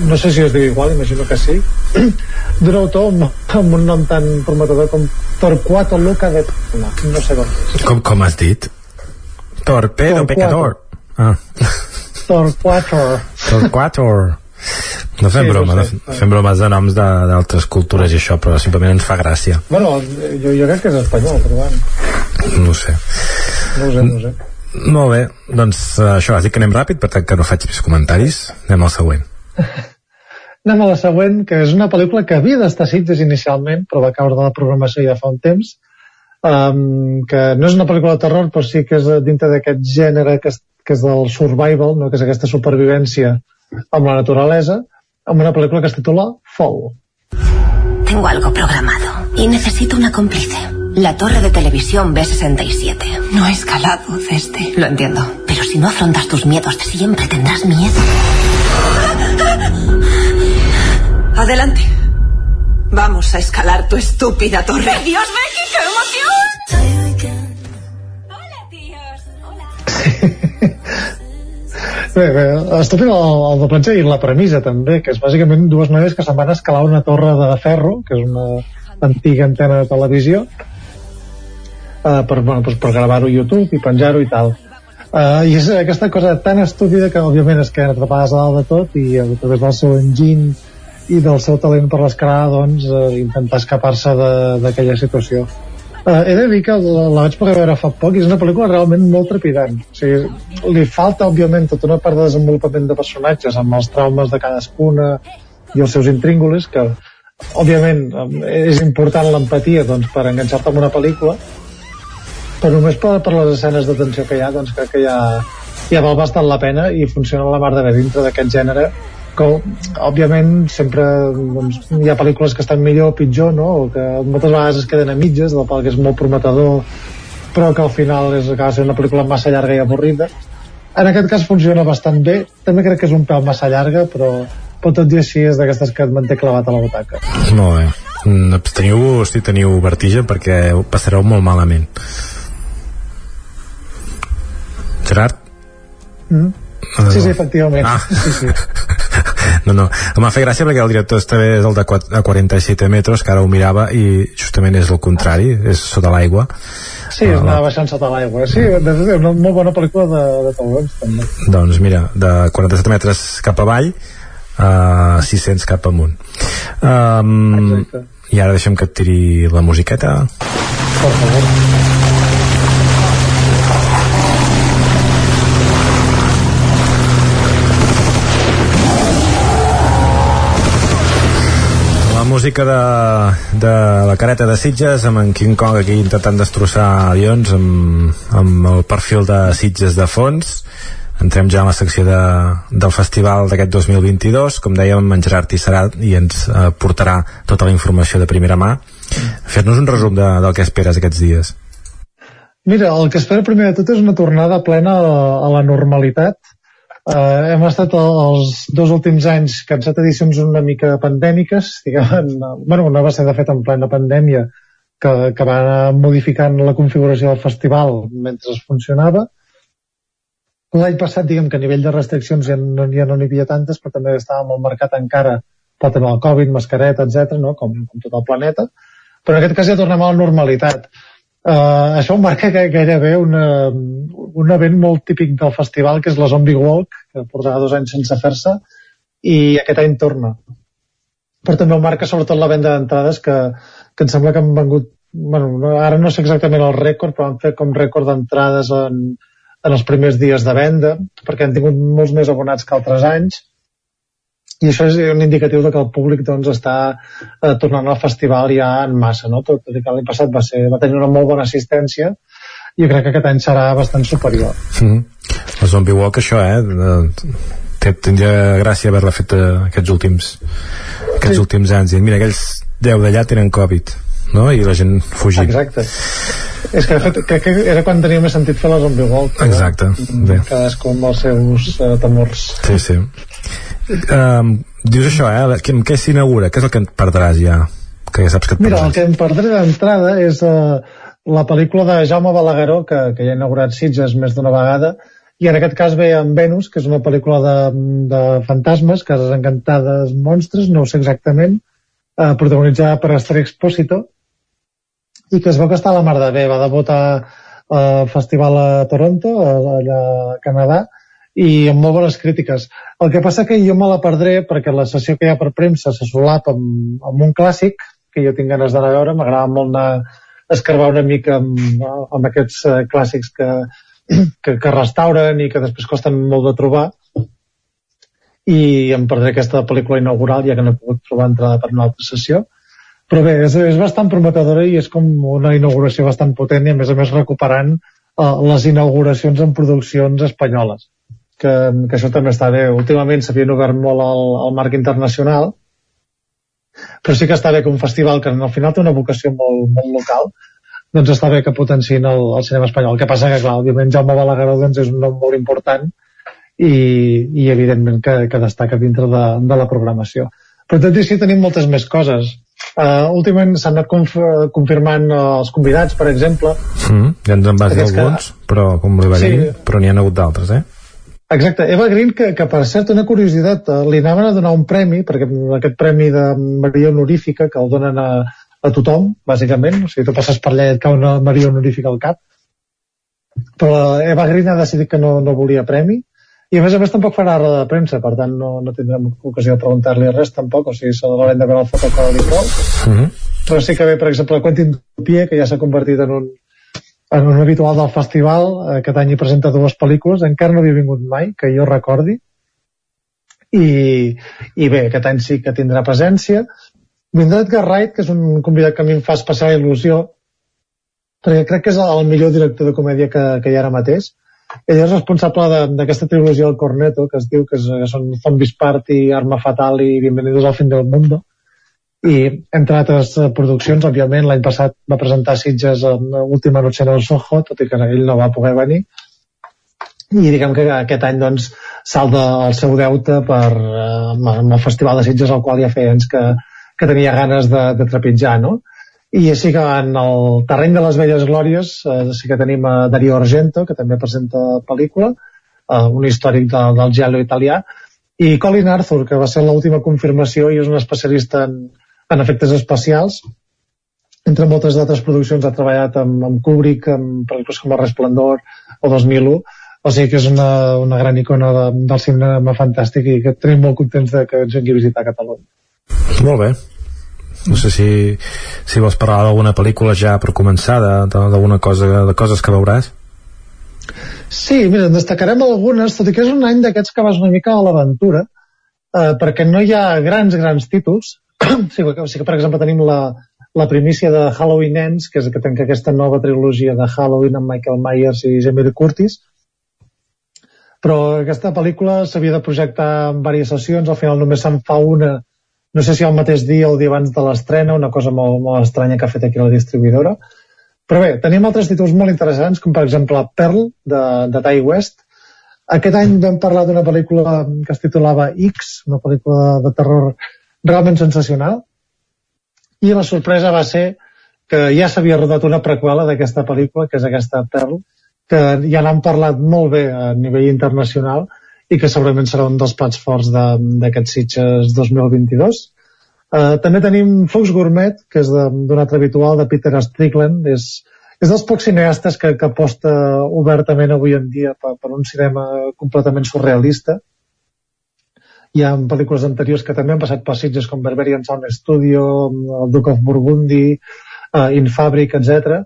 no sé si es diu igual, imagino que sí *clears throat* d'un autor amb, amb un nom tan prometedor com Torquato Luca de no, no sé d'on és com, com has dit? Torpedo Torquato. Pecador ah. Torquato Torquato no fem Sí, broma, no no sé. fem bromes de noms d'altres cultures i això, però simplement ens fa gràcia. bueno, jo, jo crec que és espanyol però bueno, No ho sé. no ho sé, no ho sé Molt bé, doncs uh, això, has dit que anem ràpid, per tant que no faig més comentaris. Anem al següent. *laughs* Anem a la següent, que és una pel·lícula que havia d'estar a Sitges inicialment, però va caure de la programació ja fa un temps, um, que no és una pel·lícula de terror, però sí que és eh, dintre d'aquest gènere que és, que és del survival, no? que és aquesta supervivència amb la naturalesa, amb una pel·lícula que es titula Fall. Tengo algo programado y necesito una cómplice. La torre de televisión B67. No he escalado desde. Lo entiendo. Pero si no afrontas tus miedos, siempre tendrás miedo. Adelante. Vamos a escalar tu estúpida torre. Dios, Becky, qué emoción! *laughs* Bé, bé, està fent el, el doblatge i la premissa també, que és bàsicament dues noies que se'n van escalar una torre de ferro, que és una antiga antena de televisió, uh, per, bueno, doncs per gravar-ho a YouTube i penjar-ho i tal. Uh, I és aquesta cosa tan estúpida que òbviament es queden atrapades a dalt de tot i a través del seu enginy i del seu talent per l'escalada doncs uh, intentar escapar-se d'aquella situació. Uh, he de dir que la, la vaig poder veure fa poc i és una pel·lícula realment molt trepidant. O sigui, li falta, òbviament, tota una part de desenvolupament de personatges amb els traumes de cadascuna i els seus intríngulis, que, òbviament, em, és important l'empatia doncs, per enganxar-te amb una pel·lícula, però només per, per les escenes de tensió que hi ha, doncs crec que ja, ja val bastant la pena i funciona la mar de bé dintre d'aquest gènere que òbviament sempre doncs, hi ha pel·lícules que estan millor o pitjor no? o que moltes vegades es queden a mitges del qual que és molt prometedor però que al final és, acaba sent una pel·lícula massa llarga i avorrida en aquest cas funciona bastant bé també crec que és un pèl massa llarga però, però tot i així és d'aquestes que et manté clavat a la butaca Molt bé. Mm, Absteniu-vos si teniu vertigen perquè ho passareu molt malament. Gerard? mm? sí, sí, efectivament Ah. sí, sí. No, no, em va fer gràcia perquè el director este és el de quat- a 47 metres, que ara ho mirava i justament és el contrari, és sota l'aigua. Sí, és anar baixant sota l'aigua. Sí, de fet, és una molt bona pel·lícula de, de taulons, també. Doncs mira, de 47 metres cap avall a 600 cap amunt. Um, I ara deixem que et tiri la musiqueta. Per favor. Música de, de la careta de Sitges amb en King Kong aquí intentant destrossar avions amb, amb el perfil de Sitges de fons. Entrem ja a la secció de, del festival d'aquest 2022 com dèiem en Gerard Tisserat i ens eh, portarà tota la informació de primera mà. Fer-nos un resum de, del que esperes aquests dies. Mira, el que espero primer de tot és una tornada plena a, a la normalitat. Uh, hem estat el- els dos últims anys estat edicions una mica pandèmiques, diguem, *laughs* bueno, una va ser de fet en plena pandèmia, que, que va anar modificant la configuració del festival mentre es funcionava. L'any passat, diguem que a nivell de restriccions ja no, ja no n'hi havia tantes, però també estava molt marcat encara pel tema del Covid, mascareta, etc, no? com, com tot el planeta. Però en aquest cas ja tornem a la normalitat. Uh, això ho marca gai- gairebé una, un event molt típic del festival, que és la Zombie Walk, que portava dos anys sense fer-se, i aquest any torna. Però també ho marca sobretot la venda d'entrades, que, que em sembla que han vengut, bueno, no, ara no sé exactament el rècord, però han fet com rècord d'entrades en, en els primers dies de venda, perquè han tingut molts més abonats que altres anys, i això és un indicatiu de que el públic doncs, està eh, tornant al festival ja en massa, no? tot i que l'any passat va, ser, va tenir una molt bona assistència i crec que aquest any serà bastant superior. mm -hmm. la Zombie Walk això eh eh, té- tindria gràcia haver-la fet eh, aquests últims aquests sí. últims anys i mira, aquells 10 d'allà tenen Covid no? i la gent fugint Exacte. És que, de fet, crec que era quan tenia més sentit fer la Zombie Walk. Exacte, bé. Cadascú amb els seus eh, temors. Sí, sí. Um, dius això, eh? Què- què s'inaugura? Què és el que et perdràs ja? Que ja saps que et Mira, el que em perdré d'entrada és eh, la pel·lícula de Jaume Balagueró, que, que ja ha inaugurat Sitges més d'una vegada, i en aquest cas ve en Venus, que és una pel·lícula de, de fantasmes, cases encantades, monstres, no ho sé exactament, eh, protagonitzada per Esther Expósito, i que es veu que està a la mar de bé. Va debutar al festival a Toronto, allà a Canadà, i amb molt bones crítiques. El que passa que jo me la perdré perquè la sessió que hi ha per premsa se solapa amb, amb un clàssic que jo tinc ganes d'anar a veure, m'agrada molt anar a escarbar una mica amb, amb aquests eh, clàssics que, *clears throat* que, que restauren i que després costen molt de trobar. I em perdré aquesta pel·lícula inaugural ja que no he pogut trobar entrada per una altra sessió. Però bé, és, és bastant prometedora i és com una inauguració bastant potent i a més a més recuperant uh, les inauguracions en produccions espanyoles que, que això també està bé últimament s'havien obert molt al, al marc internacional però sí que està bé que un festival que al final té una vocació molt, molt local doncs està bé que potenciïn el, el cinema espanyol. El que passa que, clar, òbviament Jaume Balagueró doncs, és un nom molt important i, i evidentment que, que destaca dintre de, de la programació. Però tot i així tenim moltes més coses. Uh, últimament s'han anat conf confirmant uh, els convidats, per exemple. Mm, ja ens en vas dir alguns, que... però com va dir, sí. però n'hi ha hagut d'altres, eh? Exacte, Eva Green, que, que per cert, una curiositat, uh, li anaven a donar un premi, perquè aquest premi de Maria Honorífica, que el donen a, a tothom, bàsicament, o sigui, tu passes per allà i et cau una Maria Honorífica al cap, però Eva Green ha decidit que no, no volia premi, i a més a més tampoc farà roda de premsa, per tant no, no tindrem ocasió de preguntar-li res tampoc, o sigui, se l'haurem de veure el fotocol i prou. Uh -huh. Però sí que ve, per exemple, Quentin Dupier, que ja s'ha convertit en un, en un habitual del festival, eh, aquest any hi presenta dues pel·lícules, encara no havia vingut mai, que jo recordi, i, i bé, aquest any sí que tindrà presència. Vindrà Edgar Wright, que és un convidat que a mi em fa especial il·lusió, perquè crec que és el millor director de comèdia que, que hi ha ara mateix, ell és responsable d'aquesta trilogia del Corneto, que es diu que, és, que són Zombies Party, Arma Fatal i Bienvenidos al fin del mundo. I, entre altres eh, produccions, òbviament, l'any passat va presentar Sitges en Última noche en el Soho, tot i que ell no va poder venir. I diguem que aquest any, doncs, salda el seu deute per, eh, amb el Festival de Sitges, al qual ja feia anys que, que tenia ganes de, de trepitjar, no? I sí que en el terreny de les velles glòries eh, sí que tenim a Dario Argento, que també presenta pel·lícula, eh, un històric de, del giallo italià, i Colin Arthur, que va ser l'última confirmació i és un especialista en, en efectes especials. Entre moltes d'altres produccions ha treballat amb, amb Kubrick, amb pel·lícules com El Resplendor o 2001, o sigui que és una, una gran icona de, del cinema fantàstic i que tenim molt contents de que ens vingui a visitar Catalunya. Molt bé, no sé si, si vols parlar d'alguna pel·lícula ja per començar, d'alguna cosa, de coses que veuràs. Sí, mira, destacarem algunes, tot i que és un any d'aquests que vas una mica a l'aventura, eh, perquè no hi ha grans, grans títols. *clears throat* sí, sí que, per exemple, tenim la, la primícia de Halloween Ends, que és que tanca aquesta nova trilogia de Halloween amb Michael Myers i Jamie Lee Curtis, però aquesta pel·lícula s'havia de projectar en diverses sessions, al final només se'n fa una no sé si el mateix dia o el dia abans de l'estrena, una cosa molt, molt estranya que ha fet aquí la distribuïdora. Però bé, tenim altres títols molt interessants, com per exemple Pearl, de, de Tai West. Aquest any vam parlar d'una pel·lícula que es titulava X, una pel·lícula de terror realment sensacional. I la sorpresa va ser que ja s'havia rodat una prequela d'aquesta pel·lícula, que és aquesta Pearl, que ja n'han parlat molt bé a nivell internacional, i que segurament serà un dels plats forts d'aquests Sitges 2022. Uh, eh, també tenim Fox Gourmet, que és d'un altre habitual, de Peter Strickland. És, és dels pocs cineastes que, que aposta obertament avui en dia per, per un cinema completament surrealista. Hi ha pel·lícules anteriors que també han passat per Sitges com Berberian Sound Studio, el Duke of Burgundy, uh, In Fabric, etc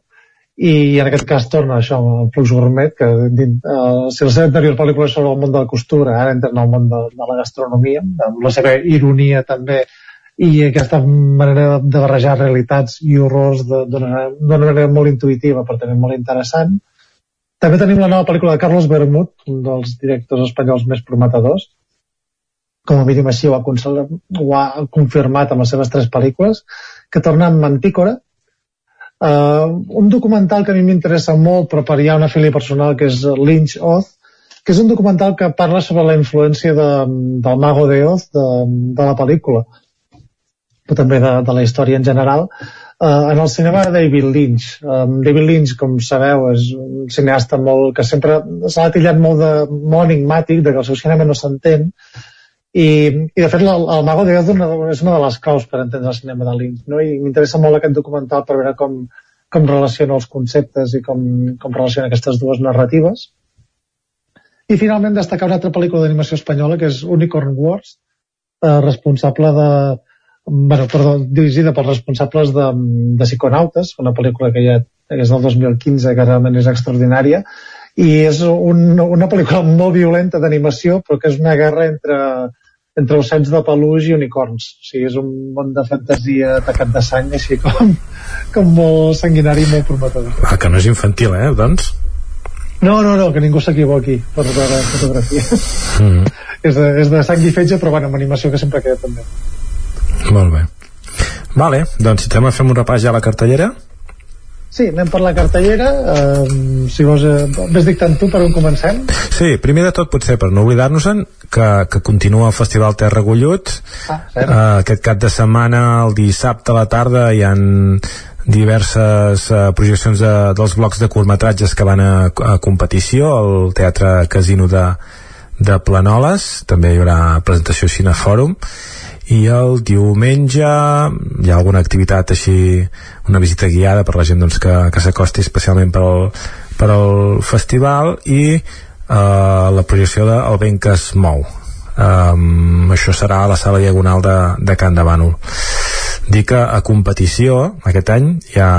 i en aquest cas torna això el Flux Gourmet que uh, si la seva anterior pel·lícula és sobre el món de la costura ara entra en el món de, de la gastronomia amb la seva ironia també i aquesta manera de barrejar realitats i horrors d'una manera molt intuïtiva però també molt interessant. També tenim la nova pel·lícula de Carlos Bermud un dels directors espanyols més prometedors com a mínim així ho ha, ho ha confirmat amb les seves tres pel·lícules que torna amb Mantícora Uh, un documental que a mi m'interessa molt, però per hi ha una filia personal, que és Lynch Oz, que és un documental que parla sobre la influència de, del Mago de Oz, de, de la pel·lícula, però també de, de la història en general. Uh, en el cinema de David Lynch. Um, David Lynch, com sabeu, és un cineasta molt, que sempre s'ha atillat molt, de, molt enigmàtic, de que el seu cinema no s'entén, i, i de fet el, el Mago de Oz és una de les claus per entendre el cinema de Lynch no? i m'interessa molt aquest documental per veure com, com relaciona els conceptes i com, com relaciona aquestes dues narratives i finalment destacar una altra pel·lícula d'animació espanyola que és Unicorn Wars eh, responsable de bueno, perdó, dirigida pels responsables de, de Psiconautes, una pel·lícula que ja és del 2015 que realment és extraordinària i és un, una pel·lícula molt violenta d'animació però que és una guerra entre entre ossets de peluix i unicorns. O sigui, és un món de fantasia tacat de sang, així com, com molt sanguinari i molt prometedor. Ah, que no és infantil, eh, doncs? No, no, no, que ningú s'equivoqui per veure fotografia. Mm -hmm. *laughs* és, de, és de sang i fetge, però bueno, amb animació que sempre queda també. Molt bé. Vale, doncs si fer un repàs ja a la cartellera. Sí, anem per la cartellera. Uh, si vols, uh, ves dictant tu per on comencem? Sí, primer de tot potser per no oblidar-nos-en que, que continua el Festival Terra Gullut. Ah, uh, aquest cap de setmana, el dissabte a la tarda, hi han diverses uh, projeccions de, dels blocs de curtmetratges que van a, a competició al Teatre Casino de, de Planoles també hi haurà presentació Cinefòrum i el diumenge hi ha alguna activitat així una visita guiada per la gent doncs, que, que s'acosti especialment per al, per al festival i uh, la projecció de El vent que es mou. Um, això serà a la sala diagonal de, de Can de Bànol. Dir que a competició aquest any hi ha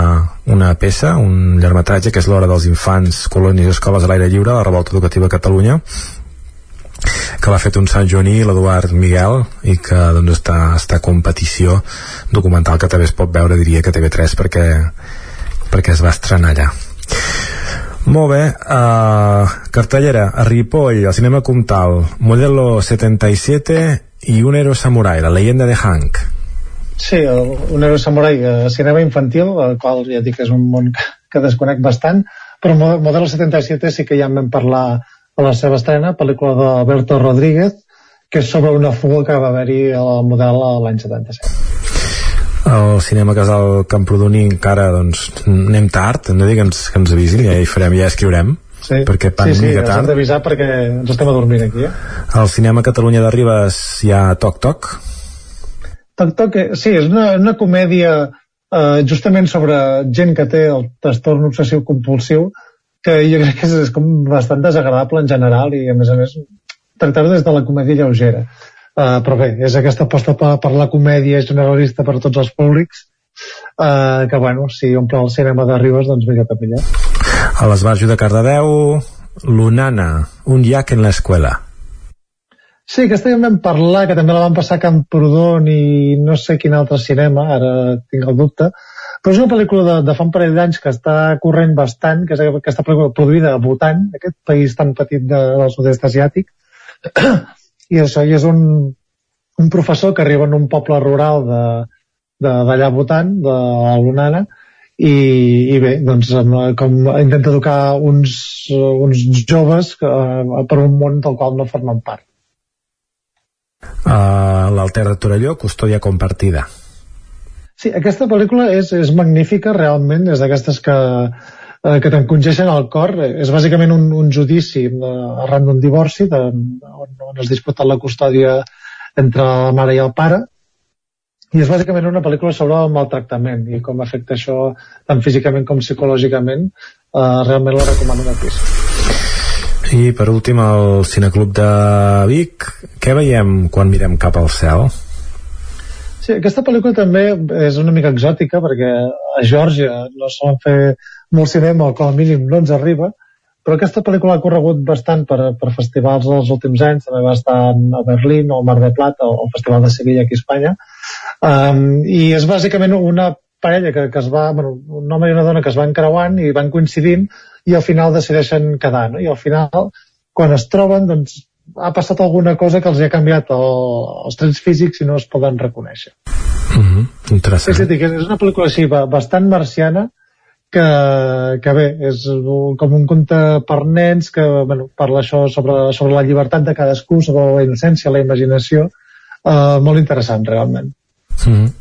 una peça, un llargmetratge que és l'hora dels infants, colònies i escoles a l'aire lliure, la revolta educativa a Catalunya que l'ha fet un Sant Joaní l'Eduard Miguel i que doncs, està, està a competició documental que també es pot veure diria que TV3 perquè, perquè es va estrenar allà. Molt bé, uh, cartellera a Ripoll, al cinema Comtal Modelo 77 i Un héroe samurai, la leyenda de Hank. Sí, el, un héroe samurai a cinema infantil, el qual ja dic que és un món que, que desconec bastant, però Modelo 77 sí que ja en vam parlar a la seva estrena, pel·lícula d'Alberto Rodríguez, que és sobre una fuga que va haver-hi al model l'any 77 el cinema Casal Camprodoní encara doncs anem tard, hem de dir que ens, que ens avisin ja hi farem, ja escriurem sí. perquè van sí, sí, mica tard hem d'avisar perquè ens estem adormint aquí eh? al cinema Catalunya de Ribes hi ha Toc Toc Toc Toc, eh, sí, és una, una comèdia eh, justament sobre gent que té el trastorn obsessiu compulsiu que jo crec que és, és com bastant desagradable en general i a més a més tractar-ho des de la comèdia lleugera. Uh, però bé, és aquesta aposta per, per la comèdia generalista per a tots els públics uh, que bueno, si omple el cinema de Ribes doncs mica cap allà a l'Esbarjo de Cardedeu Lunana, un llac en l'escola Sí, aquesta ja en vam parlar, que també la van passar a Camprodon i no sé quin altre cinema, ara tinc el dubte, però és una pel·lícula de, de fa un parell d'anys que està corrent bastant, que és aquesta pel·lícula produïda a Bhutan, aquest país tan petit de, del sud-est asiàtic, i això i és un, un professor que arriba en un poble rural de d'allà votant, de l'Alunana, i, i bé, doncs com intenta educar uns, uns joves que, per un món del qual no formen part. Uh, L'Alter de Torelló, Custòdia Compartida. Sí, aquesta pel·lícula és, és magnífica, realment, és d'aquestes que, eh, que t'encongeixen al cor. És bàsicament un, un judici eh, arran d'un divorci de, on, on es disputa la custòdia entre la mare i el pare i és bàsicament una pel·lícula sobre el maltractament i com afecta això tant físicament com psicològicament eh, realment la recomano moltíssim i per últim el Cineclub de Vic què veiem quan mirem cap al cel? Sí, aquesta pel·lícula també és una mica exòtica perquè a Geòrgia no solen fer molt cinema o com a mínim no ens arriba però aquesta pel·lícula ha corregut bastant per, per festivals els últims anys també va estar a Berlín o al Mar de Plata o al Festival de Sevilla aquí a Espanya um, i és bàsicament una parella que, que es va, bueno, un home i una dona que es van creuant i van coincidint i al final decideixen quedar no? i al final quan es troben doncs ha passat alguna cosa que els ha canviat el, els trets físics i no es poden reconèixer mm -hmm. interessant és, a dir, és una pel·lícula així bastant marciana que, que bé, és com un conte per nens que bueno, parla això sobre, sobre la llibertat de cadascú, sobre la innocència, la imaginació, eh, molt interessant realment. Mm -hmm.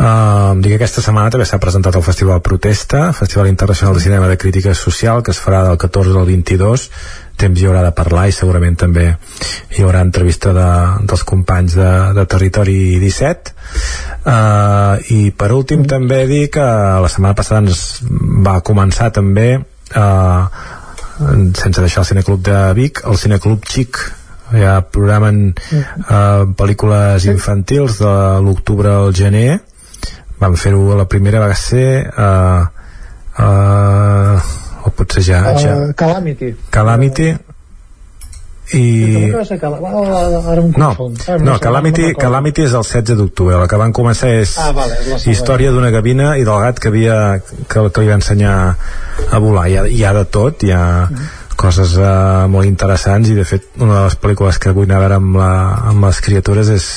Uh, dic que aquesta setmana també s'ha presentat el Festival Protesta, Festival Internacional de Cinema de Crítica Social, que es farà del 14 al 22 temps hi haurà de parlar i segurament també hi haurà entrevista de, dels companys de, de Territori 17 uh, i per últim també dir que la setmana passada ens va començar també uh, sense deixar el Cineclub de Vic el Cineclub Xic ja programen uh, pel·lícules infantils de l'octubre al gener. Vam fer-ho la primera va ser uh, uh, o potser ja, uh, ja. Calamity. Calamity i... No, no Calamity, Calamity és el 16 d'octubre. La que van començar és ah, vale, història d'una gavina i del gat que havia que, que li va ensenyar a volar. Hi ha, hi ha de tot hi ha mm. coses uh, molt interessants i de fet una de les pel·lícules que vull anar a veure amb, la, amb les criatures és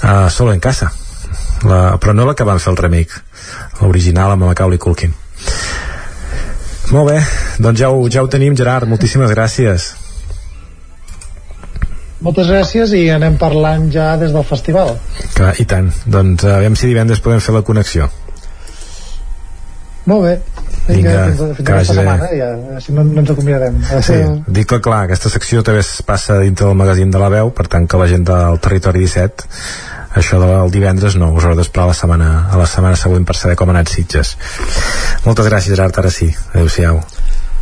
uh, Solo en casa. La, però no la que van fer el remake l'original amb la Macaulay Culkin Molt bé, doncs ja ho, ja ho tenim, Gerard, moltíssimes gràcies. Moltes gràcies i anem parlant ja des del festival. Clar, i tant. Doncs a veure si divendres podem fer la connexió. Molt bé. Vinga, Vinga, fins, fins que vagi bé. setmana, ja, si no, no ens acomiadem. Sí, dic que clar, aquesta secció també es passa dintre del magazín de la veu, per tant que la gent del territori 17 això del divendres no, us haureu d'esperar la setmana, a la setmana següent per saber com ha anat Sitges. Moltes gràcies, Gerard, ara sí. Adéu-siau.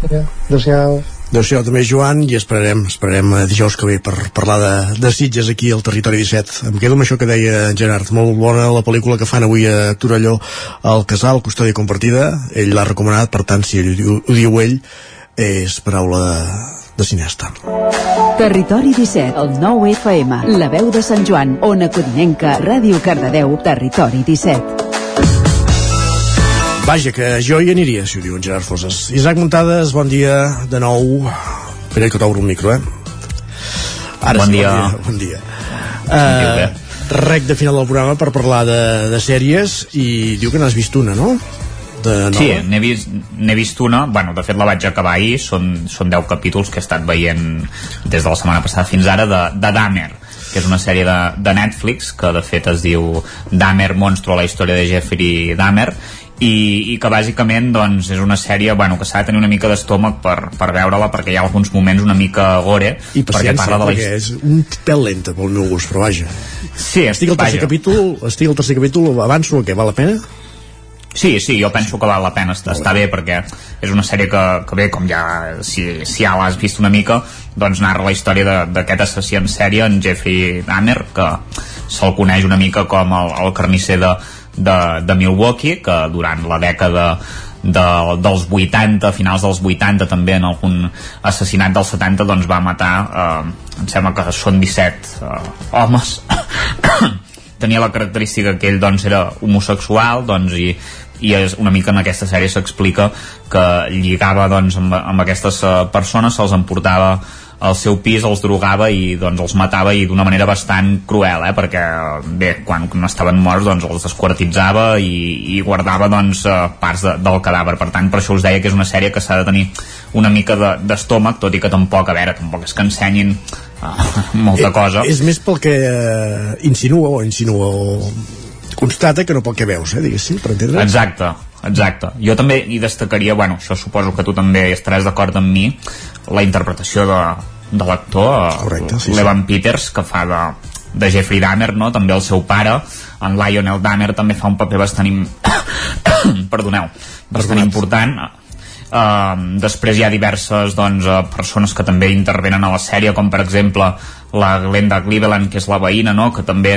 Adéu-siau. Adéu-siau també, Joan, i esperarem, esperarem eh, dijous que ve per parlar de, de Sitges aquí al Territori 17. Em quedo amb això que deia Gerard. Molt bona la pel·lícula que fan avui a Torelló al Casal, Custòdia Compartida. Ell l'ha recomanat, per tant, si ell, ho, ho diu ell, és paraula de, de cinesta. Territori 17, el 9 FM, la veu de Sant Joan, Ona Codinenca, Ràdio Cardedeu, Territori 17. Vaja, que jo hi aniria, si ho diu en Gerard Foses. Isaac Muntades, bon dia de nou. Espera que t'obro el micro, eh? Ara Bon sí, dia. bon dia. Bon dia. Uh, rec de final del programa per parlar de, de sèries i diu que n'has vist una, no? De nova. Sí, n'he vist, vist una, bueno, de fet la vaig acabar ahir, són, són 10 capítols que he estat veient des de la setmana passada fins ara, de, de Dahmer, que és una sèrie de, de Netflix, que de fet es diu Dahmer, monstro, la història de Jeffrey Dahmer, i, i que bàsicament doncs, és una sèrie bueno, que s'ha de tenir una mica d'estómac per, per veure-la perquè hi ha alguns moments una mica gore I perquè parla de la perquè és un pèl lenta pel meu gust, però vaja. Sí, estic al tercer vaja. capítol, estic al tercer capítol, avanço, que val la pena? Sí, sí, jo penso que val la pena estar, està bé perquè és una sèrie que, que bé, com ja si, si ja l'has vist una mica doncs narra la història de- d'aquest assassí en sèrie en Jeffrey Dahmer que se'l coneix una mica com el, el carnisser de, de, de Milwaukee que durant la dècada de, dels 80, finals dels 80 també en algun assassinat dels 70 doncs va matar eh, em sembla que són 17 eh, homes. *coughs* Tenia la característica que ell doncs era homosexual doncs i, i és una mica en aquesta sèrie s'explica que lligava doncs amb, amb aquestes eh, persones se'ls emportava al seu pis, els drogava i doncs els matava i d'una manera bastant cruel, eh? perquè bé, quan no estaven morts doncs els desquartitzava i, i guardava doncs eh, parts de, del cadàver, per tant per això us deia que és una sèrie que s'ha de tenir una mica de- d'estómac, tot i que tampoc, a veure, tampoc és que ensenyin eh, *laughs* molta cosa. És més pel que eh, insinua o insinua o constata que no pel que veus, eh, diguéssim, per entendre? Exacte, exacte. Jo també hi destacaria, bueno, això suposo que tu també estaràs d'acord amb mi, la interpretació de, de l'actor, sí, l'Evan Peters, que fa de, de Jeffrey Dahmer, no? també el seu pare, en Lionel Dahmer també fa un paper bastant, im... *coughs* perdoneu, bastant important. Uh, després hi ha diverses doncs, uh, persones que també intervenen a la sèrie com per exemple la Glenda Cleveland que és la veïna no? que també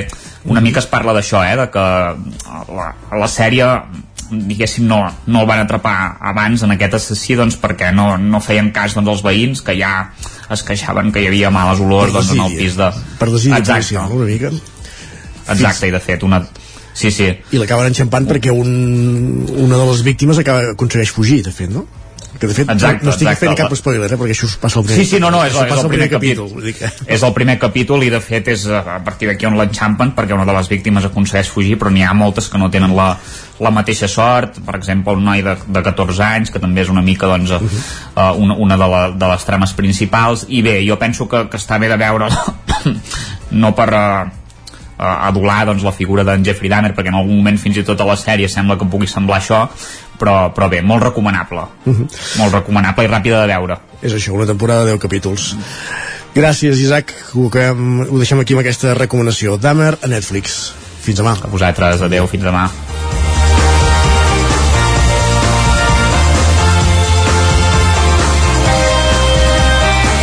una mica es parla d'això eh? de que la, la sèrie diguéssim no, no el van atrapar abans en aquest assassí doncs perquè no, no feien cas doncs, als veïns que ja es queixaven que hi havia males olors Per doncs, en el pis de... Per desídia Exacte. policial, una mica. Exacte, i de fet una... Sí, sí. I l'acaben enxampant perquè un, una de les víctimes acaba, aconsegueix fugir, de fet, no? Que de fet Exacte, no, no estic exacte. fent cap spoiler, eh, perquè això us passa al primer Sí, sí, no, no, és, és el primer capítol. que... És el primer capítol i de fet és eh, a partir d'aquí on l'enxampen perquè una de les víctimes aconsegueix fugir però n'hi ha moltes que no tenen la, la mateixa sort per exemple un noi de, de 14 anys que també és una mica doncs, uh -huh. una, una de, la, de les trames principals i bé, jo penso que, que està bé de veure *laughs* no per uh, adular doncs, la figura d'en Jeffrey Dahmer perquè en algun moment fins i tot a la sèrie sembla que pugui semblar això però, però bé, molt recomanable Uh -huh. molt recomanable i ràpida de veure És això, una temporada de 10 capítols. Gràcies, Isaac. Ho, acabem, ho deixem aquí amb aquesta recomanació. Dahmer a Netflix. Fins demà. A vosaltres, adeu, fins demà.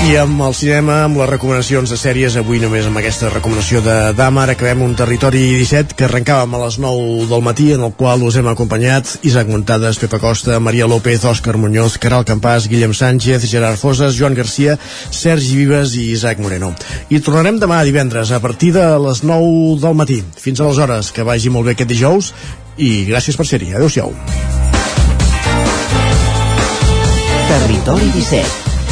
I amb el cinema, amb les recomanacions de sèries, avui només amb aquesta recomanació de Dahmer, acabem un territori 17 que arrencàvem a les 9 del matí, en el qual us hem acompanyat Isaac Montades, Pepa Costa, Maria López, Òscar Muñoz, Caral Campàs, Guillem Sánchez, Gerard Foses, Joan Garcia, Sergi Vives i Isaac Moreno. I tornarem demà divendres a partir de les 9 del matí. Fins aleshores, que vagi molt bé aquest dijous i gràcies per ser-hi. Adéu-siau. Territori 17,